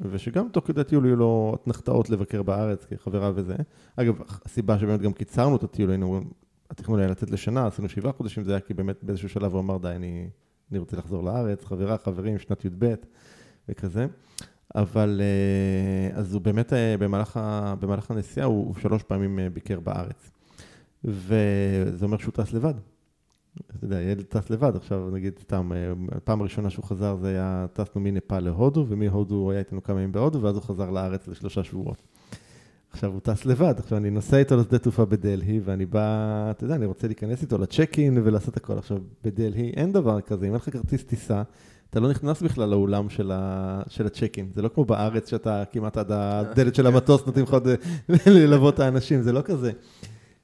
Speaker 1: ושגם תוך כדי טיול יהיו לו אתנחתאות לבקר בארץ כחברה וזה. אגב, הסיבה שבאמת גם קיצרנו את הטיול, היינו אומרים, התכנון היה לצאת לשנה, עשינו שבעה חודשים, זה היה כי באמת באיזשהו שלב הוא אמר, די, אני, אני רוצה לחזור לארץ, חברה, חברים, שנת י"ב וכזה. אבל אה, אז הוא באמת, אה, במהלך, במהלך הנסיעה, הוא, הוא שלוש פעמים אה, ביקר בארץ. וזה אומר שהוא טס לבד. אתה יודע, ילד טס לבד, עכשיו נגיד סתם, הפעם הראשונה שהוא חזר זה היה, טסנו מנפאל להודו, ומהודו הוא היה איתנו כמה ימים בהודו, ואז הוא חזר לארץ לשלושה שבועות. עכשיו הוא טס לבד, עכשיו אני נוסע איתו לשדה תעופה בדלהי, ואני בא, אתה יודע, אני רוצה להיכנס איתו לצ'ק אין ולעשות הכל. עכשיו, בדלהי אין דבר כזה, אם אין לך כרטיס טיסה, אתה לא נכנס בכלל לאולם של, ה... של הצ'ק-אין. זה לא כמו בארץ שאתה כמעט עד הדלת של המטוס נותנים לך עוד ללוות את האנשים, זה לא כזה.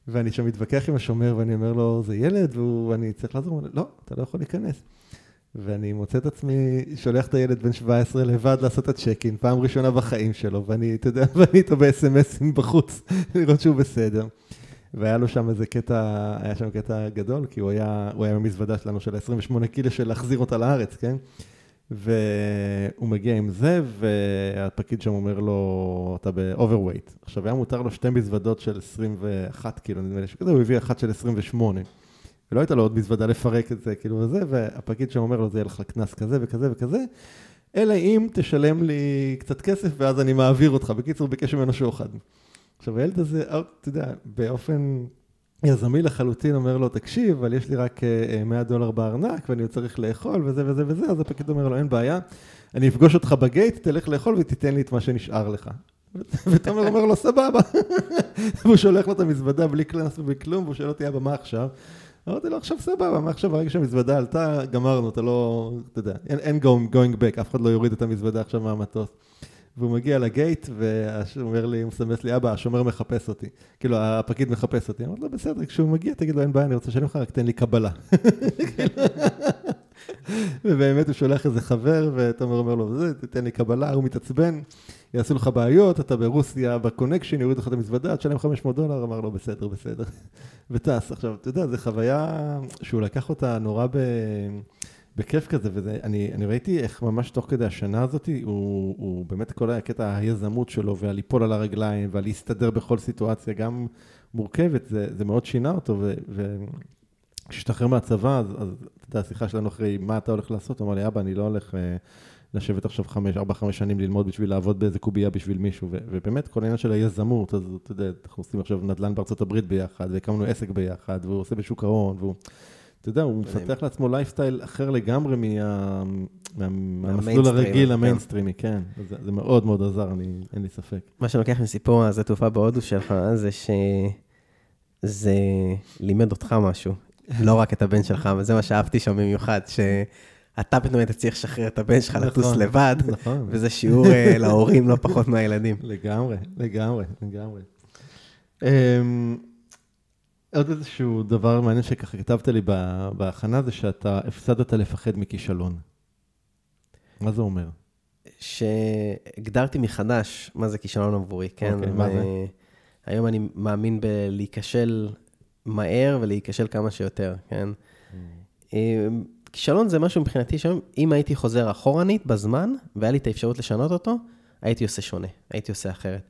Speaker 1: ואני שם מתווכח עם השומר ואני אומר לו, זה ילד ואני צריך לעזור, לו, לא, אתה לא יכול להיכנס. ואני מוצא את עצמי שולח את הילד בן 17 לבד לעשות את הצ'ק-אין, פעם ראשונה בחיים שלו, ואני, אתה יודע, ואני איתו ב-SMSים בחוץ, לראות שהוא בסדר. והיה לו שם איזה קטע, היה שם קטע גדול, כי הוא היה, הוא היה במזוודה שלנו של ה-28 קילו של להחזיר אותה לארץ, כן? והוא מגיע עם זה, והפקיד שם אומר לו, אתה ב-overweight. עכשיו, היה מותר לו שתי מזוודות של 21 קילו, נדמה לי שכזה, הוא הביא אחת של 28. ולא הייתה לו עוד מזוודה לפרק את זה, כאילו, וזה, והפקיד שם אומר לו, זה יהיה לך קנס כזה וכזה וכזה, אלא אם תשלם לי קצת כסף ואז אני מעביר אותך. בקיצור, ביקש ממנו שוחד. עכשיו, הילד הזה, אה, אתה יודע, באופן יזמי לחלוטין אומר לו, תקשיב, אבל יש לי רק 100 אה, דולר בארנק ואני צריך לאכול וזה וזה וזה, אז הפקיד אומר לו, אין בעיה, אני אפגוש אותך בגייט, תלך לאכול ותיתן לי את מה שנשאר לך. ותומר אומר לו, סבבה. והוא שולח לו את המזוודה בלי קלאס ובלי כלום, והוא שואל אותי, אבא, מה עכשיו? אמרתי לו, עכשיו סבבה, מה עכשיו, ברגע שהמזוודה עלתה, גמרנו, אתה לא, אתה יודע, אין going back, אף אחד לא יוריד את המזוודה עכשיו מהמטוס. והוא מגיע לגייט, והוא אומר לי, הוא מסמס לי, אבא, השומר מחפש אותי. כאילו, הפקיד מחפש אותי. אמרתי לו, בסדר, כשהוא מגיע, תגיד לו, אין בעיה, אני רוצה לשלם לך, רק תן לי קבלה. ובאמת הוא שולח איזה חבר, ותומר אומר לו, זה, תתן לי קבלה, הוא מתעצבן, יעשו לך בעיות, אתה ברוסיה, בקונקשן, יורידו לך את המזוודה, תשלם 500 דולר, אמר לו, בסדר, בסדר. וטס. עכשיו, אתה יודע, זו חוויה שהוא לקח אותה נורא ב... בכיף כזה, ואני אני ראיתי איך ממש תוך כדי השנה הזאת, הוא, הוא באמת כל הקטע היזמות שלו, והליפול על הרגליים, והלהסתדר בכל סיטואציה, גם מורכבת, זה, זה מאוד שינה אותו, וכשהשתחרר מהצבא, אז, אז אתה יודע, השיחה שלנו אחרי מה אתה הולך לעשות, הוא אמר לי, אבא, אני לא הולך אה, לשבת עכשיו חמש, ארבע, חמש שנים ללמוד בשביל לעבוד באיזה קובייה בשביל מישהו, ו, ובאמת כל העניין של היזמות, אז אתה יודע, אנחנו עושים עכשיו נדל"ן בארצות הברית ביחד, והקמנו עסק ביחד, והוא עושה בשוק ההון, והוא... אתה יודע, הוא מפתח לעצמו לייפסטייל אחר לגמרי מהמסלול הרגיל, כן. המיינסטרימי, כן. זה מאוד מאוד עזר, אין לי ספק.
Speaker 2: מה שלוקח מסיפור השדה תעופה בהודו שלך, זה שזה לימד אותך משהו, לא רק את הבן שלך, וזה מה שאהבתי שם במיוחד, שאתה פתאום היית צריך לשחרר את הבן שלך לטוס נכון, לבד, נכון. וזה שיעור אה, להורים לא פחות מהילדים.
Speaker 1: לגמרי, לגמרי, לגמרי. עוד איזשהו דבר מעניין שככה כתבת לי בהכנה, זה שאתה הפסדת לפחד מכישלון. מה זה אומר?
Speaker 2: שהגדרתי מחדש מה זה כישלון עבורי, כן?
Speaker 1: אוקיי, מה זה?
Speaker 2: היום אני מאמין בלהיכשל מהר ולהיכשל כמה שיותר, כן? Mm. אמ, כישלון זה משהו מבחינתי שהיום, אם הייתי חוזר אחורנית בזמן, והיה לי את האפשרות לשנות אותו, הייתי עושה שונה, הייתי עושה אחרת.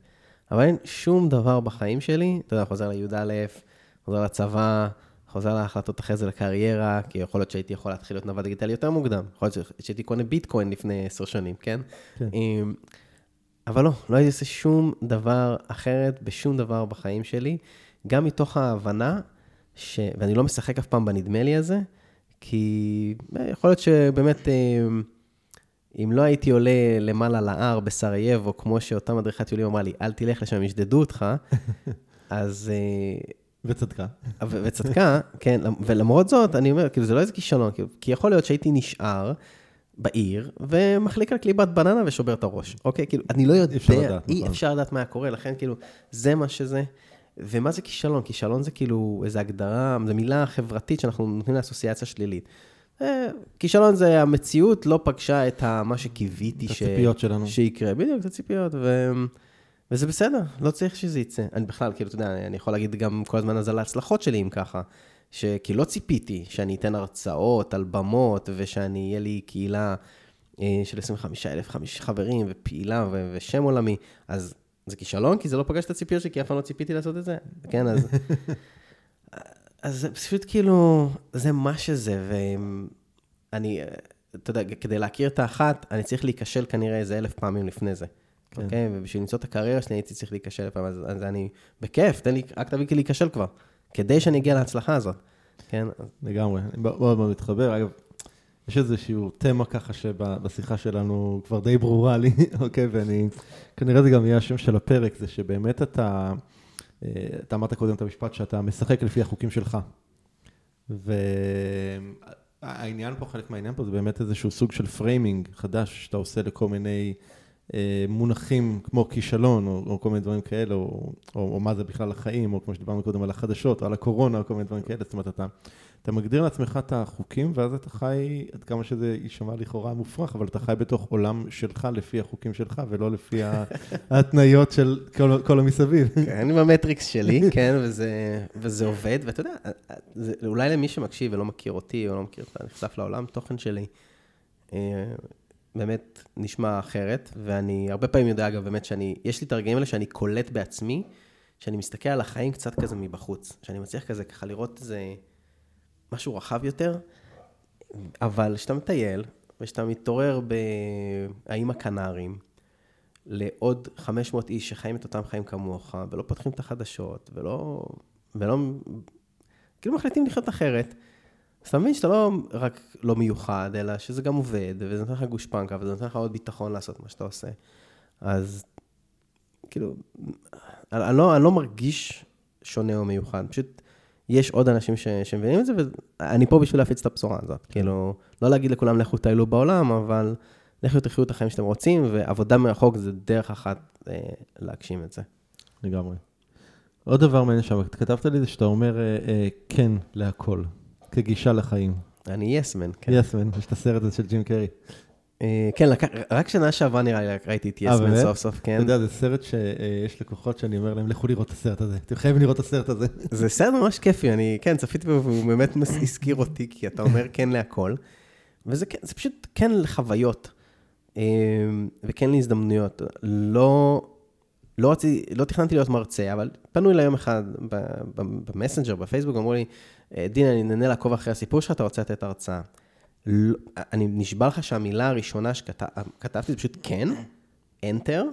Speaker 2: אבל אין שום דבר בחיים שלי, אתה יודע, חוזר לי"א, חוזר לצבא, חוזר להחלטות אחרי זה לקריירה, כי יכול להיות שהייתי יכול להתחיל להיות נווד דיגיטלי יותר מוקדם. יכול להיות שהייתי קונה ביטקוין לפני עשר שנים, כן? כן. אבל לא, לא הייתי עושה שום דבר אחרת בשום דבר בחיים שלי, גם מתוך ההבנה, ש... ואני לא משחק אף פעם בנדמה לי הזה, כי אה, יכול להיות שבאמת, אם לא הייתי עולה למעלה להר בסרייבו, כמו שאותה מדריכת טיולים אמרה לי, אל תלך לשם, ישדדו אותך, אז אה,
Speaker 1: וצדקה.
Speaker 2: וצדקה, כן, ולמרות זאת, אני אומר, כאילו, זה לא איזה כישלון, כאילו, כי יכול להיות שהייתי נשאר בעיר, ומחליק על קליבת בננה ושובר את הראש, אוקיי? כאילו, אני לא יודע, אי אפשר לדעת, אי נכון. אפשר לדעת מה קורה, לכן, כאילו, זה מה שזה. ומה זה כישלון? כישלון זה כאילו איזו הגדרה, זו מילה חברתית שאנחנו נותנים לאסוציאציה שלילית. אה, כישלון זה המציאות לא פגשה את מה שקיוויתי
Speaker 1: ש... את הציפיות שלנו.
Speaker 2: שיקרה, בדיוק, את הציפיות. ו... וזה בסדר, לא צריך שזה יצא. אני בכלל, כאילו, אתה יודע, אני יכול להגיד גם כל הזמן אז על ההצלחות שלי, אם ככה. שכי לא ציפיתי שאני אתן הרצאות על במות, ושאני, אהיה לי קהילה אה, של 25 אלף חברים, ופעילה, ו- ושם עולמי. אז זה כישלון, כי זה לא פגש את הציפיות שלי, כי אף פעם לא ציפיתי לעשות את זה. כן, אז... אז זה פשוט כאילו, זה מה שזה, ואני... אתה יודע, כדי להכיר את האחת, אני צריך להיכשל כנראה איזה אלף פעמים לפני זה.
Speaker 1: כן.
Speaker 2: אוקיי? ובשביל למצוא את הקריירה שלי הייתי צריך להיכשל אלף פעמים, אז, אז אני, בכיף, תן לי, רק תביא לי להיכשל כבר, כדי שאני אגיע להצלחה הזאת. כן?
Speaker 1: לגמרי, אני מאוד מאוד מתחבר. אגב, יש איזשהו תמה ככה שבשיחה שלנו כבר די ברורה לי, אוקיי? ואני, כנראה זה גם יהיה השם של הפרק, זה שבאמת אתה, אה, אתה אמרת קודם את המשפט שאתה משחק לפי החוקים שלך. והעניין פה, חלק מהעניין פה זה באמת איזשהו סוג של framing חדש שאתה עושה לכל מיני מונחים כמו כישלון, או, או כל מיני דברים כאלה, או, או, או מה זה בכלל החיים, או כמו שדיברנו קודם על החדשות, או על הקורונה, או כל מיני דברים כאלה. זאת אומרת, אתה, אתה מגדיר לעצמך את החוקים, ואז אתה חי, עד כמה שזה יישמע לכאורה מופרך, אבל אתה חי בתוך עולם שלך, לפי החוקים שלך, ולא לפי ההתניות של כל, כל המסביב.
Speaker 2: כן, אני במטריקס שלי, כן, וזה, וזה עובד, ואתה יודע, זה, אולי למי שמקשיב ולא מכיר אותי, או לא מכיר, נחשף לעולם תוכן שלי, אה, באמת נשמע אחרת, ואני הרבה פעמים יודע, אגב, באמת שאני, יש לי את הרגעים האלה שאני קולט בעצמי, שאני מסתכל על החיים קצת כזה מבחוץ, שאני מצליח כזה ככה לראות איזה משהו רחב יותר, אבל כשאתה מטייל, וכשאתה מתעורר באיים הקנרים, לעוד 500 איש שחיים את אותם חיים כמוך, ולא פותחים את החדשות, ולא, ולא, כאילו מחליטים לחיות אחרת, אז אתה מבין שאתה לא רק לא מיוחד, אלא שזה גם עובד, וזה נותן לך גושפנקה, וזה נותן לך עוד ביטחון לעשות מה שאתה עושה. אז כאילו, אני, אני, לא, אני לא מרגיש שונה או מיוחד, פשוט יש עוד אנשים ש, שמבינים את זה, ואני פה בשביל להפיץ את הבשורה הזאת. כאילו, לא להגיד לכולם לכו טיילו בעולם, אבל לכו תחיו את החיים שאתם רוצים, ועבודה מרחוק זה דרך אחת אה, להגשים את זה.
Speaker 1: לגמרי. עוד דבר מעניין שם, כתבת לי זה שאתה אומר אה, אה, כן להכל. כגישה לחיים.
Speaker 2: אני יסמן,
Speaker 1: כן. יסמן, יש את הסרט הזה של ג'ים קרי.
Speaker 2: אה, כן, רק שנה שעברה נראה לי ראיתי את יסמן סוף סוף, כן.
Speaker 1: אתה יודע, זה סרט שיש לקוחות שאני אומר להם, לכו לראות את הסרט הזה, אתם חייבים לראות את הסרט הזה.
Speaker 2: זה סרט ממש כיפי, אני, כן, צפיתי בו, והוא באמת הזכיר אותי, כי אתה אומר כן להכל. וזה כן, זה פשוט כן לחוויות, אה, וכן להזדמנויות. לא, לא, רציתי, לא תכננתי להיות מרצה, אבל פנו אליי יום אחד במסנג'ר, בפייסבוק, אמרו לי, אה, דין, אני נהנה לעקוב אחרי הסיפור שלך, אתה רוצה לתת הרצאה. לא, אני נשבע לך שהמילה הראשונה שכתבתי זה פשוט כן, enter,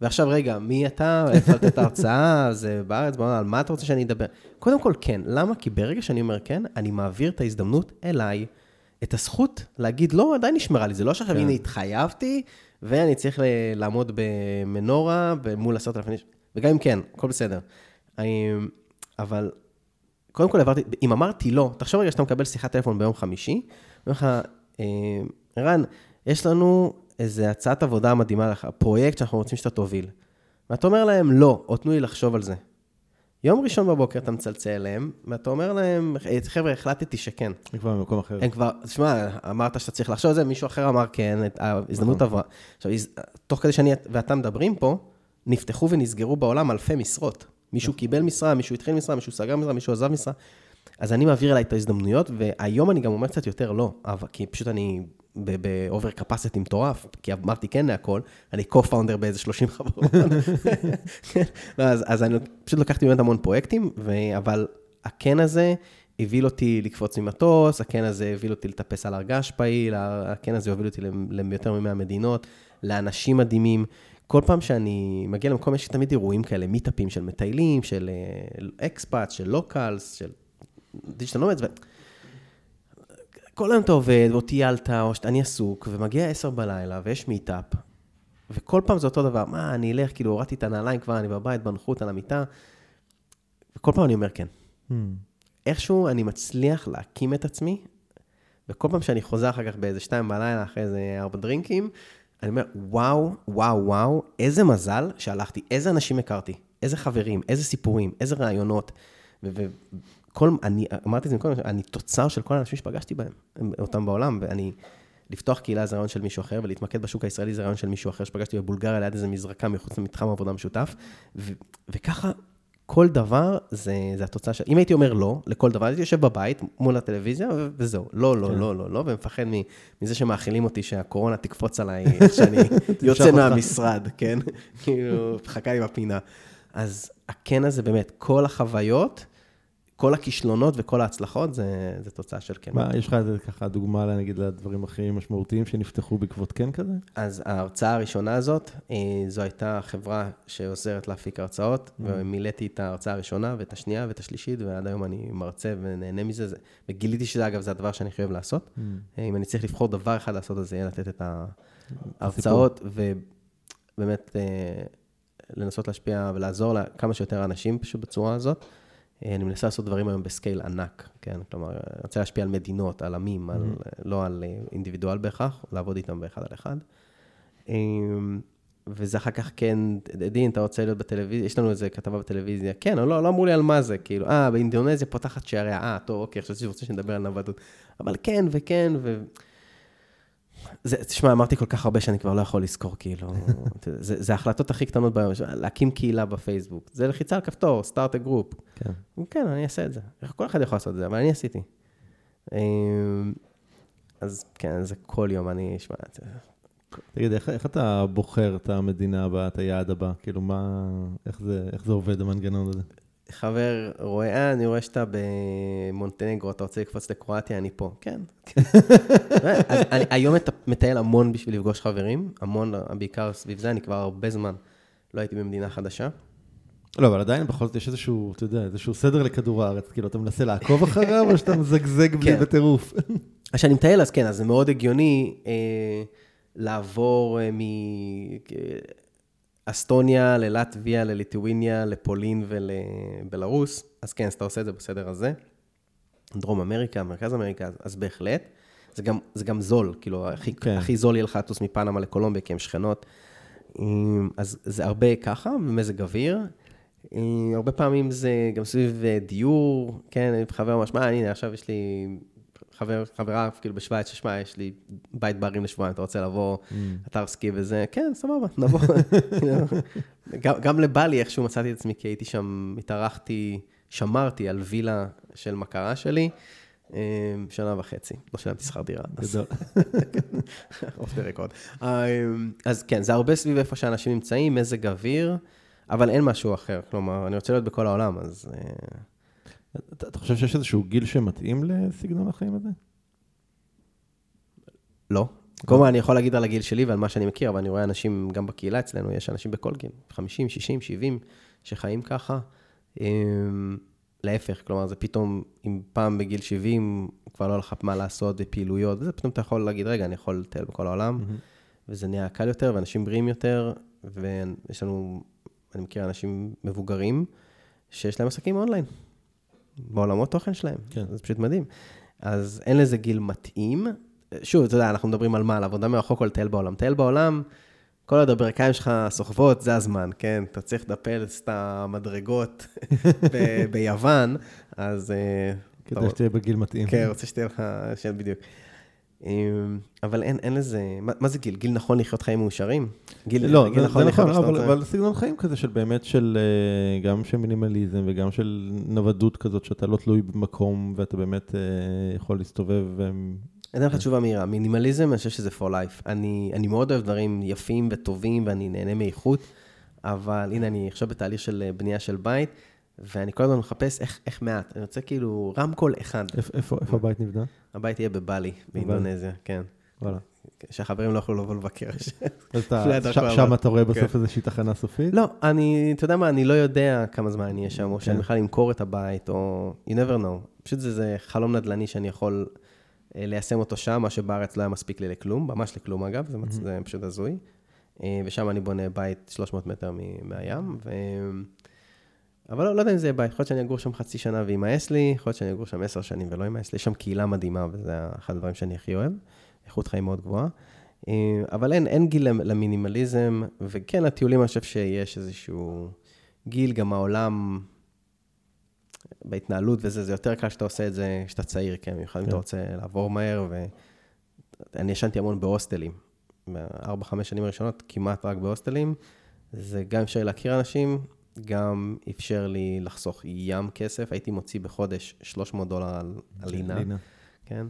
Speaker 2: ועכשיו רגע, מי אתה, איפה לתת הרצאה, זה בארץ, בעולם, על מה אתה רוצה שאני אדבר? קודם כל כן, למה? כי ברגע שאני אומר כן, אני מעביר את ההזדמנות אליי, את הזכות להגיד לא, עדיין נשמרה לי, זה לא שעכשיו, כן. הנה התחייבתי, ואני צריך לעמוד במנורה מול עשרת אלפים איש, וגם אם כן, הכל בסדר. אבל קודם כל העברתי, אם אמרתי לא, תחשוב רגע שאתה מקבל שיחת טלפון ביום חמישי, אומר לך, אה, ערן, יש לנו איזו הצעת עבודה מדהימה לך, פרויקט שאנחנו רוצים שאתה תוביל. ואתה אומר להם לא, או תנו לי לחשוב על זה. יום ראשון בבוקר אתה מצלצל אליהם, ואתה אומר להם, חבר'ה, החלטתי שכן.
Speaker 1: הם כבר במקום אחר.
Speaker 2: הם כבר, תשמע, אמרת שאתה צריך לחשוב על זה, מישהו אחר אמר כן, ההזדמנות נכון. עברה. עכשיו, תוך כדי שאני ואתה מדברים פה, נפתחו ונסגרו בעולם אלפי משרות. מישהו קיבל משרה, מישהו התחיל משרה, מישהו סגר משרה, מישהו עזב משרה. אז אני מעביר אליי את ההזדמנויות, והיום אני גם אומר קצת יותר לא, אבל, כי פשוט אני באובר קפסיטי מטורף, כי אמרתי כן להכל, אני co-founder באיזה 30 חברות. לא, אז, אז אני פשוט לקחתי באמת המון פרויקטים, ו, אבל הכן הזה הוביל אותי לקפוץ ממטוס, הכן הזה הביל אותי לטפס על הרגש פעיל, הכן הזה הוביל אותי ליותר מ-100 מדינות, לאנשים מדהימים. כל פעם שאני מגיע למקום, יש תמיד אירועים כאלה, מיטאפים של מטיילים, של expat, של locals, של digital nomads, ו... כל היום אתה עובד, או טיילת, או שאני עסוק, ומגיע עשר בלילה, ויש meetup, וכל פעם זה אותו דבר, מה, אני אלך, כאילו, הורדתי את הנעליים כבר, אני בבית, בנוחות על המיטה, וכל פעם אני אומר כן. Hmm. איכשהו אני מצליח להקים את עצמי, וכל פעם שאני חוזר אחר כך באיזה שתיים בלילה, אחרי איזה ארבע דרינקים, אני אומר, וואו, וואו, וואו, איזה מזל שהלכתי, איזה אנשים הכרתי, איזה חברים, איזה סיפורים, איזה רעיונות. וכל, אני, אמרתי את זה קודם, אני תוצר של כל האנשים שפגשתי בהם, אותם בעולם, ואני, לפתוח קהילה זה רעיון של מישהו אחר, ולהתמקד בשוק הישראלי זה רעיון של מישהו אחר שפגשתי בבולגריה ליד איזה מזרקה מחוץ למתחם עבודה משותף, ו, וככה כל דבר זה, זה התוצאה של... אם הייתי אומר לא לכל דבר, הייתי יושב בבית מול הטלוויזיה וזהו. לא, לא, כן. לא, לא, לא, ומפחד מזה שמאכילים אותי שהקורונה תקפוץ עליי, איך שאני יוצא מהמשרד, כן? כאילו, חכה לי בפינה. אז הכן הזה באמת, כל החוויות, כל הכישלונות וכל ההצלחות זה, זה תוצאה של כן.
Speaker 1: מה, יש לך איזה ככה דוגמה, נגיד, לדברים הכי משמעותיים שנפתחו בעקבות כן כזה?
Speaker 2: אז ההרצאה הראשונה הזאת, זו הייתה חברה שעוזרת להפיק הרצאות,
Speaker 1: Mm.
Speaker 2: ומילאתי את ההרצאה הראשונה ואת השנייה ואת השלישית, ועד היום אני מרצה ונהנה מזה, זה- וגיליתי שזה, אגב, זה הדבר שאני חייב לעשות.
Speaker 1: Mm.
Speaker 2: אה, אם אני צריך לבחור דבר אחד לעשות, אז זה יהיה לתת את ההרצאות, ובאמת אה, לנסות להשפיע ולעזור לכמה שיותר אנשים פשוט בצורה הזאת. אה, אני מנסה לעשות דברים היום בסקייל ענק, כן? כלומר, אני רוצה להשפיע על מדינות, על עמים, על, לא על אה, אינדיבידואל בהכרח, לעבוד איתם באחד על אחד. אה, וזה אחר כך, כן, דין, אתה רוצה להיות בטלוויזיה? יש לנו איזה כתבה בטלוויזיה. כן, או לא, לא אמרו לי על מה זה, כאילו, אה, באינדונזיה פותחת שעריה, אה, טוב, אוקיי, חשבתי שרוצה שנדבר על נוודות. אבל כן, וכן, ו... זה, תשמע, אמרתי כל כך הרבה שאני כבר לא יכול לזכור, כאילו, זה, זה ההחלטות הכי קטנות ביום, להקים קהילה בפייסבוק, זה לחיצה על כפתור, start a group.
Speaker 1: כן.
Speaker 2: כן, אני אעשה את זה. כל אחד יכול לעשות את זה, אבל אני עשיתי. אמ, אז כן, זה כל יום, אני, שמע, זה-
Speaker 1: תגיד, איך, איך אתה בוחר את המדינה הבאה, את היעד הבא? כאילו, מה, איך זה, איך זה עובד, המנגנון הזה?
Speaker 2: חבר רואה, אה, אני רואה שאתה במונטנגרו, אתה רוצה לקפוץ לקרואטיה, אני פה. כן. כן. אז אני היום מט- מטייל המון בשביל לפגוש חברים, המון, בעיקר סביב זה, אני כבר הרבה זמן לא הייתי במדינה חדשה.
Speaker 1: לא, אבל עדיין בכל זאת יש איזשהו, אתה יודע, איזשהו סדר לכדור הארץ. כאילו, אתה מנסה לעקוב אחריו, או שאתה מזגזג בלי
Speaker 2: כן.
Speaker 1: בטירוף?
Speaker 2: אז כשאני מטייל, אז כן, אז זה מאוד הגיוני אה, לעבור אה, מאסטוניה ללטביה, לליטואיניה, לפולין ולבלארוס. אז כן, אז אתה עושה את זה בסדר הזה. דרום אמריקה, מרכז אמריקה, אז, בהחלט. זה גם, זה גם זול, כאילו, הכי,
Speaker 1: כן.
Speaker 2: הכי זול יהיה לך לטוס מפנמה לקולומביה, כי הן שכנות. אה, אז זה הרבה ככה, במזג אוויר. אה, הרבה פעמים זה גם סביב אה, דיור, כן, חבר ממש, מה, הנה, עכשיו יש לי חבר, חברה, כאילו בשוויץ, ששמע, יש לי בית בערים לשבועיים, אתה רוצה לבוא, אתר סקי וזה, כן, סבבה, נבוא. גם, גם לבלי איכשהו מצאתי את עצמי, כי הייתי שם, התארחתי, שמרתי על וילה של מכרה שלי, אה, שנה וחצי, לא שילמתי שכר דירה.
Speaker 1: גדול.
Speaker 2: אוף דה רקורד. אז כן, זה הרבה סביב איפה שאנשים נמצאים, מזג אוויר, אבל אין משהו אחר. כלומר, אני רוצה להיות בכל העולם, אז...
Speaker 1: אתה, אתה חושב שיש איזשהו גיל שמתאים לסגנון החיים הזה?
Speaker 2: לא. קודם כל, אני יכול להגיד על הגיל שלי ועל מה שאני מכיר, אבל אני רואה אנשים, גם בקהילה אצלנו, יש אנשים בכל גיל, 50, 60, 70, שחיים ככה. אמ, להפך, כלומר, זה פתאום, אם פעם בגיל 70 כבר לא לך מה לעשות ופעילויות, וזה פתאום אתה יכול להגיד, רגע, אני יכול לטייל בכל העולם, וזה נהיה קל יותר, ואנשים בריאים יותר, ויש לנו, אני מכיר אנשים מבוגרים, שיש להם עסקים אונליין, בעולמות תוכן שלהם.
Speaker 1: כן.
Speaker 2: זה פשוט מדהים. אז אין לזה גיל מתאים. שוב, אתה יודע, אנחנו מדברים על מה? על עבודה מרחוק או לטייל בעולם. טייל בעולם, כל עוד הברכיים שלך סוחבות, זה הזמן, כן? אתה צריך לטפס את המדרגות ב- ביוון, אז... אה,
Speaker 1: כדי
Speaker 2: אתה-
Speaker 1: שתהיה בגיל מתאים.
Speaker 2: כן, רוצה שתהיה לך, בדיוק. אמ, אבל אין, אין לזה, מה, מה זה גיל? גיל נכון לחיות חיים מאושרים? גיל,
Speaker 1: לא,
Speaker 2: גיל
Speaker 1: זה, זה נכון,
Speaker 2: לחיות
Speaker 1: אבל,
Speaker 2: רוצה-
Speaker 1: אבל סגנון חיים כזה של באמת של, אה, גם של מינימליזם וגם של נוודות כזאת, שאתה לא תלוי במקום ואתה באמת אה, יכול להסתובב. ו...
Speaker 2: אני אתן לך תשובה מהירה. מינימליזם, אני חושב שזה for life. אני, אני מאוד אוהב דברים יפים וטובים, ואני נהנה מאיכות, אבל הנה, אני עכשיו בתהליך של אה, בנייה של בית, ואני כל הזמן מחפש איך, איך מעט. אני רוצה כאילו רמקול אחד.
Speaker 1: איפה, איפה, איפה הבית נבנה?
Speaker 2: הבית יהיה בבלי, באינדונזיה, כן.
Speaker 1: וואלה.
Speaker 2: שהחברים לא יוכלו לבוא לבקר. לעבוד.
Speaker 1: שם אתה רואה בסוף
Speaker 2: כן.
Speaker 1: איזושהי תחנה סופית?
Speaker 2: לא, אני, אתה יודע מה, אני לא יודע כמה זמן אני אהיה שם, או שאני
Speaker 1: כן.
Speaker 2: בכלל אמכור את הבית, או you never know. פשוט זה, חלום נדל"ני שאני יכול אה, ליישם אותו שם, מה שבארץ לא היה מספיק לי לכלום, ממש לכלום אגב, זה, פשוט הזוי. אה, ושם אני בונה בית 300 מטר מהים. אבל לא, לא יודע אם זה יהיה בית, יכול להיות שאני אגור שם חצי שנה ויימאס לי, יכול להיות שאני אגור שם עשר שנים ולא יימאס לי, יש שם קהילה מדהימה, וזה אחד הדברים שאני הכי אוהב, איכות חיים מאוד גבוהה. אה, אבל אין, אין גיל למ- למינימליזם, וכן, לטיולים אני חושב שיש איזשהו גיל, גם העולם, בהתנהלות וזה, זה יותר קל שאתה עושה את זה כשאתה צעיר, כן, במיוחד אם
Speaker 1: כן.
Speaker 2: אתה רוצה לעבור מהר, ואני ישנתי המון בהוסטלים. בארבע, חמש שנים הראשונות, כמעט רק בהוסטלים. זה גם אפשר להכיר אנשים, גם אפשר לי לחסוך ים כסף. הייתי מוציא בחודש 300 דולר על, על לינה,
Speaker 1: לינה.
Speaker 2: כן?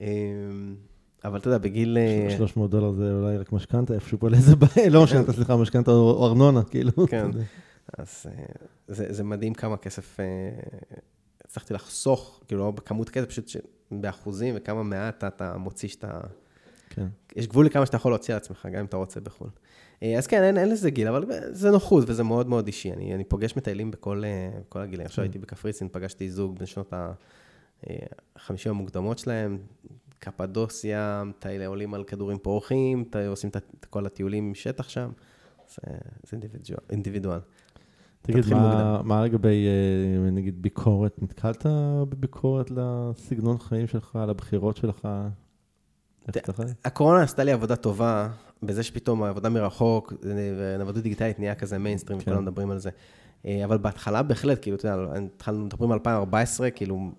Speaker 2: אמ, אבל אתה יודע, בגיל... אה,
Speaker 1: 300 דולר זה אולי רק משכנתה, איפשהו פה לאיזה בית, לא משכנתה, סליחה, משכנתה או ארנונה, כאילו.
Speaker 2: כן. אז אה, זה, זה מדהים כמה כסף אה, הצלחתי לחסוך, כאילו לא בכמות כסף, פשוט ש... באחוזים וכמה מעט אתה מוציא שאתה...
Speaker 1: כן.
Speaker 2: יש גבול לכמה שאתה יכול להוציא על עצמך, גם אם אתה רוצה בחו"ל. אה, אז כן, אין, אין לזה גיל, אבל זה נוחות וזה מאוד מאוד אישי. אני, אני פוגש מטיילים בכל, אה, בכל הגילים. עכשיו הייתי בקפריסין, פגשתי זוג בין שנות ה-50 המוקדמות שלהם, קפדוסיה, טיילה עולים על כדורים פורחים, עושים את כל הטיולים שטח שם. זה, זה אינדיבידואל. אינדיבידואל.
Speaker 1: תגיד, מה, מה לגבי, אה, נגיד, ביקורת? נתקלת בביקורת לסגנון חיים שלך, לבחירות שלך?
Speaker 2: הקורונה עשתה לי עבודה טובה, בזה שפתאום העבודה מרחוק, ונוודות דיגיטלית נהיה כזה מיינסטרים, כן. וכולם מדברים על זה. אה, אבל בהתחלה בהחלט, כאילו, אתה יודע, התחלנו, מדברים על 2014, כאילו,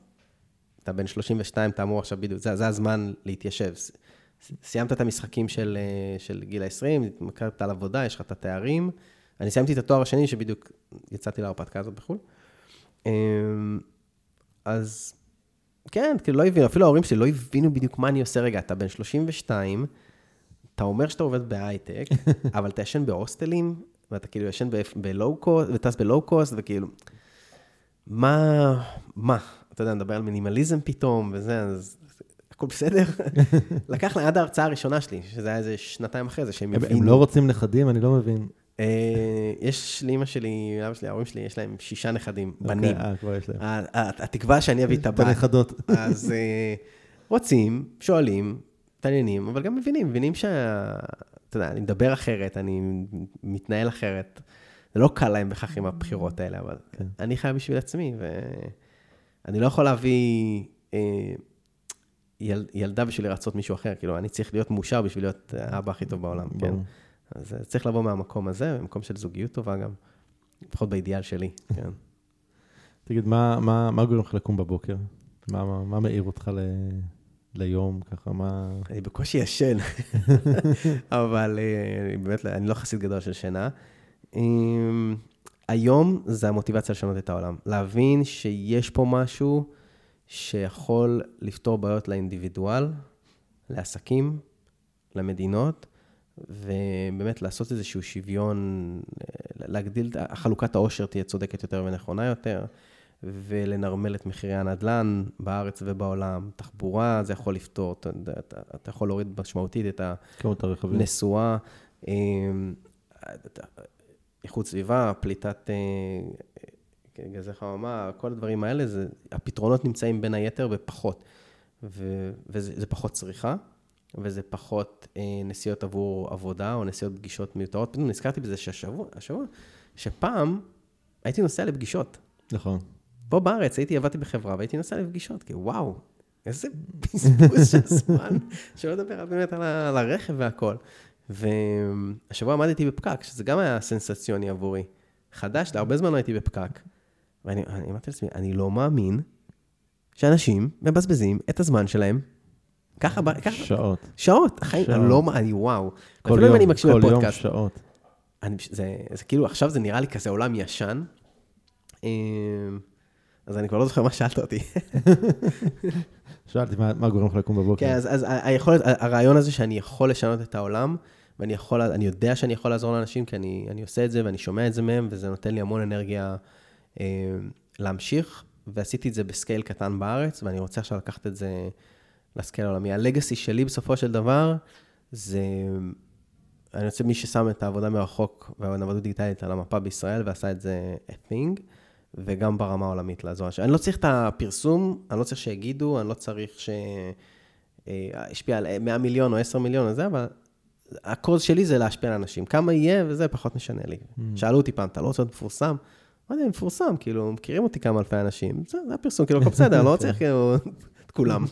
Speaker 2: אתה בן 32, אתה אמור עכשיו בדיוק, זה, זה הזמן להתיישב. סיימת את המשחקים של, אה, של גיל ה-20, התמכרת על עבודה, יש לך את התארים. אני סיימתי את התואר השני, שבדיוק יצאתי להרפתקה הזאת בחו"ל. אמ, אז כן, כאילו לא הבינו, אפילו ההורים שלי לא הבינו בדיוק מה אני עושה. רגע, אתה בן 32, אתה אומר שאתה עובד בהייטק, אבל אתה ישן בהוסטלים, ואתה כאילו ישן בלואו קוסט, וטס בלואו קוסט, וכאילו, מה, מה? אתה יודע, נדבר על מינימליזם פתאום, וזה, אז הכל בסדר. לקח לה עד ההרצאה הראשונה שלי, שזה היה איזה שנתיים אחרי זה, שהם
Speaker 1: הבינו. הם לא רוצים נכדים, אני לא מבין.
Speaker 2: אה, יש לאמא שלי, לאבא שלי, ההורים שלי, יש להם שישה נכדים, אוקיי, בנים.
Speaker 1: אה, כבר יש להם.
Speaker 2: התקווה שאני אביא את הבת.
Speaker 1: את הנכדות.
Speaker 2: אז אה, רוצים, שואלים, מתעניינים, אבל גם מבינים, מבינים שה... אתה יודע, אני מדבר אחרת, אני מתנהל אחרת. זה לא קל להם בכך עם הבחירות האלה, אבל כן. אני חי בשביל עצמי, ואני לא יכול להביא אה, יל... ילדה בשביל לרצות מישהו אחר, כאילו, אני צריך להיות מאושר בשביל להיות האבא הכי טוב בעולם, כן? אז אה, צריך לבוא מהמקום הזה, במקום של זוגיות טובה גם, לפחות באידיאל שלי, כן.
Speaker 1: תגיד, מה, מה, מה גורם לך לקום בבוקר? מה, מה, מה מעיר אותך ל... ליום, ככה, מה...
Speaker 2: אני בקושי ישן, אבל אה, באמת, אני לא חסיד גדול של שינה. אמ, היום זה המוטיבציה לשנות את העולם. להבין שיש פה משהו שיכול לפתור בעיות לאינדיבידואל, לעסקים, למדינות, ובאמת לעשות איזשהו שוויון, להגדיל, חלוקת העושר תהיה צודקת יותר ונכונה יותר, ולנרמל את מחירי הנדל"ן בארץ ובעולם. תחבורה, זה יכול לפתור, אתה, אתה, אתה יכול להוריד משמעותית את הנסועה. אמ, איכות סביבה, פליטת אה, גזי חממה, כל הדברים האלה, זה, הפתרונות נמצאים בין היתר בפחות, ו, וזה פחות צריכה. וזה פחות אה, נסיעות עבור עבודה או נסיעות פגישות מיותרות. פתאום נזכרתי בזה שהשבוע, השבוע, שפעם הייתי נוסע לפגישות.
Speaker 1: נכון.
Speaker 2: פה בארץ הייתי, עבדתי בחברה והייתי נוסע לפגישות, כי וואו, איזה בזבוז של זמן, שלא לדבר באמת על, על הרכב והכל. והשבוע עמדתי בפקק, שזה גם היה סנסציוני עבורי. חדש, להרבה זמן לא הייתי בפקק. ואני אמרתי לעצמי, אני לא מאמין שאנשים מבזבזים את הזמן שלהם ככה, ככה.
Speaker 1: שעות.
Speaker 2: שעות, החיים, אני לא, אני וואו.
Speaker 1: כל יום, אני מקשיב כל יום שעות.
Speaker 2: אני, זה, זה כאילו, עכשיו זה נראה לי כזה עולם ישן. אז אני כבר לא זוכר מה שאלת אותי.
Speaker 1: שאלתי, מה, מה גורם לך לקום בבוקר?
Speaker 2: כן, אז, אז היכולת, הרעיון הזה שאני יכול לשנות את העולם, ואני יכול, אני יודע שאני יכול לעזור לאנשים, כי אני, אני עושה את זה ואני שומע את זה מהם, וזה נותן לי המון אנרגיה אה, להמשיך, ועשיתי את זה בסקייל קטן בארץ, ואני רוצה עכשיו לקחת את זה לסקייל העולמי. הלגאסי שלי בסופו של דבר, זה... אני רוצה מי ששם את העבודה מרחוק והנוודות דיגיטלית על המפה בישראל ועשה את זה a thing, וגם ברמה העולמית לעזור. אני לא צריך את הפרסום, אני לא צריך שיגידו, אני לא צריך שישפיע אה, על 100 מיליון או 10 מיליון או זה, אבל הקורס שלי זה להשפיע על אנשים. כמה יהיה וזה פחות משנה לי. Mm. שאלו אותי פעם, אתה לא רוצה להיות מפורסם? אמרתי, מפורסם, כאילו, מכירים אותי כמה אלפי אנשים, זה, זה הפרסום, כאילו, הכל בסדר, לא צריך כאילו את כולם.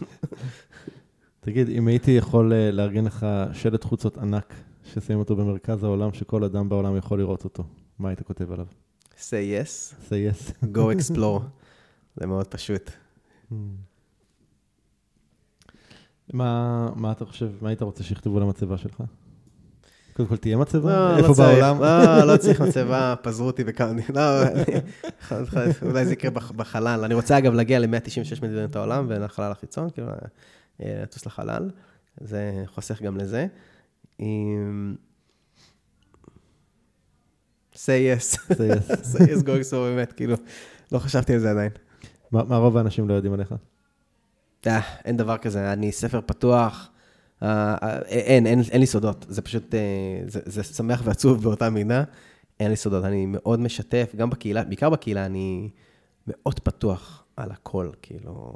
Speaker 1: תגיד, אם הייתי יכול אה, לארגן לך שלט חוצות ענק, ששמים אותו במרכז העולם, שכל אדם בעולם יכול לראות אותו, מה היית כותב עליו?
Speaker 2: Say yes.
Speaker 1: say yes.
Speaker 2: go explore. זה מאוד פשוט. Hmm.
Speaker 1: מה, מה אתה חושב, מה היית רוצה שיכתבו למצבה שלך? קודם כל תהיה מצבה? לא, איפה לא בעולם?
Speaker 2: לא, לא צריך מצבה, פזרו אותי בכמה... לא, אולי זה יקרה בחלל. אני רוצה אגב להגיע ל-196 מדינות העולם ולחלל החיצון, כאילו, אה, לטוס לחלל, זה חוסך גם לזה. Say yes. say yes. say yes going so באמת, כאילו, לא חשבתי על זה עדיין.
Speaker 1: מה מה רוב האנשים לא יודעים עליך?
Speaker 2: אה, אין דבר כזה, אני ספר פתוח, אה, אה, אין, אין, אין לי סודות, זה פשוט, אה, זה, זה שמח ועצוב באותה מידה, אין לי סודות, אני מאוד משתף, גם בקהילה, בעיקר בקהילה, אני מאוד פתוח על הכל, כאילו,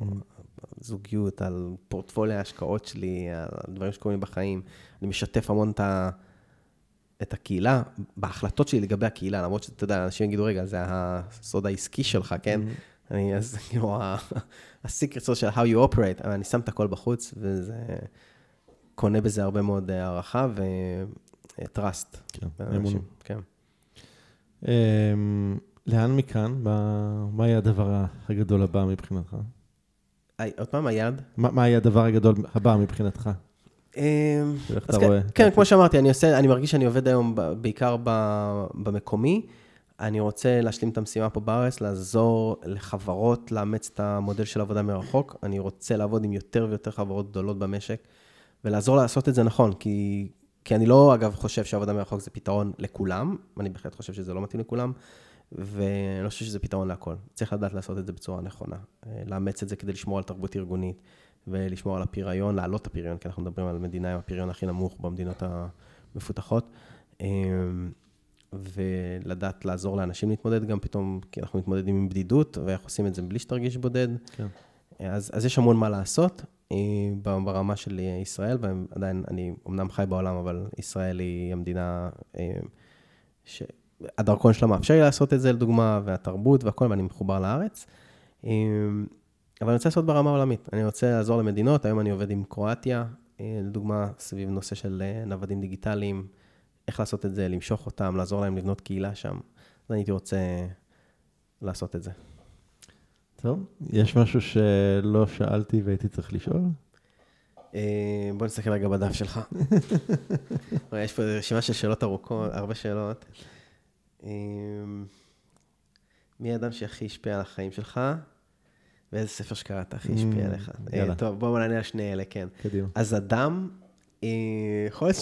Speaker 2: זוגיות, על פורטפוליו ההשקעות שלי, על דברים שקורים בחיים, אני משתף המון את ה... את הקהילה, בהחלטות שלי לגבי הקהילה, למרות שאתה יודע, אנשים יגידו, רגע, זה הסוד העסקי שלך, כן? אני, אז כאילו, הסיקרט סוד של how you operate, אבל אני שם את הכל בחוץ, וזה קונה בזה הרבה מאוד אה, הערכה ו-trust.
Speaker 1: כן,
Speaker 2: בין
Speaker 1: אמון.
Speaker 2: כן.
Speaker 1: אמ, לאן מכאן? מה יהיה הדבר הגדול הבא מבחינתך?
Speaker 2: עוד פעם, היעד?
Speaker 1: מה יהיה הדבר הגדול הבא מבחינתך?
Speaker 2: אמ, אז כן? כן, כמו שאמרתי, אני עושה, אני מרגיש שאני עובד היום בעיקר במקומי. אני רוצה להשלים את המשימה פה בארץ, לעזור לחברות לאמץ את המודל של עבודה מרחוק. אני רוצה לעבוד עם יותר ויותר חברות גדולות במשק, ולעזור לעשות את זה נכון, כי, כי אני לא, אגב, חושב שעבודה מרחוק זה פתרון לכולם, אני בהחלט חושב שזה לא מתאים לכולם, ואני לא חושב שזה פתרון להכל. צריך לדעת לעשות את זה בצורה נכונה. אה, לאמץ את זה כדי לשמור על תרבות ארגונית, ולשמור על הפריון, להעלות את הפריון, כי אנחנו מדברים על מדינה עם הפריון הכי נמוך במדינות המפותחות. אה, ולדעת לעזור לאנשים להתמודד גם פתאום, כי אנחנו מתמודדים עם בדידות, ואיך עושים את זה בלי שתרגיש בודד.
Speaker 1: כן.
Speaker 2: אז, אז יש המון מה לעשות אה, ברמה של ישראל, ועדיין, אני אמנם חי בעולם, אבל ישראל היא המדינה אה, שהדרכון שלה מאפשר לי לעשות את זה, לדוגמה, והתרבות והכל, ואני מחובר לארץ. אבל אני רוצה לעשות ברמה העולמית. אני רוצה לעזור למדינות, היום אני עובד עם קרואטיה, אה, לדוגמה, סביב נושא של אה, נוודים דיגיטליים, איך לעשות את זה, למשוך אותם, לעזור להם לבנות קהילה שם. אז אני הייתי רוצה לעשות את זה.
Speaker 1: טוב, יש משהו שלא שאלתי והייתי צריך לשאול?
Speaker 2: אה, בוא נסתכל רגע בדף שלך. יש פה רשימה של שאלות ארוכות, הרבה שאלות. מי האדם שהכי השפיע על החיים שלך? ואיזה ספר שקראת הכי השפיע
Speaker 1: Mm,
Speaker 2: עליך? אה,
Speaker 1: יאללה.
Speaker 2: טוב, בואו נענה על שני אלה, כן.
Speaker 1: קדימה.
Speaker 2: אז אדם, אה, יכול להיות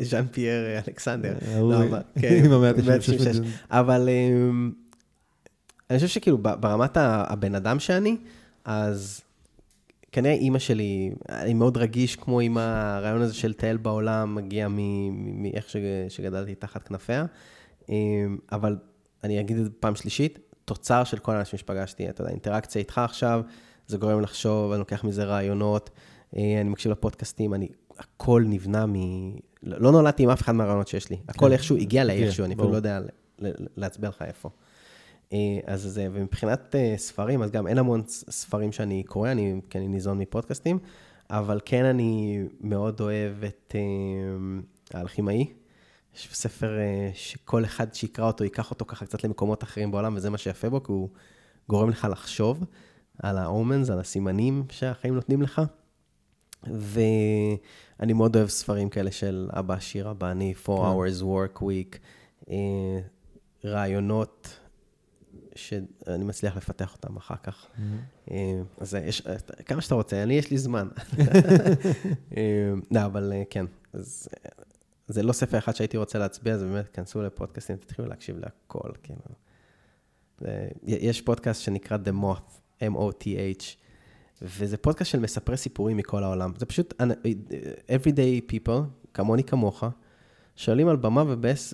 Speaker 2: שז'אן פייר אה, אלכסנדר. לא, אבל- כן,
Speaker 1: עם המאה תשעים ושש
Speaker 2: 196.
Speaker 1: מדינות.
Speaker 2: אבל אה, אני חושב שכאילו ברמת הבן אדם שאני, אז כנראה אימא שלי, אני מאוד רגיש כמו עם הרעיון הזה של טייל בעולם, מגיע מאיך שגדלתי תחת כנפיה. אה, אבל אני אגיד את זה פעם שלישית, תוצר של כל האנשים שפגשתי, אתה יודע, אינטראקציה איתך עכשיו, זה גורם לחשוב, אני לוקח מזה רעיונות, אה, אני מקשיב לפודקאסטים, אני, הכל נבנה מ... לא נולדתי עם אף אחד מהרעיונות שיש לי. הכל
Speaker 1: כן.
Speaker 2: איכשהו הגיע לאיכשהו, אני אפילו. לא יודע להצביע לך איפה. אה, אז זה, ומבחינת אה, ספרים, אז גם אין המון ספרים שאני קורא, אני, כי אני ניזון מפודקאסטים, אבל כן אני מאוד אוהב את האלכימאי. יש ספר אה, שכל אחד שיקרא אותו, ייקח אותו ככה קצת למקומות אחרים בעולם, וזה מה שיפה בו, כי הוא גורם לך לחשוב על האומנס, על הסימנים שהחיים נותנים לך. ואני מאוד אוהב ספרים כאלה של אבא עשיר, אבא אני, 4 hours work week, אה, רעיונות שאני מצליח לפתח אותם אחר כך. אה, אז יש, כמה שאתה רוצה, אני, יש לי זמן. לא, אבל כן, אז זה לא ספר אחד שהייתי רוצה להצביע, זה באמת, כנסו לפודקאסטים, תתחילו להקשיב להכל, כאילו. זה- יש פודקאסט שנקרא The Moth, M-O-T-H, וזה פודקאסט של מספרי סיפורים מכל העולם. זה פשוט everyday people, כמוני כמוך, שעולים על במה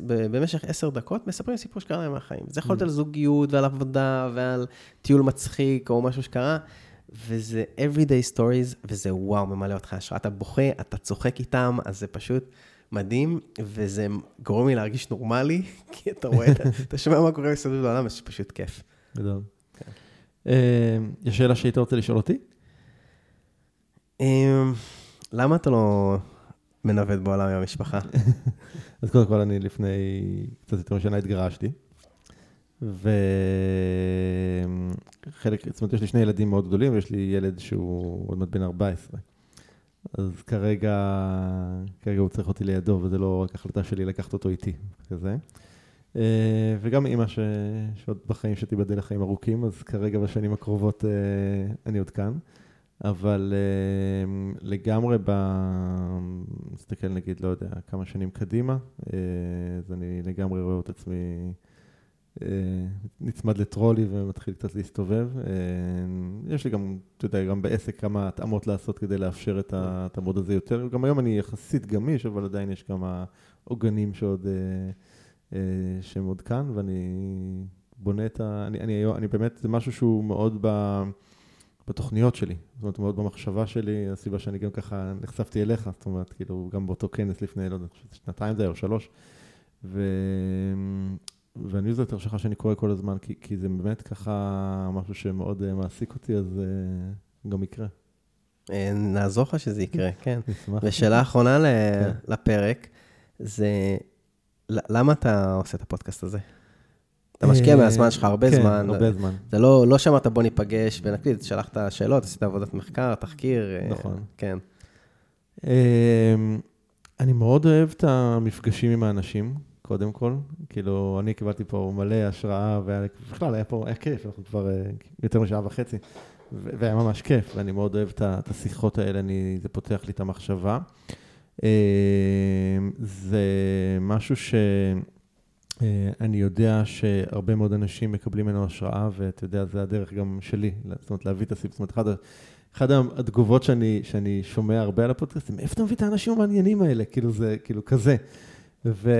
Speaker 2: ובמשך עשר דקות מספרים סיפור שקרה להם מהחיים. זה יכול להיות על זוגיות ועל עבודה ועל טיול מצחיק או משהו שקרה, וזה everyday stories, וזה וואו, ממלא אותך השראה. אתה בוכה, אתה צוחק איתם, אז זה פשוט מדהים, וזה גורם לי להרגיש נורמלי, כי אתה רואה, אתה- שומע מה קורה מסביב לעולם, וזה פשוט כיף.
Speaker 1: גדול. אה, יש שאלה שהיית רוצה לשאול אותי?
Speaker 2: אמ, למה אתה לא מנווט בעולם עם המשפחה?
Speaker 1: אז קודם כל, אני לפני קצת יותר משנה התגרשתי. וחלק, זאת אומרת, יש לי שני ילדים מאוד גדולים, ויש לי ילד שהוא עוד מעט בן 14. אז כרגע, כרגע הוא צריך אותי לידו, וזה לא רק החלטה שלי לקחת אותו איתי, כזה. אה, וגם אימא ש... שעוד בחיים שתיבדל לחיים ארוכים, אז כרגע בשנים הקרובות אה, אני עוד כאן. אבל אה, לגמרי, ב... נסתכל נגיד, לא יודע, כמה שנים קדימה, אז אני לגמרי רואה את עצמי נצמד לטרולי ומתחיל קצת להסתובב. אה, יש לי גם, אתה יודע, גם בעסק כמה התאמות לעשות כדי לאפשר את המוד הזה יותר. גם היום אני יחסית גמיש, אבל עדיין יש כמה עוגנים שעוד, אה, אה, שהם עוד כאן, ואני בונה את ה... אני, אני, אני באמת, זה משהו שהוא מאוד ב... בתוכניות שלי, זאת אומרת, מאוד במחשבה שלי, הסיבה שאני גם ככה נחשפתי אליך, זאת אומרת, כאילו, גם באותו כנס לפני, לא יודע, אני שנתיים זה היה או שלוש. והניוזלטר שלך שאני קורא כל הזמן, כי, כי זה באמת ככה משהו שמאוד אה, מעסיק אותי, אז uh, גם יקרה.
Speaker 2: אה, נעזור לך שזה יקרה, כן.
Speaker 1: נשמח.
Speaker 2: ושאלה אחרונה ל-
Speaker 1: כן.
Speaker 2: לפרק, זה למה אתה עושה את הפודקאסט הזה? אתה משקיע מהזמן שלך הרבה
Speaker 1: כן,
Speaker 2: זמן.
Speaker 1: הרבה זמן.
Speaker 2: זה לא, לא שאמרת בוא ניפגש ונקליט, שלחת שאלות, עשית עבודת מחקר, תחקיר.
Speaker 1: נכון.
Speaker 2: כן.
Speaker 1: אמ, אני מאוד אוהב את המפגשים עם האנשים, קודם כל. כאילו, אני קיבלתי פה מלא השראה, ובכלל היה פה, היה כיף, אנחנו כבר אה, יותר משעה וחצי, והיה ממש כיף, ואני מאוד אוהב את השיחות האלה, אני, זה פותח לי את המחשבה. אמ, זה משהו ש... אה, יודע שהרבה מאוד אנשים מקבלים ממנו השראה, ואתה יודע, זה הדרך גם שלי, זאת אומרת, להביא את הסיפור. זאת אומרת, אחד התגובות שאני, שאני שומע הרבה על הפודקאסטים, מאיפה אתה מביא את האנשים המעניינים האלה? כאילו, זה כאילו כזה. ו...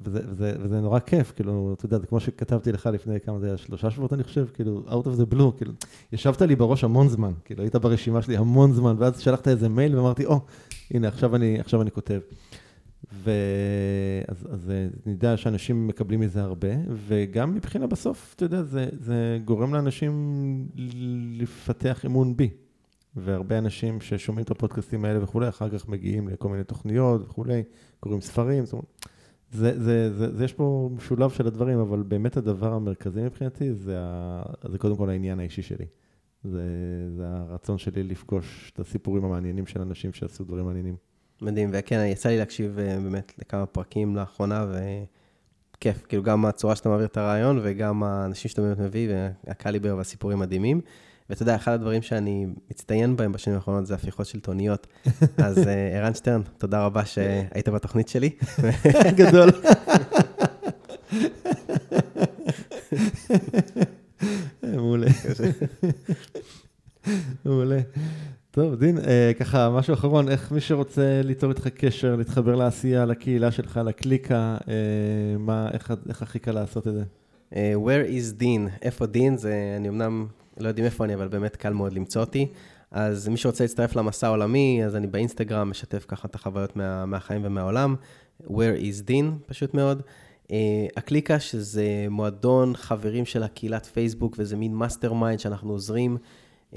Speaker 1: וזה, וזה, וזה נורא כיף, כאילו, אתה יודע, זה כמו שכתבתי לך לפני כמה זה היה, שלושה שבועות, אני חושב, כאילו, out of the blue, כאילו, ישבת לי בראש המון זמן, כאילו, היית ברשימה שלי המון זמן, ואז שלחת איזה מייל ואמרתי, או, הנה, עכשיו אני, עכשיו אני כותב. ואז אז אה, יודע שאנשים מקבלים מזה הרבה, וגם מבחינה בסוף, אתה יודע, זה, זה גורם לאנשים לפתח אמון בי. והרבה אנשים ששומעים את הפודקאסטים האלה וכולי, אחר כך מגיעים לכל מיני תוכניות וכולי, קוראים ספרים, זאת אומרת, זה, זה, זה, זה, יש פה משולב של הדברים, אבל באמת הדבר המרכזי מבחינתי זה, ה, זה קודם כל העניין האישי שלי. זה, זה הרצון שלי לפגוש את הסיפורים המעניינים של אנשים שעשו דברים מעניינים.
Speaker 2: מדהים, וכן, יצא לי להקשיב אה, באמת לכמה פרקים לאחרונה, וכיף, כאילו גם הצורה שאתה מעביר את הרעיון, וגם האנשים שאתה באמת מביא, והקליבר והסיפורים מדהימים. ואתה יודע, אחד הדברים שאני מצטיין בהם בשנים האחרונות זה הפיכות שלטוניות. אז אה, ערן שטרן, תודה רבה שהיית בתוכנית שלי.
Speaker 1: גדול. מעולה. מעולה. טוב, דין, אה, ככה, משהו אחרון, איך מי שרוצה ליצור איתך קשר, להתחבר לעשייה, לקהילה שלך, לקליקה, אה, מה, איך, איך הכי קל לעשות את זה?
Speaker 2: אה, where is דין? איפה דין? זה, אני אמנם לא יודעים איפה אני, אבל באמת קל מאוד למצוא אותי. אז מי שרוצה להצטרף למסע העולמי, אז אני באינסטגרם משתף ככה את החוויות מה, מהחיים ומהעולם. where is דין, פשוט מאוד. אה, הקליקה, שזה מועדון חברים של הקהילת פייסבוק, וזה מין mastermind שאנחנו עוזרים אה,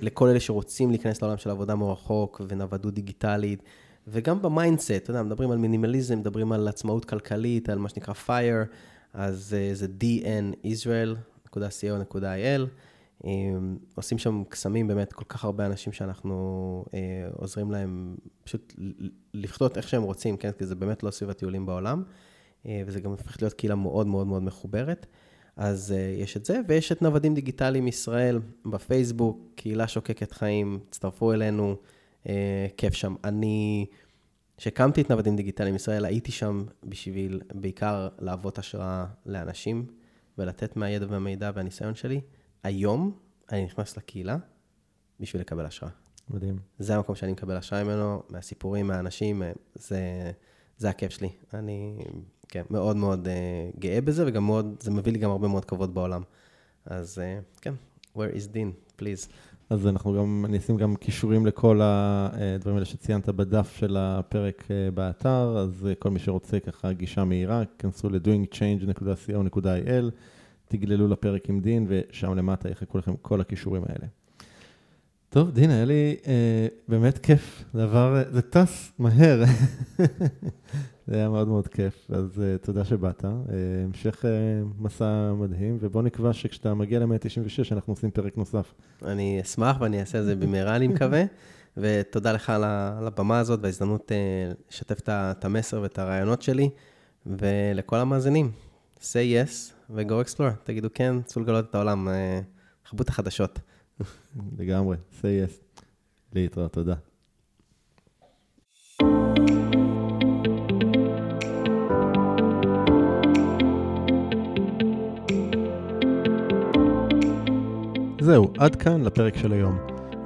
Speaker 2: לכל אלה שרוצים להיכנס לעולם של עבודה מרחוק ונוודות דיגיטלית, וגם ב mindset, אתה יודע, מדברים על מינימליזם, מדברים על עצמאות כלכלית, על מה שנקרא FIRE, אז אה, זה dnisrael.co.il. אמ, עושים שם קסמים, באמת, כל כך הרבה אנשים שאנחנו אה, עוזרים להם פשוט לחיות איך שהם רוצים, כן? כי זה באמת לא סביב הטיולים בעולם. אה, וזה גם הופך להיות קהילה מאוד מאוד מאוד מחוברת. אז uh, יש את זה, ויש את נוודים דיגיטליים ישראל בפייסבוק, קהילה שוקקת חיים, הצטרפו אלינו, כיף שם. אני, כשהקמתי את נוודים דיגיטליים ישראל, הייתי שם בשביל בעיקר להוות השראה לאנשים ולתת מהידע והמידע והניסיון שלי. היום אני נכנס לקהילה בשביל לקבל השראה.
Speaker 1: מדהים.
Speaker 2: זה המקום שאני מקבל השראה ממנו, מהסיפורים, מהאנשים, זה, זה הכיף שלי. אני כן, מאוד מאוד uh, גאה בזה, וגם מאוד, זה מביא לי גם הרבה מאוד כבוד בעולם. אז uh, כן, where is Dean, please.
Speaker 1: אז אנחנו גם, אני אשים גם קישורים לכל הדברים האלה שציינת בדף של הפרק אה, באתר, אז אה, כל מי שרוצה ככה גישה מהירה, כנסו ל-doingchange.co.il, תגללו לפרק עם דין, ושם למטה יחכו לכם כל הכישורים האלה. טוב, דין, היה לי אה, באמת כיף, זה עבר, זה טס מהר. זה היה מאוד מאוד כיף, אז uh, תודה שבאת. Uh, המשך uh, מסע מדהים, ובוא נקבע שכשאתה מגיע ל-196 אנחנו עושים פרק נוסף.
Speaker 2: אני אשמח ואני אעשה את זה במהרה, אני מקווה. ותודה לך על הבמה הזאת וההזדמנות uh, לשתף את המסר ואת הרעיונות שלי. ולכל המאזינים, say yes ו-go explore, תגידו כן, צאו לגלות את העולם, אה, כבו את החדשות.
Speaker 1: לגמרי, say yes. להתראות, תודה. זהו, עד כאן לפרק של היום.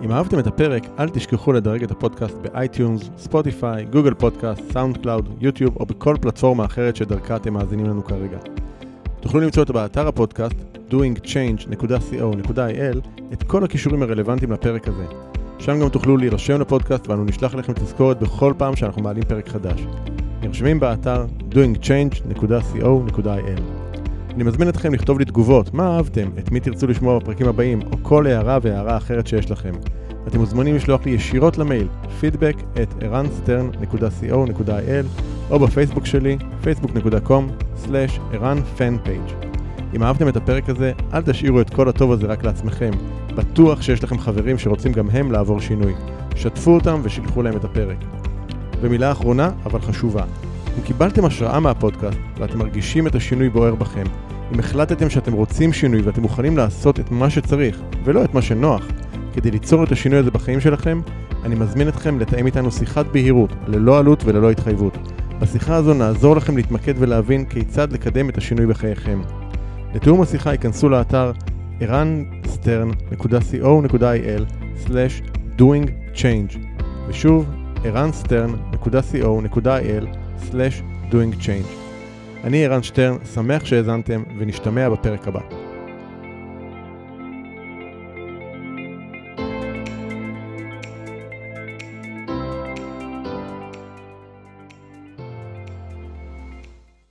Speaker 1: אם אהבתם את הפרק, אל תשכחו לדרג את הפודקאסט ב iTunes, Spotify, Google Podcast, SoundCloud, YouTube או בכל פלטפורמה אחרת שדרכה אתם מאזינים לנו כרגע. תוכלו למצוא אותו באתר הפודקאסט doingchange.co.il את כל הכישורים הרלוונטיים לפרק הזה. שם גם תוכלו להירשם לפודקאסט ואנו נשלח לכם תזכורת בכל פעם שאנחנו מעלים פרק חדש. נרשמים באתר doingchange.co.il אני מזמין אתכם לכתוב לי תגובות, מה אהבתם, את מי תרצו לשמוע בפרקים הבאים, או כל הערה והערה אחרת שיש לכם. אתם מוזמנים לשלוח לי ישירות למייל feedback או בפייסבוק שלי facebook.com/ערנfanpage. אם אהבתם את הפרק הזה, אל תשאירו את כל הטוב הזה רק לעצמכם. בטוח שיש לכם חברים שרוצים גם הם לעבור שינוי. שתפו אותם ושילחו להם את הפרק. ומילה אחרונה, אבל חשובה. אם קיבלתם השראה מהפודקאסט ואתם מרגישים את השינוי בוער בכם, אם החלטתם שאתם רוצים שינוי ואתם מוכנים לעשות את מה שצריך, ולא את מה שנוח, כדי ליצור את השינוי הזה בחיים שלכם, אני מזמין אתכם לתאם איתנו שיחת בהירות, ללא עלות וללא התחייבות. בשיחה הזו נעזור לכם להתמקד ולהבין כיצד לקדם את השינוי בחייכם. לתיאום השיחה ייכנסו לאתר ערנסטרן.co.il/doing change ושוב ערנסטרן.co.il/doing change אני ערן שטרן, שמח שהאזנתם ונשתמע בפרק הבא.